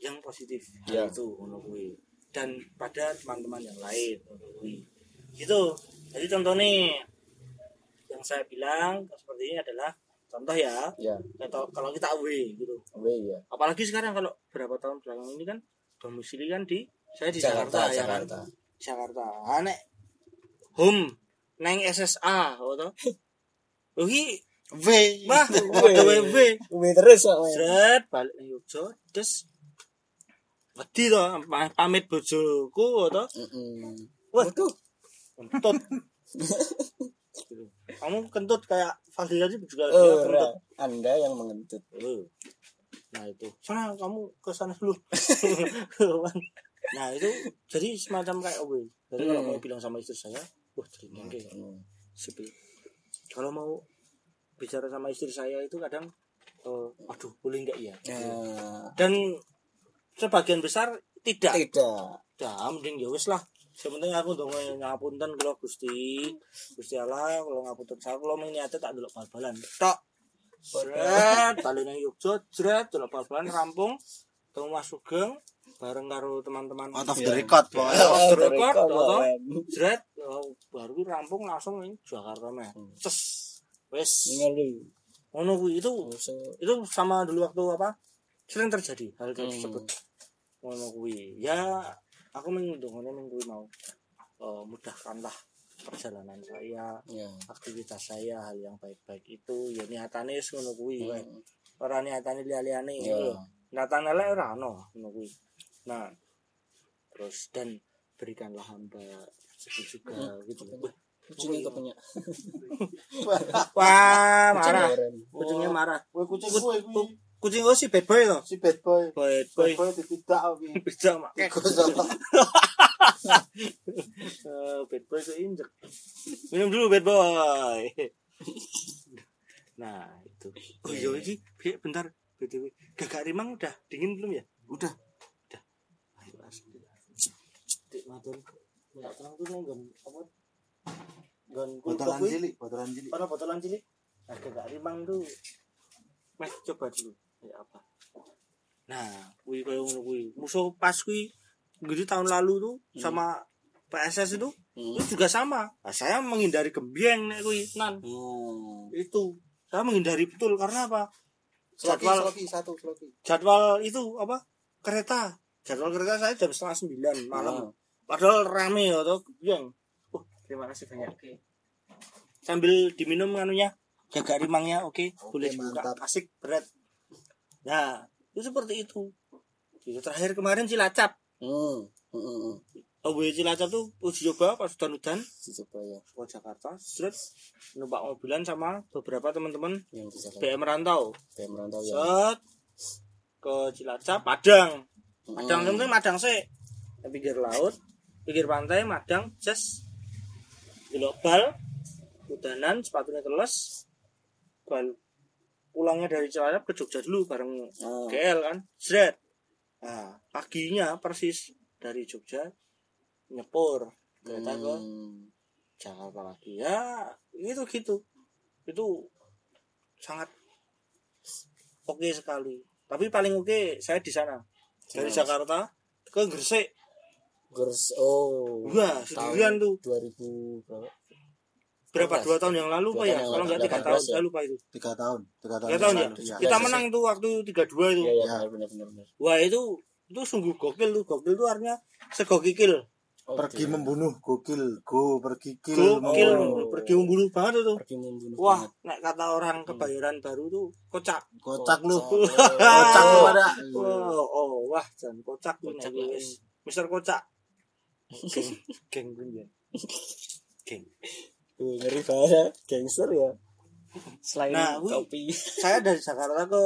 Yang positif. Ya. itu kuwi. dan pada teman-teman yang lain gitu. Jadi contoh nih yang saya bilang seperti ini adalah contoh ya. Ya. Atau kalau kita away gitu. Weh, ya. Apalagi sekarang kalau berapa tahun belakangan ini kan domisili kan di saya di Jakarta Jakarta, ya kan? Jakarta. Jakarta. Aneh home neng SSA atau oh iki V. mah gawe W Weh terus balik Yogyo terus wedi to pa- pamit bojoku to Mm-mm. waduh kentut kamu kentut kayak Fadli aja juga Oh, kentut. Anda yang mengentut Oh. Nah itu, sana kamu ke sana dulu. nah itu jadi semacam kayak oh, Jadi kalau Hmm. mau bilang sama istri saya, wah jadi ngengke, Hmm. sipil. Kalau mau bicara sama istri saya itu kadang, eh, aduh boleh nggak ya? Nah, Dan sebagian besar tidak. tidak Dah, mending ya wis lah. Sebenarnya aku dong ngapunten kalau Gusti, Gusti Allah kalau ngapunten saya kalau niatnya tak delok bal-balan. Tok. Jret, balik nang Yogyo, jret, delok bal-balan rampung. Ketemu Mas Sugeng bareng karo teman-teman. Out of the record Ya, pokoknya. off the record. Weh. Jret, oh, baru rampung langsung ning Jakarta meh. Hmm. Ces. Wes. Ngono kuwi itu itu sama dulu waktu apa? Sering terjadi hal Hmm. tersebut. ngono kuwi ya aku mengundungane minggu mau eh, mudahkanlah perjalanan saya ya aktivitas saya hal yang baik-baik itu ya niatane wis ngono kuwi. Hmm. ora niatane liya-liyane Ya. gitu loh niatan elek ora ono ngono kuwi nah terus dan berikanlah hamba rezeki juga Hmm. gitu Kepenyak. kucingnya kepenyak wah marah kucingnya marah Kowe kucing kuwi. Kucing gue si bad boy loh Si bad boy. bad boy. Bad boy dipidak bisa mak. Apa? Eh, bad boy keinjek minum dulu bad boy. Nah itu. Oh iya ini Bi, bentar. Btw gagak rimang udah? Dingin belum ya? Udah. ayo asli Dik, matur. Nggak tenang tuh nih gon apa? Gon Botolan cilik, botolan cilik. Ono botolan cilik? Nah gagak rimang tuh. Meh coba dulu ya apa? Nah kuwi koyo ngono kuwi. Musuh pas kuwi jadi tahun lalu tuh sama PSS itu Hmm. itu juga sama. Nah, saya menghindari gembieng nek kuwi nan. Hmm. itu saya menghindari betul. Karena apa? Sloki, jadwal sloki satu sloki. jadwal itu apa? Kereta. Jadwal kereta saya jam setengah sembilan malam. Hmm. padahal rame ya tuh gembieng. Oh terima kasih banyak. Sambil diminum anunya gagak rimangnya oke boleh dibuka. mantap. asik berat nah itu seperti itu. Gitu, terakhir kemarin cilacap. Hmm. Hmm, hmm, hmm. away Cilacap tuh uji coba pas hujan-hujan? Dicoba ya. Ke Jakarta seret numpak mobilan sama beberapa teman-teman yang bisa BM rantau. Kayak merantau ya. Set ke Cilacap Padang. Hmm. Madang yang penting Madang sih. Di pinggir laut pinggir pantai Madang just belok bal udanan sepatunya teles. Bal pulangnya dari Cilacap ke Jogja dulu bareng Oh. GL kan. Seret nah paginya persis dari Jogja nyepur kereta ke Hmm. Jakarta lagi. Ya itu gitu. Itu sangat oke sekali. Tapi paling oke saya di sana. Dari Mas? Jakarta ke Gresik. Gers oh. Wah, sendirian tuh. 2000 berapa berapa? Dua tahun yang lalu pak ya? kalau nggak tiga 18 tahun ya? saya lupa itu. Tiga tahun. Tiga tahun tiga tahun ya? lalu, iya. kita Gresik. menang tuh waktu tiga dua itu. Iya iya Ya. benar benar benar. Wah itu itu sungguh gokil tuh. Gokil tuh artinya segokil. Pergi membunuh gokil. Go pergi kill. Gokil membunuh. pergi membunuh banget itu. Pergi membunuh wah banget. nek kata orang kebayaran baru tuh kocak. Kocak lu. Kocak. lu ada. Oh, oh wah jangan kocak lah, wis. Mister kocak. Geng geng gue ya geng Tuh, ngeri banget gangster ya. Selain Nah, topi. saya dari Jakarta ke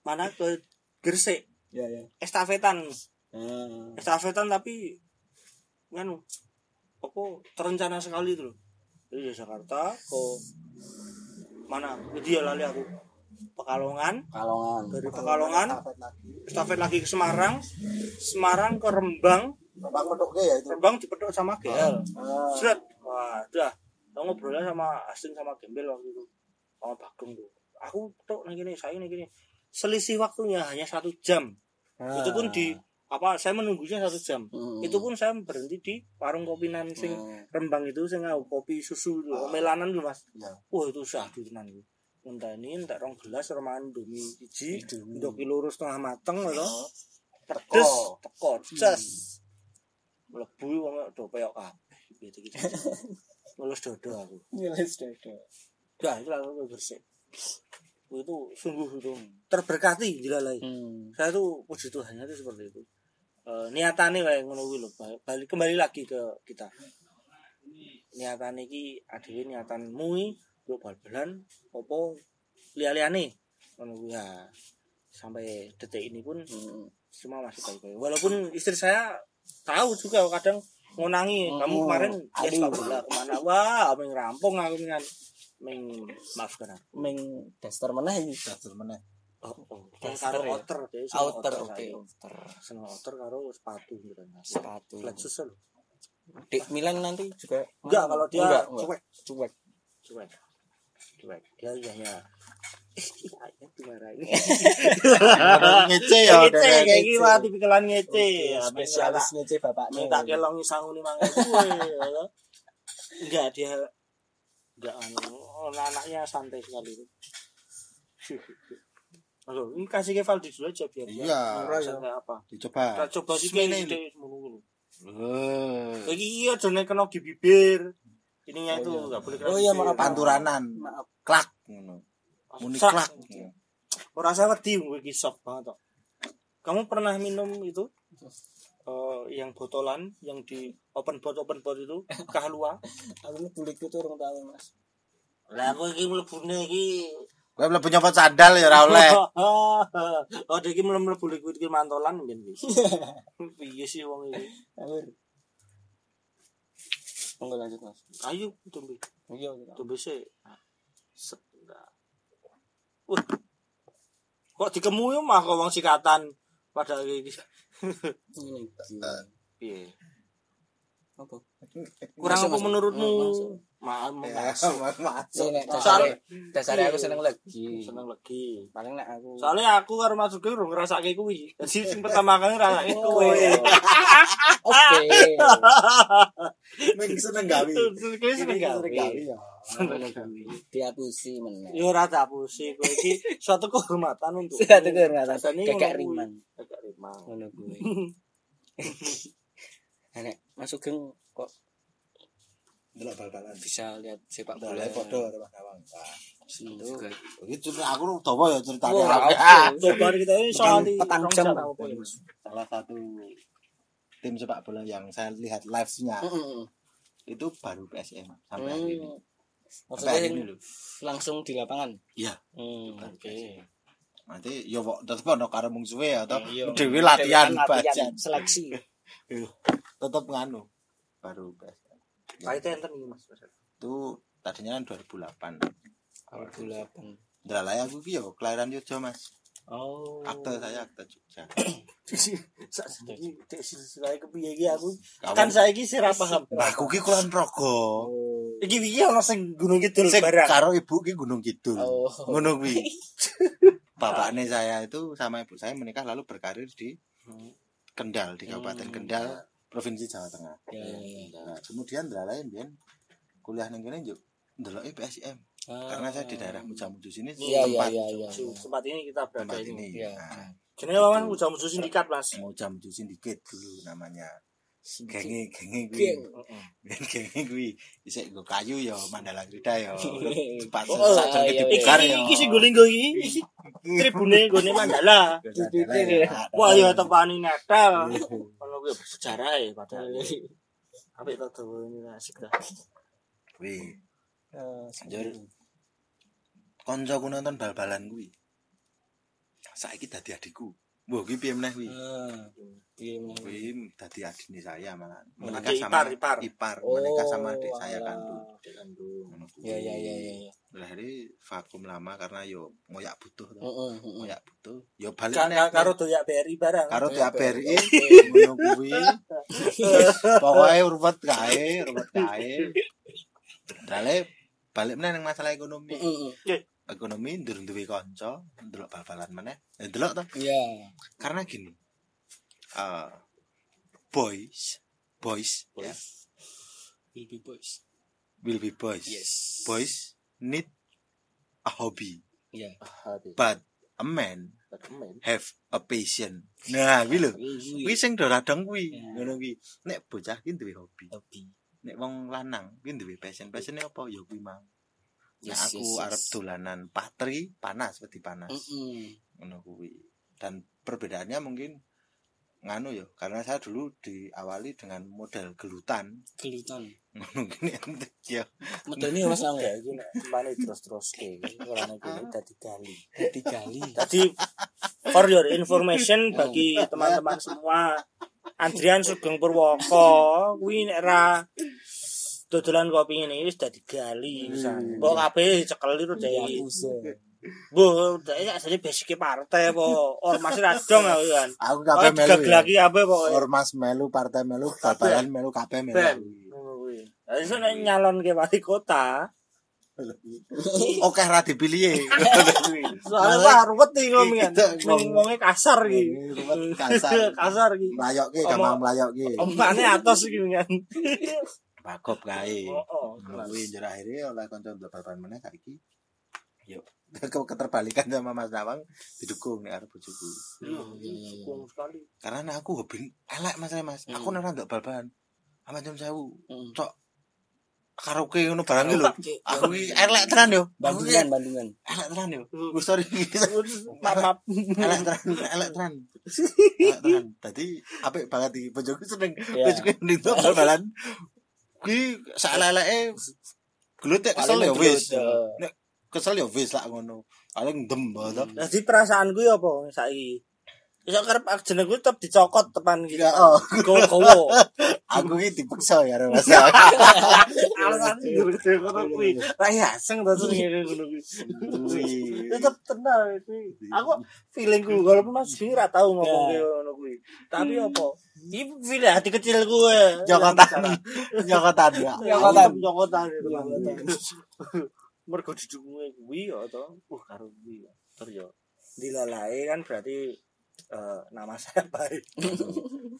mana? Ke Gresik. Ya ya. Estafetan. Ah. estafetan tapi nganu apa terencana sekali itu loh. Dari Jakarta ke mana? Dia lali aku. Pekalongan. Kalongan dari Pekalongan. Estafet lagi. lagi ke Semarang. Semarang ke Rembang. Bang medoknya ya itu? Rembang dipedok sama GL Ah. Seret. Wah, udah. Aku ngobrolnya sama Asing sama Gembel waktu itu. Sama Bagong tuh. Aku tuh nih gini, saya nih gini. Selisih waktunya hanya satu jam. Itu pun di apa saya menunggunya satu jam. Hmm. Itu pun saya berhenti di warung kopi sing Hmm. Rembang itu sing ngau kopi susu itu, melanan dulu Mas. Ya. Wah, itu syahdu tenan itu. Ngenteni entek rong gelas reman Indomie siji, ndok lurus setengah mateng lho. Pedes, Teko. ces. Mlebu wong do peyok kabeh gitu gitu. Ngelus dodo aku. Ngeles dodo. Dah itu langsung bersih. Itu sungguh itu terberkati jelalai. Hmm. Saya tuh puji Tuhannya itu seperti itu. E, niatane wae ngono kuwi lho. Balik kembali lagi ke kita. Niatane iki adewe niatanmu iki yo bal-balan apa liya-liyane ngono kuwi ya. Sampai detik ini pun Hmm. semua masih baik-baik. Walaupun istri saya tahu juga kadang ngonangi kamu Hmm, kemarin ya sepak bola ke mana wah meng rampung aku dengan meng maafkan aku Meng daster mana ini? Daster meneh. oh, oh. Daster karo ya? outer Outer oke. Outer. seneng outer karo sepatu gitu kan Sepatu. flat shoes loh Di Milan nanti juga enggak kalau dia Enggak, enggak. cuek cuek. cuek cuek dia hanya ya dimarahin ngece ya ngece kayak lah tipikalan ngece Ya, Spesialis ngece bapaknya. minta kelong sangu lima gue enggak dia enggak anu anaknya santai sekali itu Halo, ini kasih ke Valdi dulu aja biar dia Iya. ngerasain apa. dicoba Kita coba sih kayak ini. gede semua Eh, Lagi iya jangan kena di bibir. Ininya itu Oh, iya. enggak boleh kena Oh, iya, maaf. panturanan Maaf. klak ngono muni klak Ora saya wedi gue iki soft banget kok. Kamu pernah minum itu? Eh, yang botolan yang di open bot open bot itu kahlua Aku ini kulit itu orang tahu mas. lah aku iki mlebune iki kowe mlebu nyopot sandal ya ora oleh oh dia iki mlebu liquid iki mantolan mungkin iki piye sih wong iki Akhir. Monggo lanjut mas. ayo tumbe Iya. iya. tumbe sih set Wah. kok dikemu yo mah kok wong sikatan pada iki Ini. piye Apa? kurang apa menurutmu Masuk. Maan masuk. Dasare dasare aku seneng legi. Seneng legi. Paling nek aku Soale aku karo Mas ge urung ngrasake kuwi. Dadi sing pertama kali ngrasake oh. kuwi. Oke. Mending seneng gawe. Seneng gawe. Seneng gawe ya. Meneh. Yo ora diapusi pusi kuwi iki suatu kehormatan untuk. Suatu kehormatan. Kakek Riman. Kakek Riman. Ngono kuwi. Nek masuk geng kok delok bal-balan bisa lihat sepak bola. Boleh podo karo Mas Nawang. Seneng juga. Cerita aku dawa ya ceritanya. Ah, Coba kita ini soal di petang jam. ya? salah satu tim sepak bola yang saya lihat live-nya Heeh. itu baru PSM sampai hari ini. Hmm. Sampai Maksudnya hari yang ini langsung di lapangan. Iya. Hmm, oke. Nanti yo kok tetep ono karo mungsuhe atau Iya. dewe latihan latihan bajan. seleksi. Tetep nganu baru PSM. Kaitnya enten iki Mas. Itu tadinya kan 2008. 2008. Ndralaya aku ki yo kelahiran Yogyakarta Mas. Oh. Akte saya akte Jogja. Saiki dek silsilah kepiye iki aku? Kan saiki sih ra paham. Nah, aku ki kulon Progo. Iki iki ono sing Gunung Kidul Sing barang. karo ibu ki Gunung Kidul. Oh. Ngono kuwi. Bapaknya saya itu sama ibu saya menikah lalu berkarir di Kendal di Kabupaten Hmm. Kendal, Provinsi Jawa Tengah. Ya, ya, ya. Nah, kemudian ndelalae mbiyen kuliah ning kene yo ndeloki PSM. Karena saya di daerah Mujamuju sini Iya, iya, tempat iya, iya. Tempat ini kita berada tempat ini. ini. Iya. Nah, Jenenge wawan musuh sindikat, Mas. Mujamuju Sindiket dulu namanya. Genge genge kuwi. Geng. Heeh. Genge kuwi isik nggo kayu ya Mandala Krida ya. Pas Oh, gede iya. bugar Iki ya. iki sing golinggo iki tribune gone Mandala. Wah ya tepani netel. Ono kuwi sejarah ya padahal. Apik to dawa ini asik dah. Kuwi Eh, Jur. Koncoku nonton bal-balan kuwi. Saiki dadi adikku. Wah, kuwi piye meneh kuwi? Ah. Benar. Kuwi dadi adine saya malah. Oh, Menikah adik sama ipar, ipar. menikah sama Oh, adik saya kan. alah. Ngono kuwi. Ya, ya, ya, ya, ya. Lah ini vakum lama karena yo moyak butuh to. Heeh. Moyak butuh. Yo balik ka- karo doyak BRI barang. karo Ya, BRI oke. ngono kuwi. Pokoke ruwet kae, ruwet kae. Dale balik meneh nang masalah ekonomi. Heeh. Ekonomi ndur duwe kanca, ndelok bal-balan meneh. Ya ndelok to. Iya. Karena gini. eh boys, boys, ya, Will be boys. will be boys. Yes. Boys need a hobby, Iya. but a man have a passion. Nah, kuwi lho. Kuwi Kuwi sing do radang kuwi. Ngono kuwi. Nek bocah ki duwe hobi. hobi. Nek wong lanang kuwi duwe passion. Passione apa? Ya kuwi mang. Nek Yes, aku yes, yes. arep dolanan patri, panas wedi panas. Ngono kuwi. Dan perbedaannya mungkin nganu ya, karena saya dulu diawali dengan model gelutan. Gelutan. Gini entek ya. Medeni Mas Nang ya. Ya iki nek tempane terus-terus ke ora nek iki dadi gali. Digali. Tadi for your information bagi teman-teman semua Andrian Sugeng Purwoko kuwi nek ra dodolan kopi ini wis dadi gali pisan. Mbok kabeh cekel itu Ya dadi. Mbok dadi asline basike partai apa ormas ra dong aku kan. Aku kabeh melu. ya. digaglaki kabeh pokoke. Ormas melu, partai melu, babalan melu, kabeh melu. Iso nek nyalon ke wali kota, Oke ra dipilih. soalnya wah ruwet iki ngomongan. Gitu, Ning wonge kasar iki. Ruwet, kasar. kasar iki. Omong- gampang melayokke. Omane atos iki kan. Bagop kae. Oh, oh. Ngono kuwi njur akhire oleh kanca babalan meneh saiki. Yo ke- keterbalikan sama Mas Nawang didukung nek arep bojoku. Iya, iya, iya. dukung sekali. Karena aku hobi elek Mas Mas. Aku nek ora ndok bal-balan. Aman jam 1000. Heeh. Cok karaoke ngono barang lho. Aku iki elek tenan yo. Bandungan, Bandungan. elek tenan yo. Gus sorry. Maaf, elek tenan, elek tenan. Elek tenan. Dadi apik banget iki bojoku seneng. Bojoku ning bal-balan. Kuwi saelek-eleke gelut ya kesel ya wis. Nek kesel ya wis lah ngono. Paling dem to. Jadi perasaanku ya apa saiki? Iso kerep jenengku tetep dicokot tepan gitu. Ya, oh. Gowo. Aku iki dipaksa ya Mas. Alasan gede ngono kuwi. Ra aseng to sing ngene ngono kuwi. Tetep tenang kuwi. Aku feelingku walaupun Mas Bing ra tau ngomong Ya. ngono kuwi. Tapi apa? Iki feeling hati kecil gue. Jokotan. Jokotan ya. Jokotan, jokotan. Mergo didukungnya kuwi ya to. Uh karo kuwi. Terus ya dilalae kan berarti eh, nama saya baik.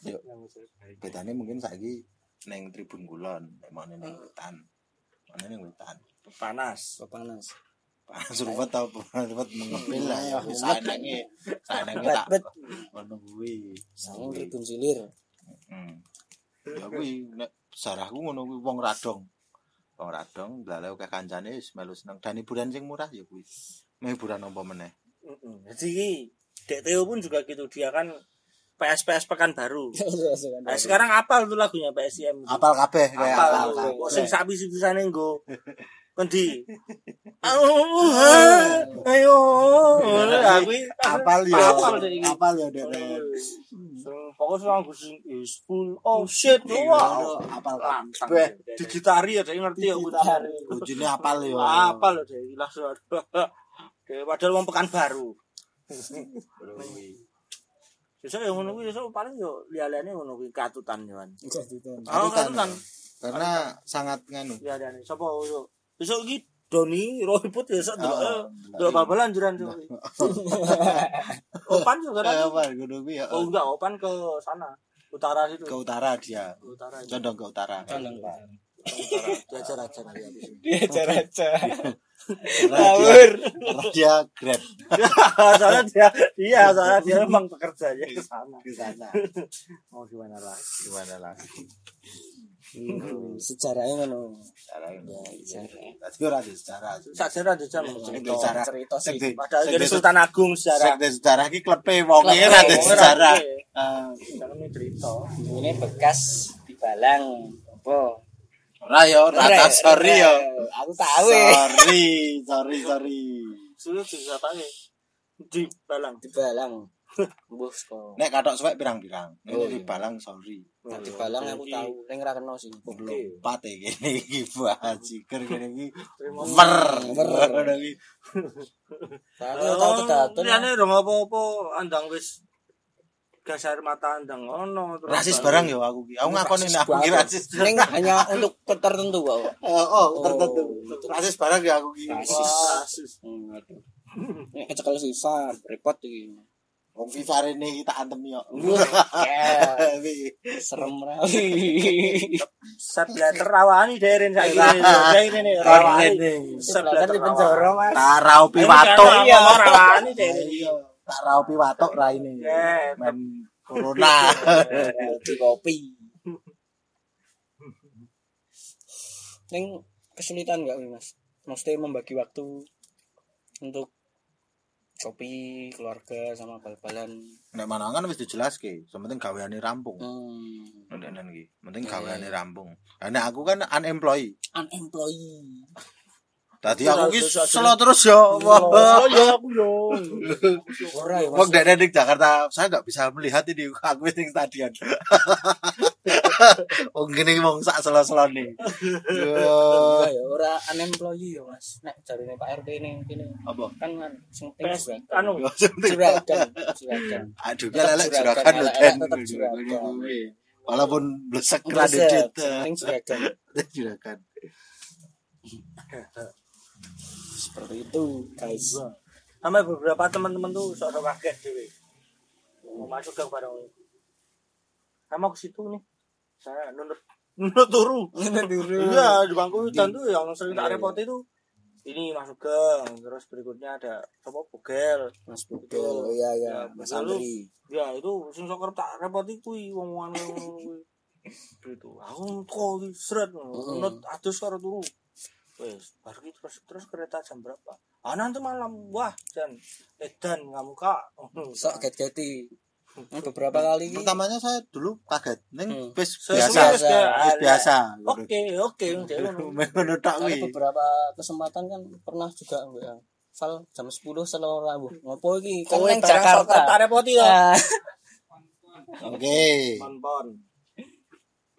Yo. Nama saya baik. Bedane mungkin saiki neng Tribun Kulon, nek mau neng Wetan. Mana neng Wetan. Panas. Panas. Panas ruwet tau ruwet mengepil lah ya. Saenenge saenenge tak Bet, ngono kuwi. Sang tribun silir. Hmm. Ya kuwi nek sarahku ngono kuwi wong radong. Wong radong lale akeh kancane wis melu seneng dan hiburan sing murah ya kuwi. Hiburan apa meneh? Mm-mm. Jadi Dek Theo pun juga gitu dia kan PS PS Pekanbaru. Iya, Nah, sekarang apal tuh lagunya PSIM. itu. Apal kabeh kayak apal apal. Kok sing sapi sisane nggo. Kendi. Oh, ayo. Aku Apal yo. Apal. Apal yo dek. Pokoknya lagu sing is full of shit. Wah. Apal kabeh. Digitari ya, dia ngerti ya. Digitari. Bojone apal yo. Apa loh deh, langsung. Oke, padahal wong pekan baru. Besok yang ngono kuwi besok paling yo liyane ngono kuwi katutan yo. kan. Oh, Katutan. katutan. Karena sangat nganu. Liyane sapa yo. Besok iki Doni Rohiput besok Oh, delok delok bal-balan juran tuh. Opan juga Eh, kan. apa ngono kuwi ya. Oh enggak, Opan ke sana. Utara situ. Ke utara dia. utara. aja. Condong ke utara. Condong, Pak. Utara. Diajar aja nanti habis ini. Dia aja. Dia, dia grab soalnya dia iya soalnya dia memang pekerjanya ke sana. ke sana. Mau gimana lagi? Gimana lagi? Sejarahnya ngono. Caranya. sejarah. Tadi ora ada sejarah. Jam Sing cerita. sejarah. cerita sih. Di- Padahal di- Sultan Agung sejarah. Di sejarah iki klepe ada wonge sejarah. Ah, ini cerita. Ini bekas di Balang. Apa? Ora yo, ora tak sorry yo. Aku tahu. Sorry, sorry, sorry. Sudah bisa tanya di Balang. Di Balang. Bos kok. Nek katok suwek pirang-pirang. Oh, Ini di iya. Balang sorry. Nah, di Balang aku tahu. Ning ra kena sih. Belum pate kene iki bajiker kene iki. Mer. Mer. Ngono iki. Aku tahu kedatun. Ini dong apa-apa andang wis gas air mata andang ono. terus Rasis barang yo aku ki. Aku ngakoni nek aku ki rasis. Ning hanya untuk tertentu kok. Oh, oh, tertentu. Rasis barang ya aku ki. Rasis. Wah, rasis. Aduh. Ini kecekel FIFA, repot iki. Wong FIFA rene iki tak antem yo. Ya, Wi. serem rali. Sebelah terawani deren saya Nah, ini. Ini rawani. Sebelah Sebelah di penjara, Mas. Watok. kan ngomong rawani deren. Iya, tak raupi watok ra ini. Eh, Men corona. di kopi. Neng kesulitan nggak nih mas? Mesti membagi waktu untuk kopi, keluarga sama bal-balan. Nek manangan wis dijelaske, sementing gaweane rampung. Hmm. Nek nek iki, penting Iya, gaweane iya. rampung. Lah nek aku kan unemployed. Unemployed. Tadi Ora, aku ki slow terus yo. Wah. Ya aku yo. Ora ya mas. Wong dari di Jakarta, saya nggak bisa melihat ini aku wis ning stadion. Wong gini wong sak selo-selo nih. Yo. Ora ya, ora unemployed ya mas. Nek jarine Pak RT ini kene Apa? kan kan sing anu Yo penting. Juragan, juragan. Aduh, lelek juragan, tetep juragan. Walaupun blesek kredit. Penting juragan. Juragan. Seperti itu guys. Sampai beberapa teman-teman tuh sok-sok kaget dewe. Mau masuk ke barang itu. Sama ke situ nih. Saya nunut nunut turu. Iya, di bangku dan tuh yang sering tak repot itu ini masuk gang terus berikutnya ada apa bugel Mas Bugel, oh iya iya, Mas Lalu- Andri. ya itu sing sok tak repot itu wong-wongan kuwi gitu aku kok seret nunut adus karo turu wes baru gitu terus terus kereta jam berapa ah nanti malam wah dan edan kamu kak Sok get-geti. Beberapa kali Pertamanya saya dulu kaget. Ning Hmm. biasa. Wis biasa. oke oke Kali kuwi. beberapa kesempatan kan pernah juga ya. Val jam 10 selo rabu. Ngopo iki? Kowe nang barang sok Jakarta. tak repoti ya Ah, Oke. pon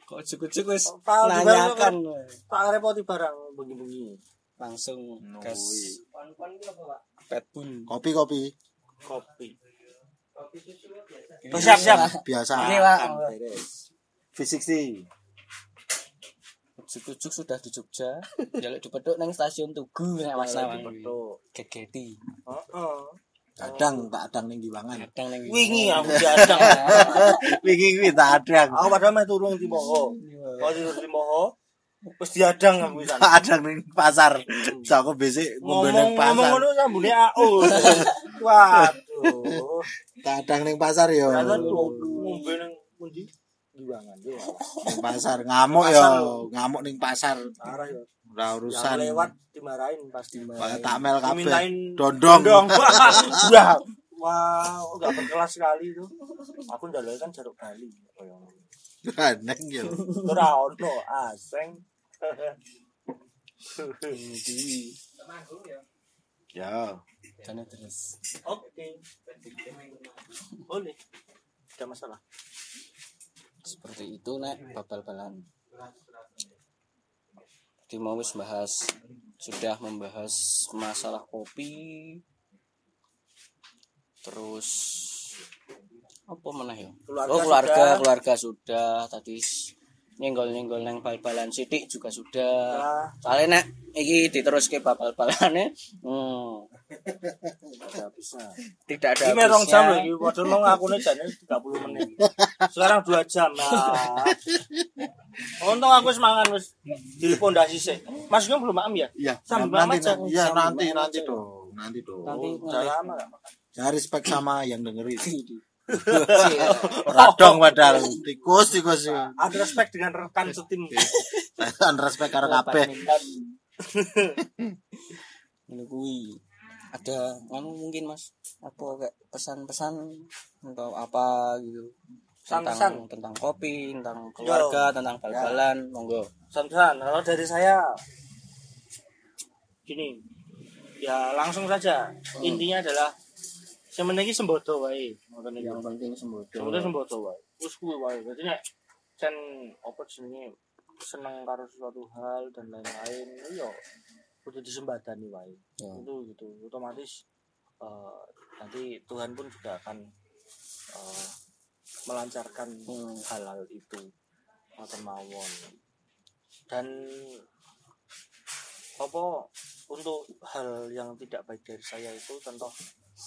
Kok cukup-cukup wis nanyakan tak repoti barang bengi-bengi langsung No gas way. pon-pon iki apa pak pet pun. Kopi-kopi. kopi siap siap Biasa. Ini Pak. Fisik sih. Cukup sudah di Jogja. Jaluk dipeduk nang stasiun Tugu nek Mas Nawang. betul Gegeti. heeh Kadang tak adang ning Giwangan. Kadang ning wingi aku diadang Wingi kuwi tak adang. aku padahal meh turun di Moho kalau tidur di Moho terus diadang aku sana Tak adang ning pasar. Terus aku besok ngombe ning ngomong ngomong pasar. ngono sambune AO waduh. Tak adang ning pasar yo. Ngombe nang pundi? Diwangan yo. Ning pasar. Ngamuk yo, ngamuk ning pasar. Ora urusan. lewat dimarahin pasti Kayak tak mel kabeh. dimintain Dondong. dong wah wow nggak berkelas sekali itu aku njaluk kan jeruk Bali. Aneh yo. ora ono aseng Ya. Jane terus. oke boleh tidak masalah Seperti itu nek babal-balan. Jadi mau wis bahas sudah membahas masalah kopi. Terus apa mana ya? Keluarga oh keluarga, sudah. keluarga sudah tadi nyenggol-nyenggol neng bal-balan sidik juga sudah. nah, Soalnya nek iki diteruske bal-balane hmm, tidak bisa. Tidak ada ini rong jam lagi padahal mau ngaku nih jadinya 30 menit. Sekarang 2 jam nah untung aku semangat wis di pondasi sih mas belum paham ya? Iya, Sambil nanti aja. nanti- iya nanti aja. nanti dong, nanti dong. Nanti udah lama gak makan. Saya respect sama yang dengerin. Radong padahal. Tikus tikus. ada respect dengan rekan setim. Saya respect karo kabeh. Ini kuwi. Ada anu mungkin Mas? Apa kayak pesan-pesan atau apa gitu? Tentang Pesan-pesan. tentang kopi, tentang keluarga, tentang bal-balan, monggo. Santan, kalau dari saya gini, ya langsung saja. Intinya adalah semeniki sembodo wae. Ngoten iki. Yang penting sembodo. Sebenarnya sembodo wae. Wis kuwi wae. Dadi nek sen apa jenenge seneng karo suatu hal dan lain-lain, yo kudu disembadani wae. Ya. Itu gitu. Otomatis eh, nanti Tuhan pun juga akan eh, melancarkan Hmm. hal-hal itu ngoten mawon dan apa untuk hal yang tidak baik dari saya itu contoh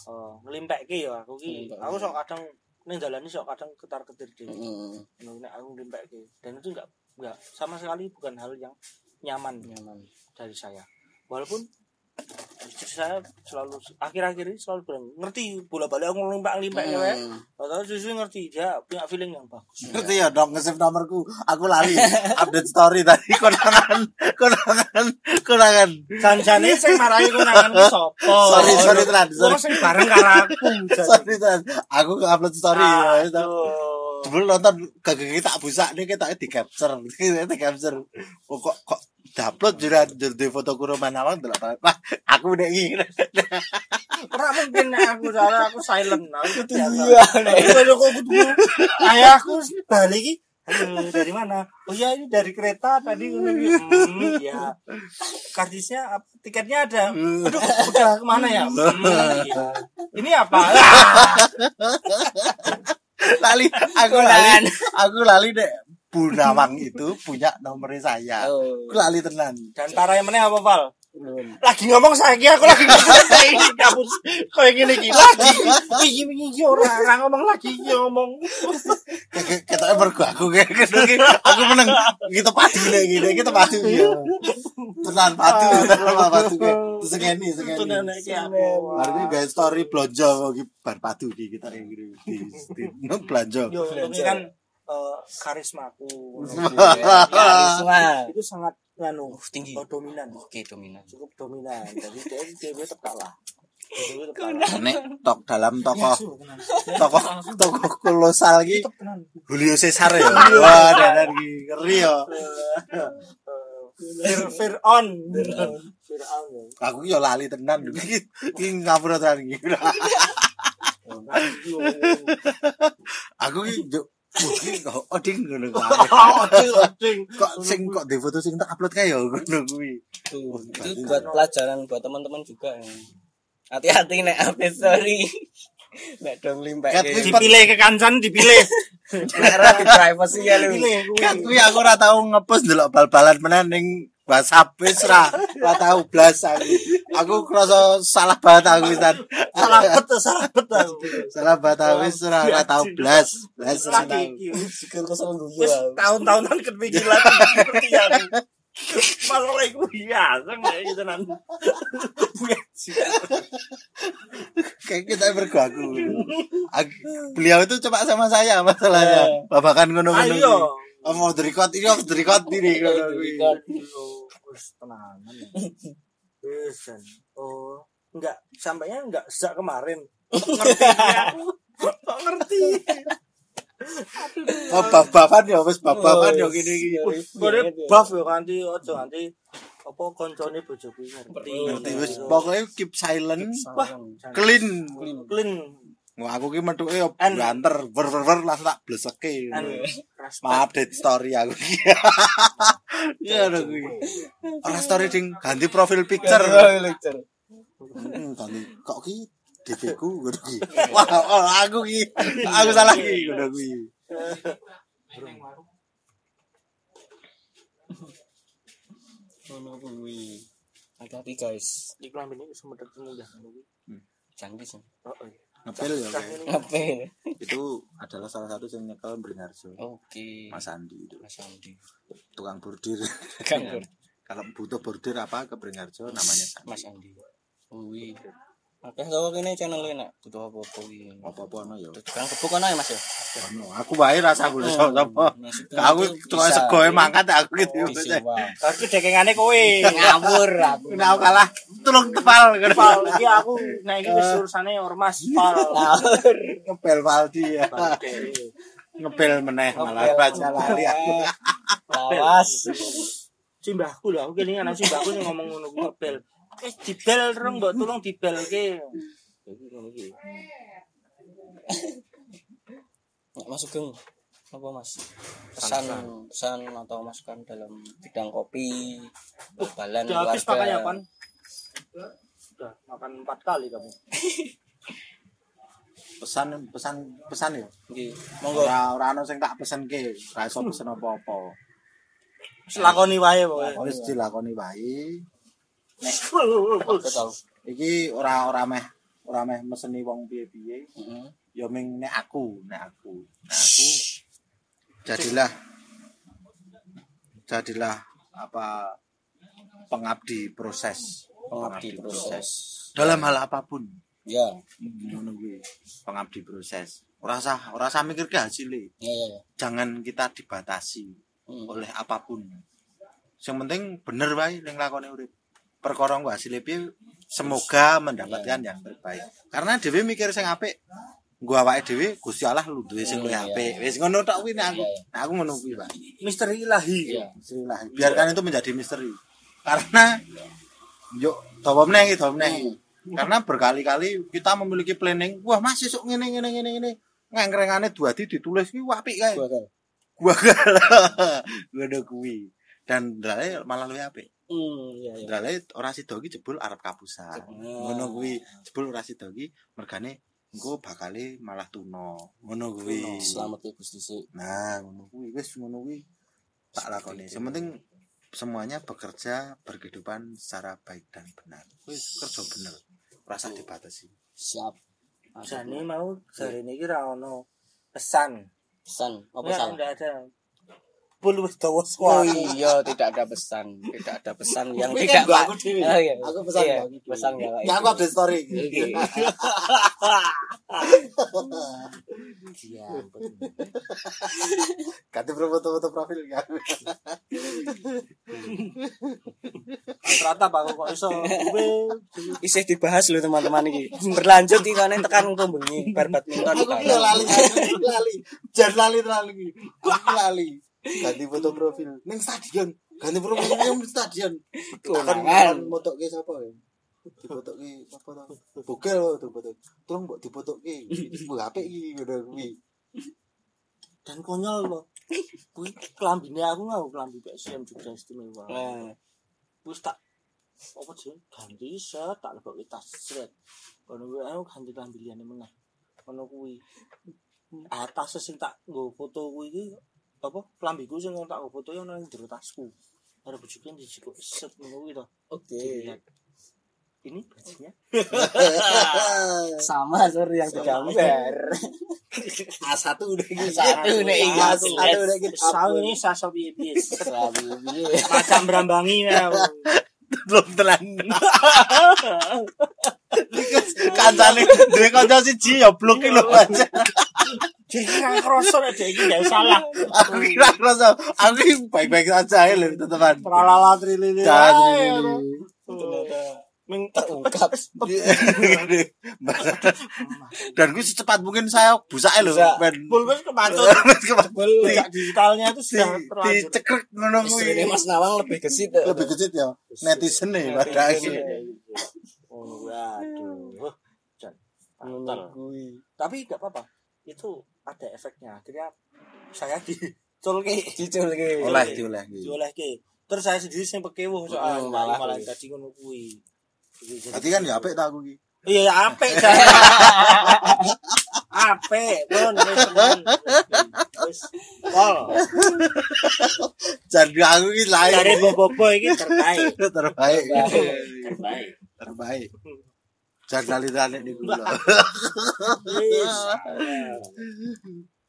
uh, ngelimpeke ya aku ki aku sok kadang ning dalane sok kadang ketar-ketir dhewe. Heeh, nek aku ngelimpeke dan itu enggak enggak sama sekali bukan hal yang nyaman nyaman. dari saya. Walaupun istri saya selalu akhir-akhir ini selalu bilang ngerti bola balik aku ngelimpak ngelimpak ya Wek." Hmm. Atau justru ngerti dia punya feeling yang bagus. Ngerti ya dong nge-save nomorku. Aku lali update story tadi konangan konangan konangan. Janjane sing marahi konangan ku sapa? Sorry, sorry, tenan, sorry. Sing bareng karo aku. Sorry Tan. Aku upload story ya. Dulu nonton gak tak busak nih kita di capture, di capture. Kok kok dapet juga jadi foto kuruman awang delok wah aku udah ini Ora mungkin nek aku soalnya aku silent. Aku biasa. Iya, nek. Aku kudu. Ayahku balik iki "Hmm, dari mana? Oh ya ini dari kereta tadi iki. Hmm, ya. Kartisnya apa? tiketnya ada. Aduh, udah ke mana ya? Hmm, iya. Ini apa? lali aku lali aku lali deh Bu Nawang itu punya nomornya saya Oh. lali tenan Dan para yang mana apa, Val? Belum. lagi ngomong saya aku lagi ngomong kabut kayak gini gini lagi iki iki iki ora ora ngomong lagi iki ngomong kita berku aku kayak gitu aku menang kita padu gini kita padu ya tenan padu tenan padu ini itu ini nenek iki aku Berarti guys story blonjo iki bar padu di kita gini di, blonjo. yo ini kan eh, karismaku Karisma. itu sangat nganu Uh, tinggi. oh, dominan Oke, dominan. cukup dominan jadi dia dia tetap kalah Nek tok dalam Ya, tenan. tokoh tokoh kolosal tenan. Julio Cesar ya. Wah, dadan iki ngeri ya. Fir Fir'aun Fir'aun ya. Aku yo lali tenan iki iki ngapura tenan iki. Aku Mungkin kok oding ngono kae. Oding, oding. Kok sing kok di foto sing tak upload kae yo ngono kuwi. Tuh, itu buat pelajaran buat teman-teman juga. ya. Hati-hati nek update story. Nek dong limpah. Kat, Nek Dipilih ke kancan dipilih. ora di privacy ya lu. Pilih kuwi. Aku ora tau ngepost ndelok bal-balan menan ning WhatsApp wis ra ora tau blas aku. Aku krasa salah banget aku wisan. Salah bet, salah bet aku. Salah banget aku wis ora ora tau blas. Blas. Lagi iki. Wis guyu. tahun-tahunan kepikiran seperti aku. Masalah iku biasa nggak gitu nan. Kayak kita bergaku. Aku- Beliau itu cuma sama saya masalahnya. Babakan ngono-ngono. Ayo. Oh, mau di record ini off the record ini Wis tenangan. ya. Wis. Jan. Oh, enggak sampainya enggak sejak kemarin. ngerti aku kok ngerti Oh, bab-baban ya wis bab-baban ya gini iki. Kore buff yo kanthi aja nganti apa koncone bojoku ngerti. Ngerti wis pokoke keep silent, Wah, clean. clean Wah, aku ki metuke ya An- banter, ber ber ber langsung tak bleseke. Update story aku. Ya udah kuwi. Ora story ding ganti profil picture. Hmm, ganti kok ki DP ku ngono ki. Wah, oh, aku ki. Aku salah ki ngono kuwi. Ngono kuwi. Hati-hati guys. Wis medhek munggah ngono kuwi. Canggih sih. Heeh. Ngepil ya. Kak. Apa? Itu adalah salah satu yang nyekel Bringarjo. Oke. Mas Andi itu. Mas Andi. Tukang bordir. Kan Kalau butuh bordir apa ke Bringarjo namanya Sandi. Mas Andi. Kuwi. Akeh sapa kene channel nek butuh apa-apa kuwi. Apa-apa ono ya. Tukang kebuk ono ya Mas ya? Ono. Aku wae rasa golek sapa. Aku tukang bisa. segoe mangkat aku gitu. Oh, disewa. Aku dekengane kowe. Ngawur aku. Nah, aku kalah tulung tepal ngono. Pal, iki aku nek iki wis urusane ormas pal. Ngepel Valdi ya. Oke. Ngepel meneh malah baca lali aku. Lawas. Simbahku lho, aku kelingan simbahku sing ngomong ngono kuwi bel. Wis dibel rong mbok tulung dibelke. Iki ngono iki. Nek Mas Sugeng apa Mas? Pesan pesan atau masukan dalam bidang kopi, balan Udah habis pakai keluarga. apaan? Udah makan empat kali kamu. Pesan pesan pesan ya. Nggih. Monggo. Ora ora ono sing tak pesenke, ora iso pesen apa-apa. Wis lakoni wae pokoke. Wis dilakoni wae. Betul. Iki ora ora meh ora meh meseni wong piye-piye. Heeh. Ya ming nek aku, nek aku. Nek aku jadilah jadilah apa pengabdi proses. Pengabdi proses. Dalam hal apa pun. Ya. Ngono kuwi. Pengabdi proses. Ora usah ora usah mikir ke hasilnya. Ya ya. ya. Jangan kita dibatasi Hmm. oleh apa pun. Yang penting bener wae ning lakone urip. Perkara engko hasilnya piye semoga mendapatkan yang terbaik. Karena dhewe mikir sing apik gua awake dhewe Gusti Allah lu duwe sing luwih Hmm, iya. apik. Wis ngono tok kuwi nek aku. Iya, iya. Nah, aku ngono kuwi, Pak. Misteri ilahi. Iya. Bismillah. Biarkan itu menjadi misteri. Karena yuk dawa meneh iki, meneh. iki. Karena berkali-kali kita memiliki planning, wah Mas esuk ngene ngene ngene ngene. Ngangrengane duadi ditulis ki apik kae. Gua gagal. Ngono kuwi. Dan malah luwih apik. Hmm, ya ya. Ndale ora sida iki jebul arep kapusan. Ngono kuwi jebul ora sida iki mergane engko bakale malah tuno. Ngono kuwi. Selamat ya Gusti sih. Nah, ngono kuwi wis ngono kuwi tak lakoni. Penting semuanya bekerja berkehidupan secara baik dan benar. Wis kerja bener. Rasa dibatasi. Siap. Jane mau jare niki ra ono pesan. Pesan. Apa salah? enggak ada. Bulu wis dawa Oh iya, tidak ada pesan, tidak ada pesan yang Kuwi tidak kan aku dhewe. Oh, iya. Aku pesan Iya, aku pesan gak Ya aku update story iki. Oke. Iya, Ganti foto-foto profil ya. Ternyata Pak kok iso Isih dibahas loh teman-teman ini. Berlanjut iki kene tekan engko bengi bar badminton. Aku lali, lali. Jangan lali terlalu iki. Aku lali. Ganti foto profil ning stadion. Ganti profil ning stadion. Akan Konangan. motoke sapa ya? Dipotoke sapa to? Bugel to foto. Tolong mbok dipotoke. Iku HP iki ngono kuwi. dan konyol loh. Kuwi klambine aku ngau klambi PSM Jogja Istimewa. Nah, Wis tak apa sih ganti set tak lebokke tas sret. Kono kuwi aku ganti klambi liyane meneh. Kono kuwi. Atas sing tak nggo foto kuwi iki apa klambiku sing tak foto ono ning jero tasku. Ada bojoku yang dijikuk set ngono to. oke. Dilihat. Ini bajunya. Sama sorry yang digambar. A1 udah iki. Satu nek iki. A1 udah iki. Sang ini sasa piye. Macam berambangi ya. belum telan. Kancane duwe kanca siji ya blok lho aja. Jadi kan kroso nek iki gak salah. Aku kira rasa aku baik-baik saja ya lho teman. Tralala trilili. Ini. Ming terungkap Dan gue secepat mungkin saya busak lho Busak. Bul wis kepancet. Jebul Jejak digitalnya itu sudah terlanjur. dicekrek ngono istrine kuwi. Mas Nawang lebih gesit Lebih kecil ya netizen nih pada akhirnya. Oh, waduh. Jan. Ngono Fatal. kuwi. Tapi enggak apa-apa. Itu ada efeknya. Akhirnya saya diculke. Cicul iki. Oleh dioleh. Diolehke. Terus saya sendiri sing pekewuh soal Oh, malah malah tadi ngono kuwi. Berarti kan ya apik tak aku iki. Iya, ya apik Jan. Apik, pun wis. Pol. Jadi aku iki lain. Dari bobo iki terbaik. terbaik. Terbaik. Terbaik. Lali-lali di kula. Wis.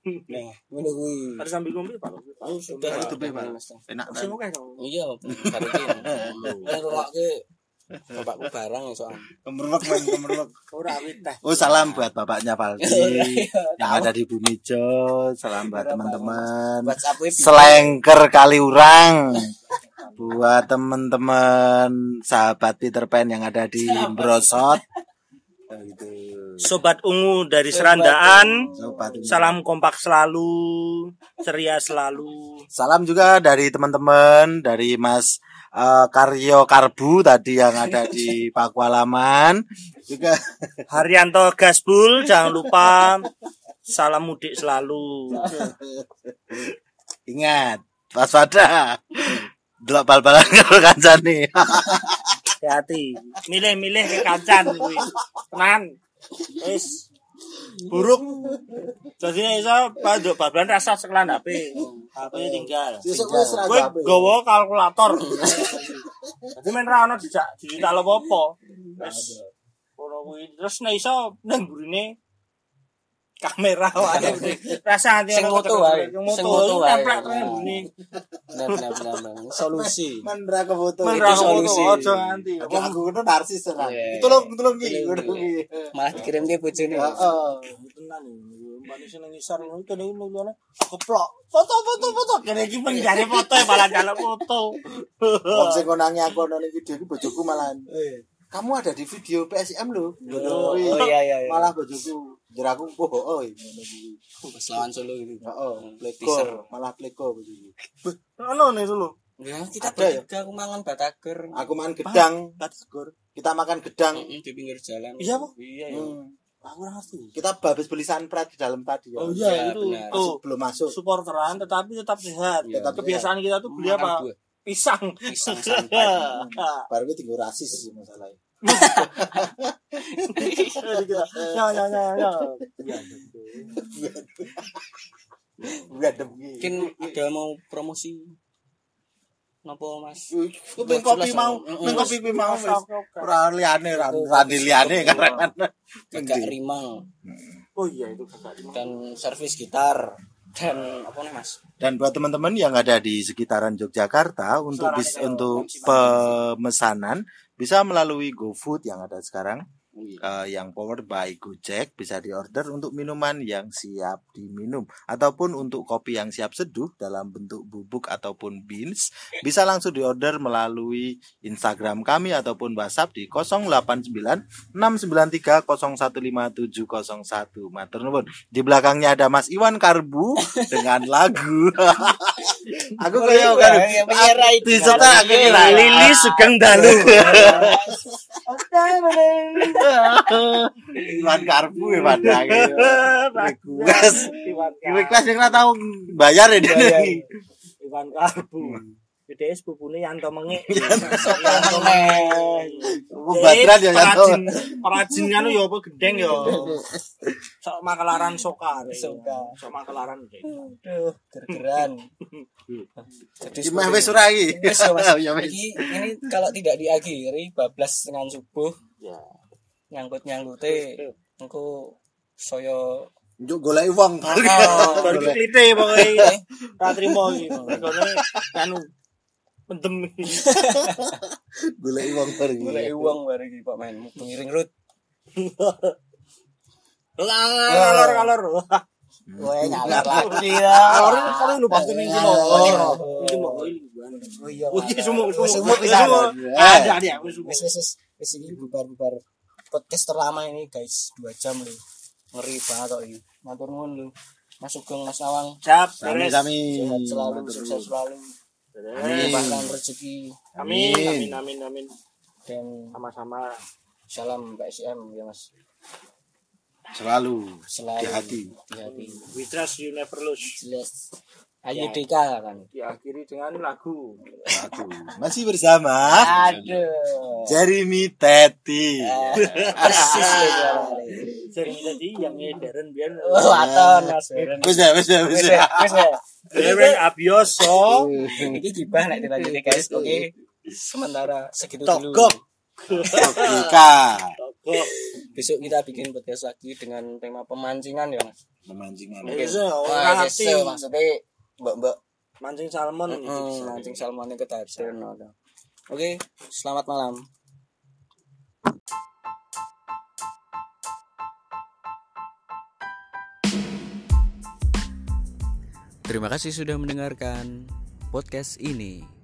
Nah, ngono kuwi. Harus sambil ngombe Pak. Oh, sudah itu itu, Pak. Enak Sing kan. oke dong. Iya, karo iki. Eh, ngrokke bapakku barang soal. Kemerlek men kemerlek. Ora wit teh. Oh salam buat bapaknya Valdi yang ada di Bumi Jo. Salam buat teman-teman. Selengker kali urang. Buat teman-teman sahabat Peter Pan yang ada di Brosot. Gitu. Sobat Ungu dari Serandaan. Sobat. Salam kompak selalu, ceria selalu. Salam juga dari teman-teman dari Mas eh, Karyo Karbu tadi yang ada di Pakualaman juga Haryanto Gasbul, jangan lupa salam mudik selalu. ingat waspada delok bal-balan karo kancane Hati-hati. Milih-milih ke kancan kuwi. Tenan. Wis buruk. Jadi iso panduk baban rasa seklan HP. HP tinggal. Gawe. gawa kalkulator. Jadi men ra ono dijak digital apa-apa. Wis ora kuwi terus nek iso nang gurine kamera wae. Rasa ati Sing moto ketek- wae. Sing moto moto wae. templek gurine. benar benar benar, benar. Solusi. Men ra kefoto. Men Itu ra ono solusi. aja nganti. Aku ngono narsis ora. Iya. Tolong tolong iki Tolong, ngono kuwi. Malah dikirim ke bojone. Heeh. tenan mbane sing ngisar ngono kene iki lho keplok foto foto foto kene iki men jare foto ya malah jaluk foto Wong sing konangi aku video iki bojoku malahan. Kamu ada di video PSM. Ngono Oh, kuwi. oh, iya iya iya. Malah bojoku jer aku oh oh ngono kuwi. Pas lawan Solo gitu. Heeh. Play teaser. Pleko, malah pleko bojoku. ono nih dulu Ya, kita Ada ya? aku mangan bataker. Aku makan gedang, Batagor kita makan gedang. Di pinggir jalan. Iya, Po? Iya, iya. Hmm. aku ngerti Kita habis beli sanpret di dalam tadi ya. oh iya, iya itu benar. Masuk, belum masuk. supporteran tetapi tetap sehat Iya, tetap kebiasaan kita tuh beli Makan apa buah. pisang Pisang santai. Baru ini tinggal rasis sih masalahnya. Jadi kita ya ya ya ya. Mungkin ada mau promosi? Nopo Mas? Kuping kopi mau, kuping kopi mau wis. Ora liane, ora liyane Rimang oh iya itu kakak dan servis gitar dan apa nih Mas? Dan buat teman-teman yang ada di sekitaran Yogyakarta untuk bis, untuk pemesanan bisa melalui GoFood yang ada sekarang eh, yang powered by Gojek bisa diorder untuk minuman yang siap diminum. Ataupun untuk kopi yang siap seduh dalam bentuk bubuk ataupun beans bisa langsung diorder melalui Instagram kami ataupun WhatsApp di 089 693 015701 matur nuwun. Di belakangnya ada Mas Iwan Karbu dengan lagu aku kayak kan di setel aku kira Lili Sugeng Dalu. Iwan Karbu ya pada request Iwan request yang tahu bayar ya Iwan Karbu Gede sepupune Yanto Mengik. Yanto Mengik. Badran ya Yanto. Perajin, anu ya apa gendeng ya. Sok makelaran soka. Soka. Sok makelaran. Aduh, gergeran. Jadi Gimana wes ora iki? Ya. Ya wes. Ini, kalau tidak diakhiri bablas dengan subuh Ya. nyangkut nyangkute engko saya Njuk golek wong Oh, Golek- klite pokoke. Tak trimo iki. Anu pendem iki. golek wong bar iki. boleh uang bareng iki Pak Men pengiring rut. Lagi. ya. Kalor kalau lu pasti. Iki mau. Oh iya. Ada ada aku wis wis Wis. Iki bubar-bubar. Podcast terlama ini guys, 2 jam lho. Ngeri banget kok ini. Matur nuwun lho. Mas Sugeng, Mas Nawang, Siap, Sami sami. selalu, sukses selalu, Limpahkan rezeki Amin, amin, amin, amin. dan Sama-sama. salam PSM ya Mas. Selalu Selalu di hati. Di hati. We trust you never lose. Jelas. Ayo DK kan. Diakhiri dengan lagu. Aku masih bersama Aduh. Jeremy Teti. Persis lho suaranya. Sering tadi yang Darren biar Oh, aton Mas. Wis ya, wis ya, wis ya. ya, wis ya. Darren Abioso. Iki gibah nek dilanjuti guys. Oke. Sementara segitu dulu. Togok. Ika. Togok. Besok kita bikin podcast lagi dengan tema pemancingan ya Mas. Pemancingan. Mungkin. Bisa, Wah, orang yes, ngerti. maksudnya mbak-mbak Mancing salmon. gitu Hmm, bisa. mancing salmon itu ada. Oke, selamat malam. Terima kasih sudah mendengarkan podcast ini.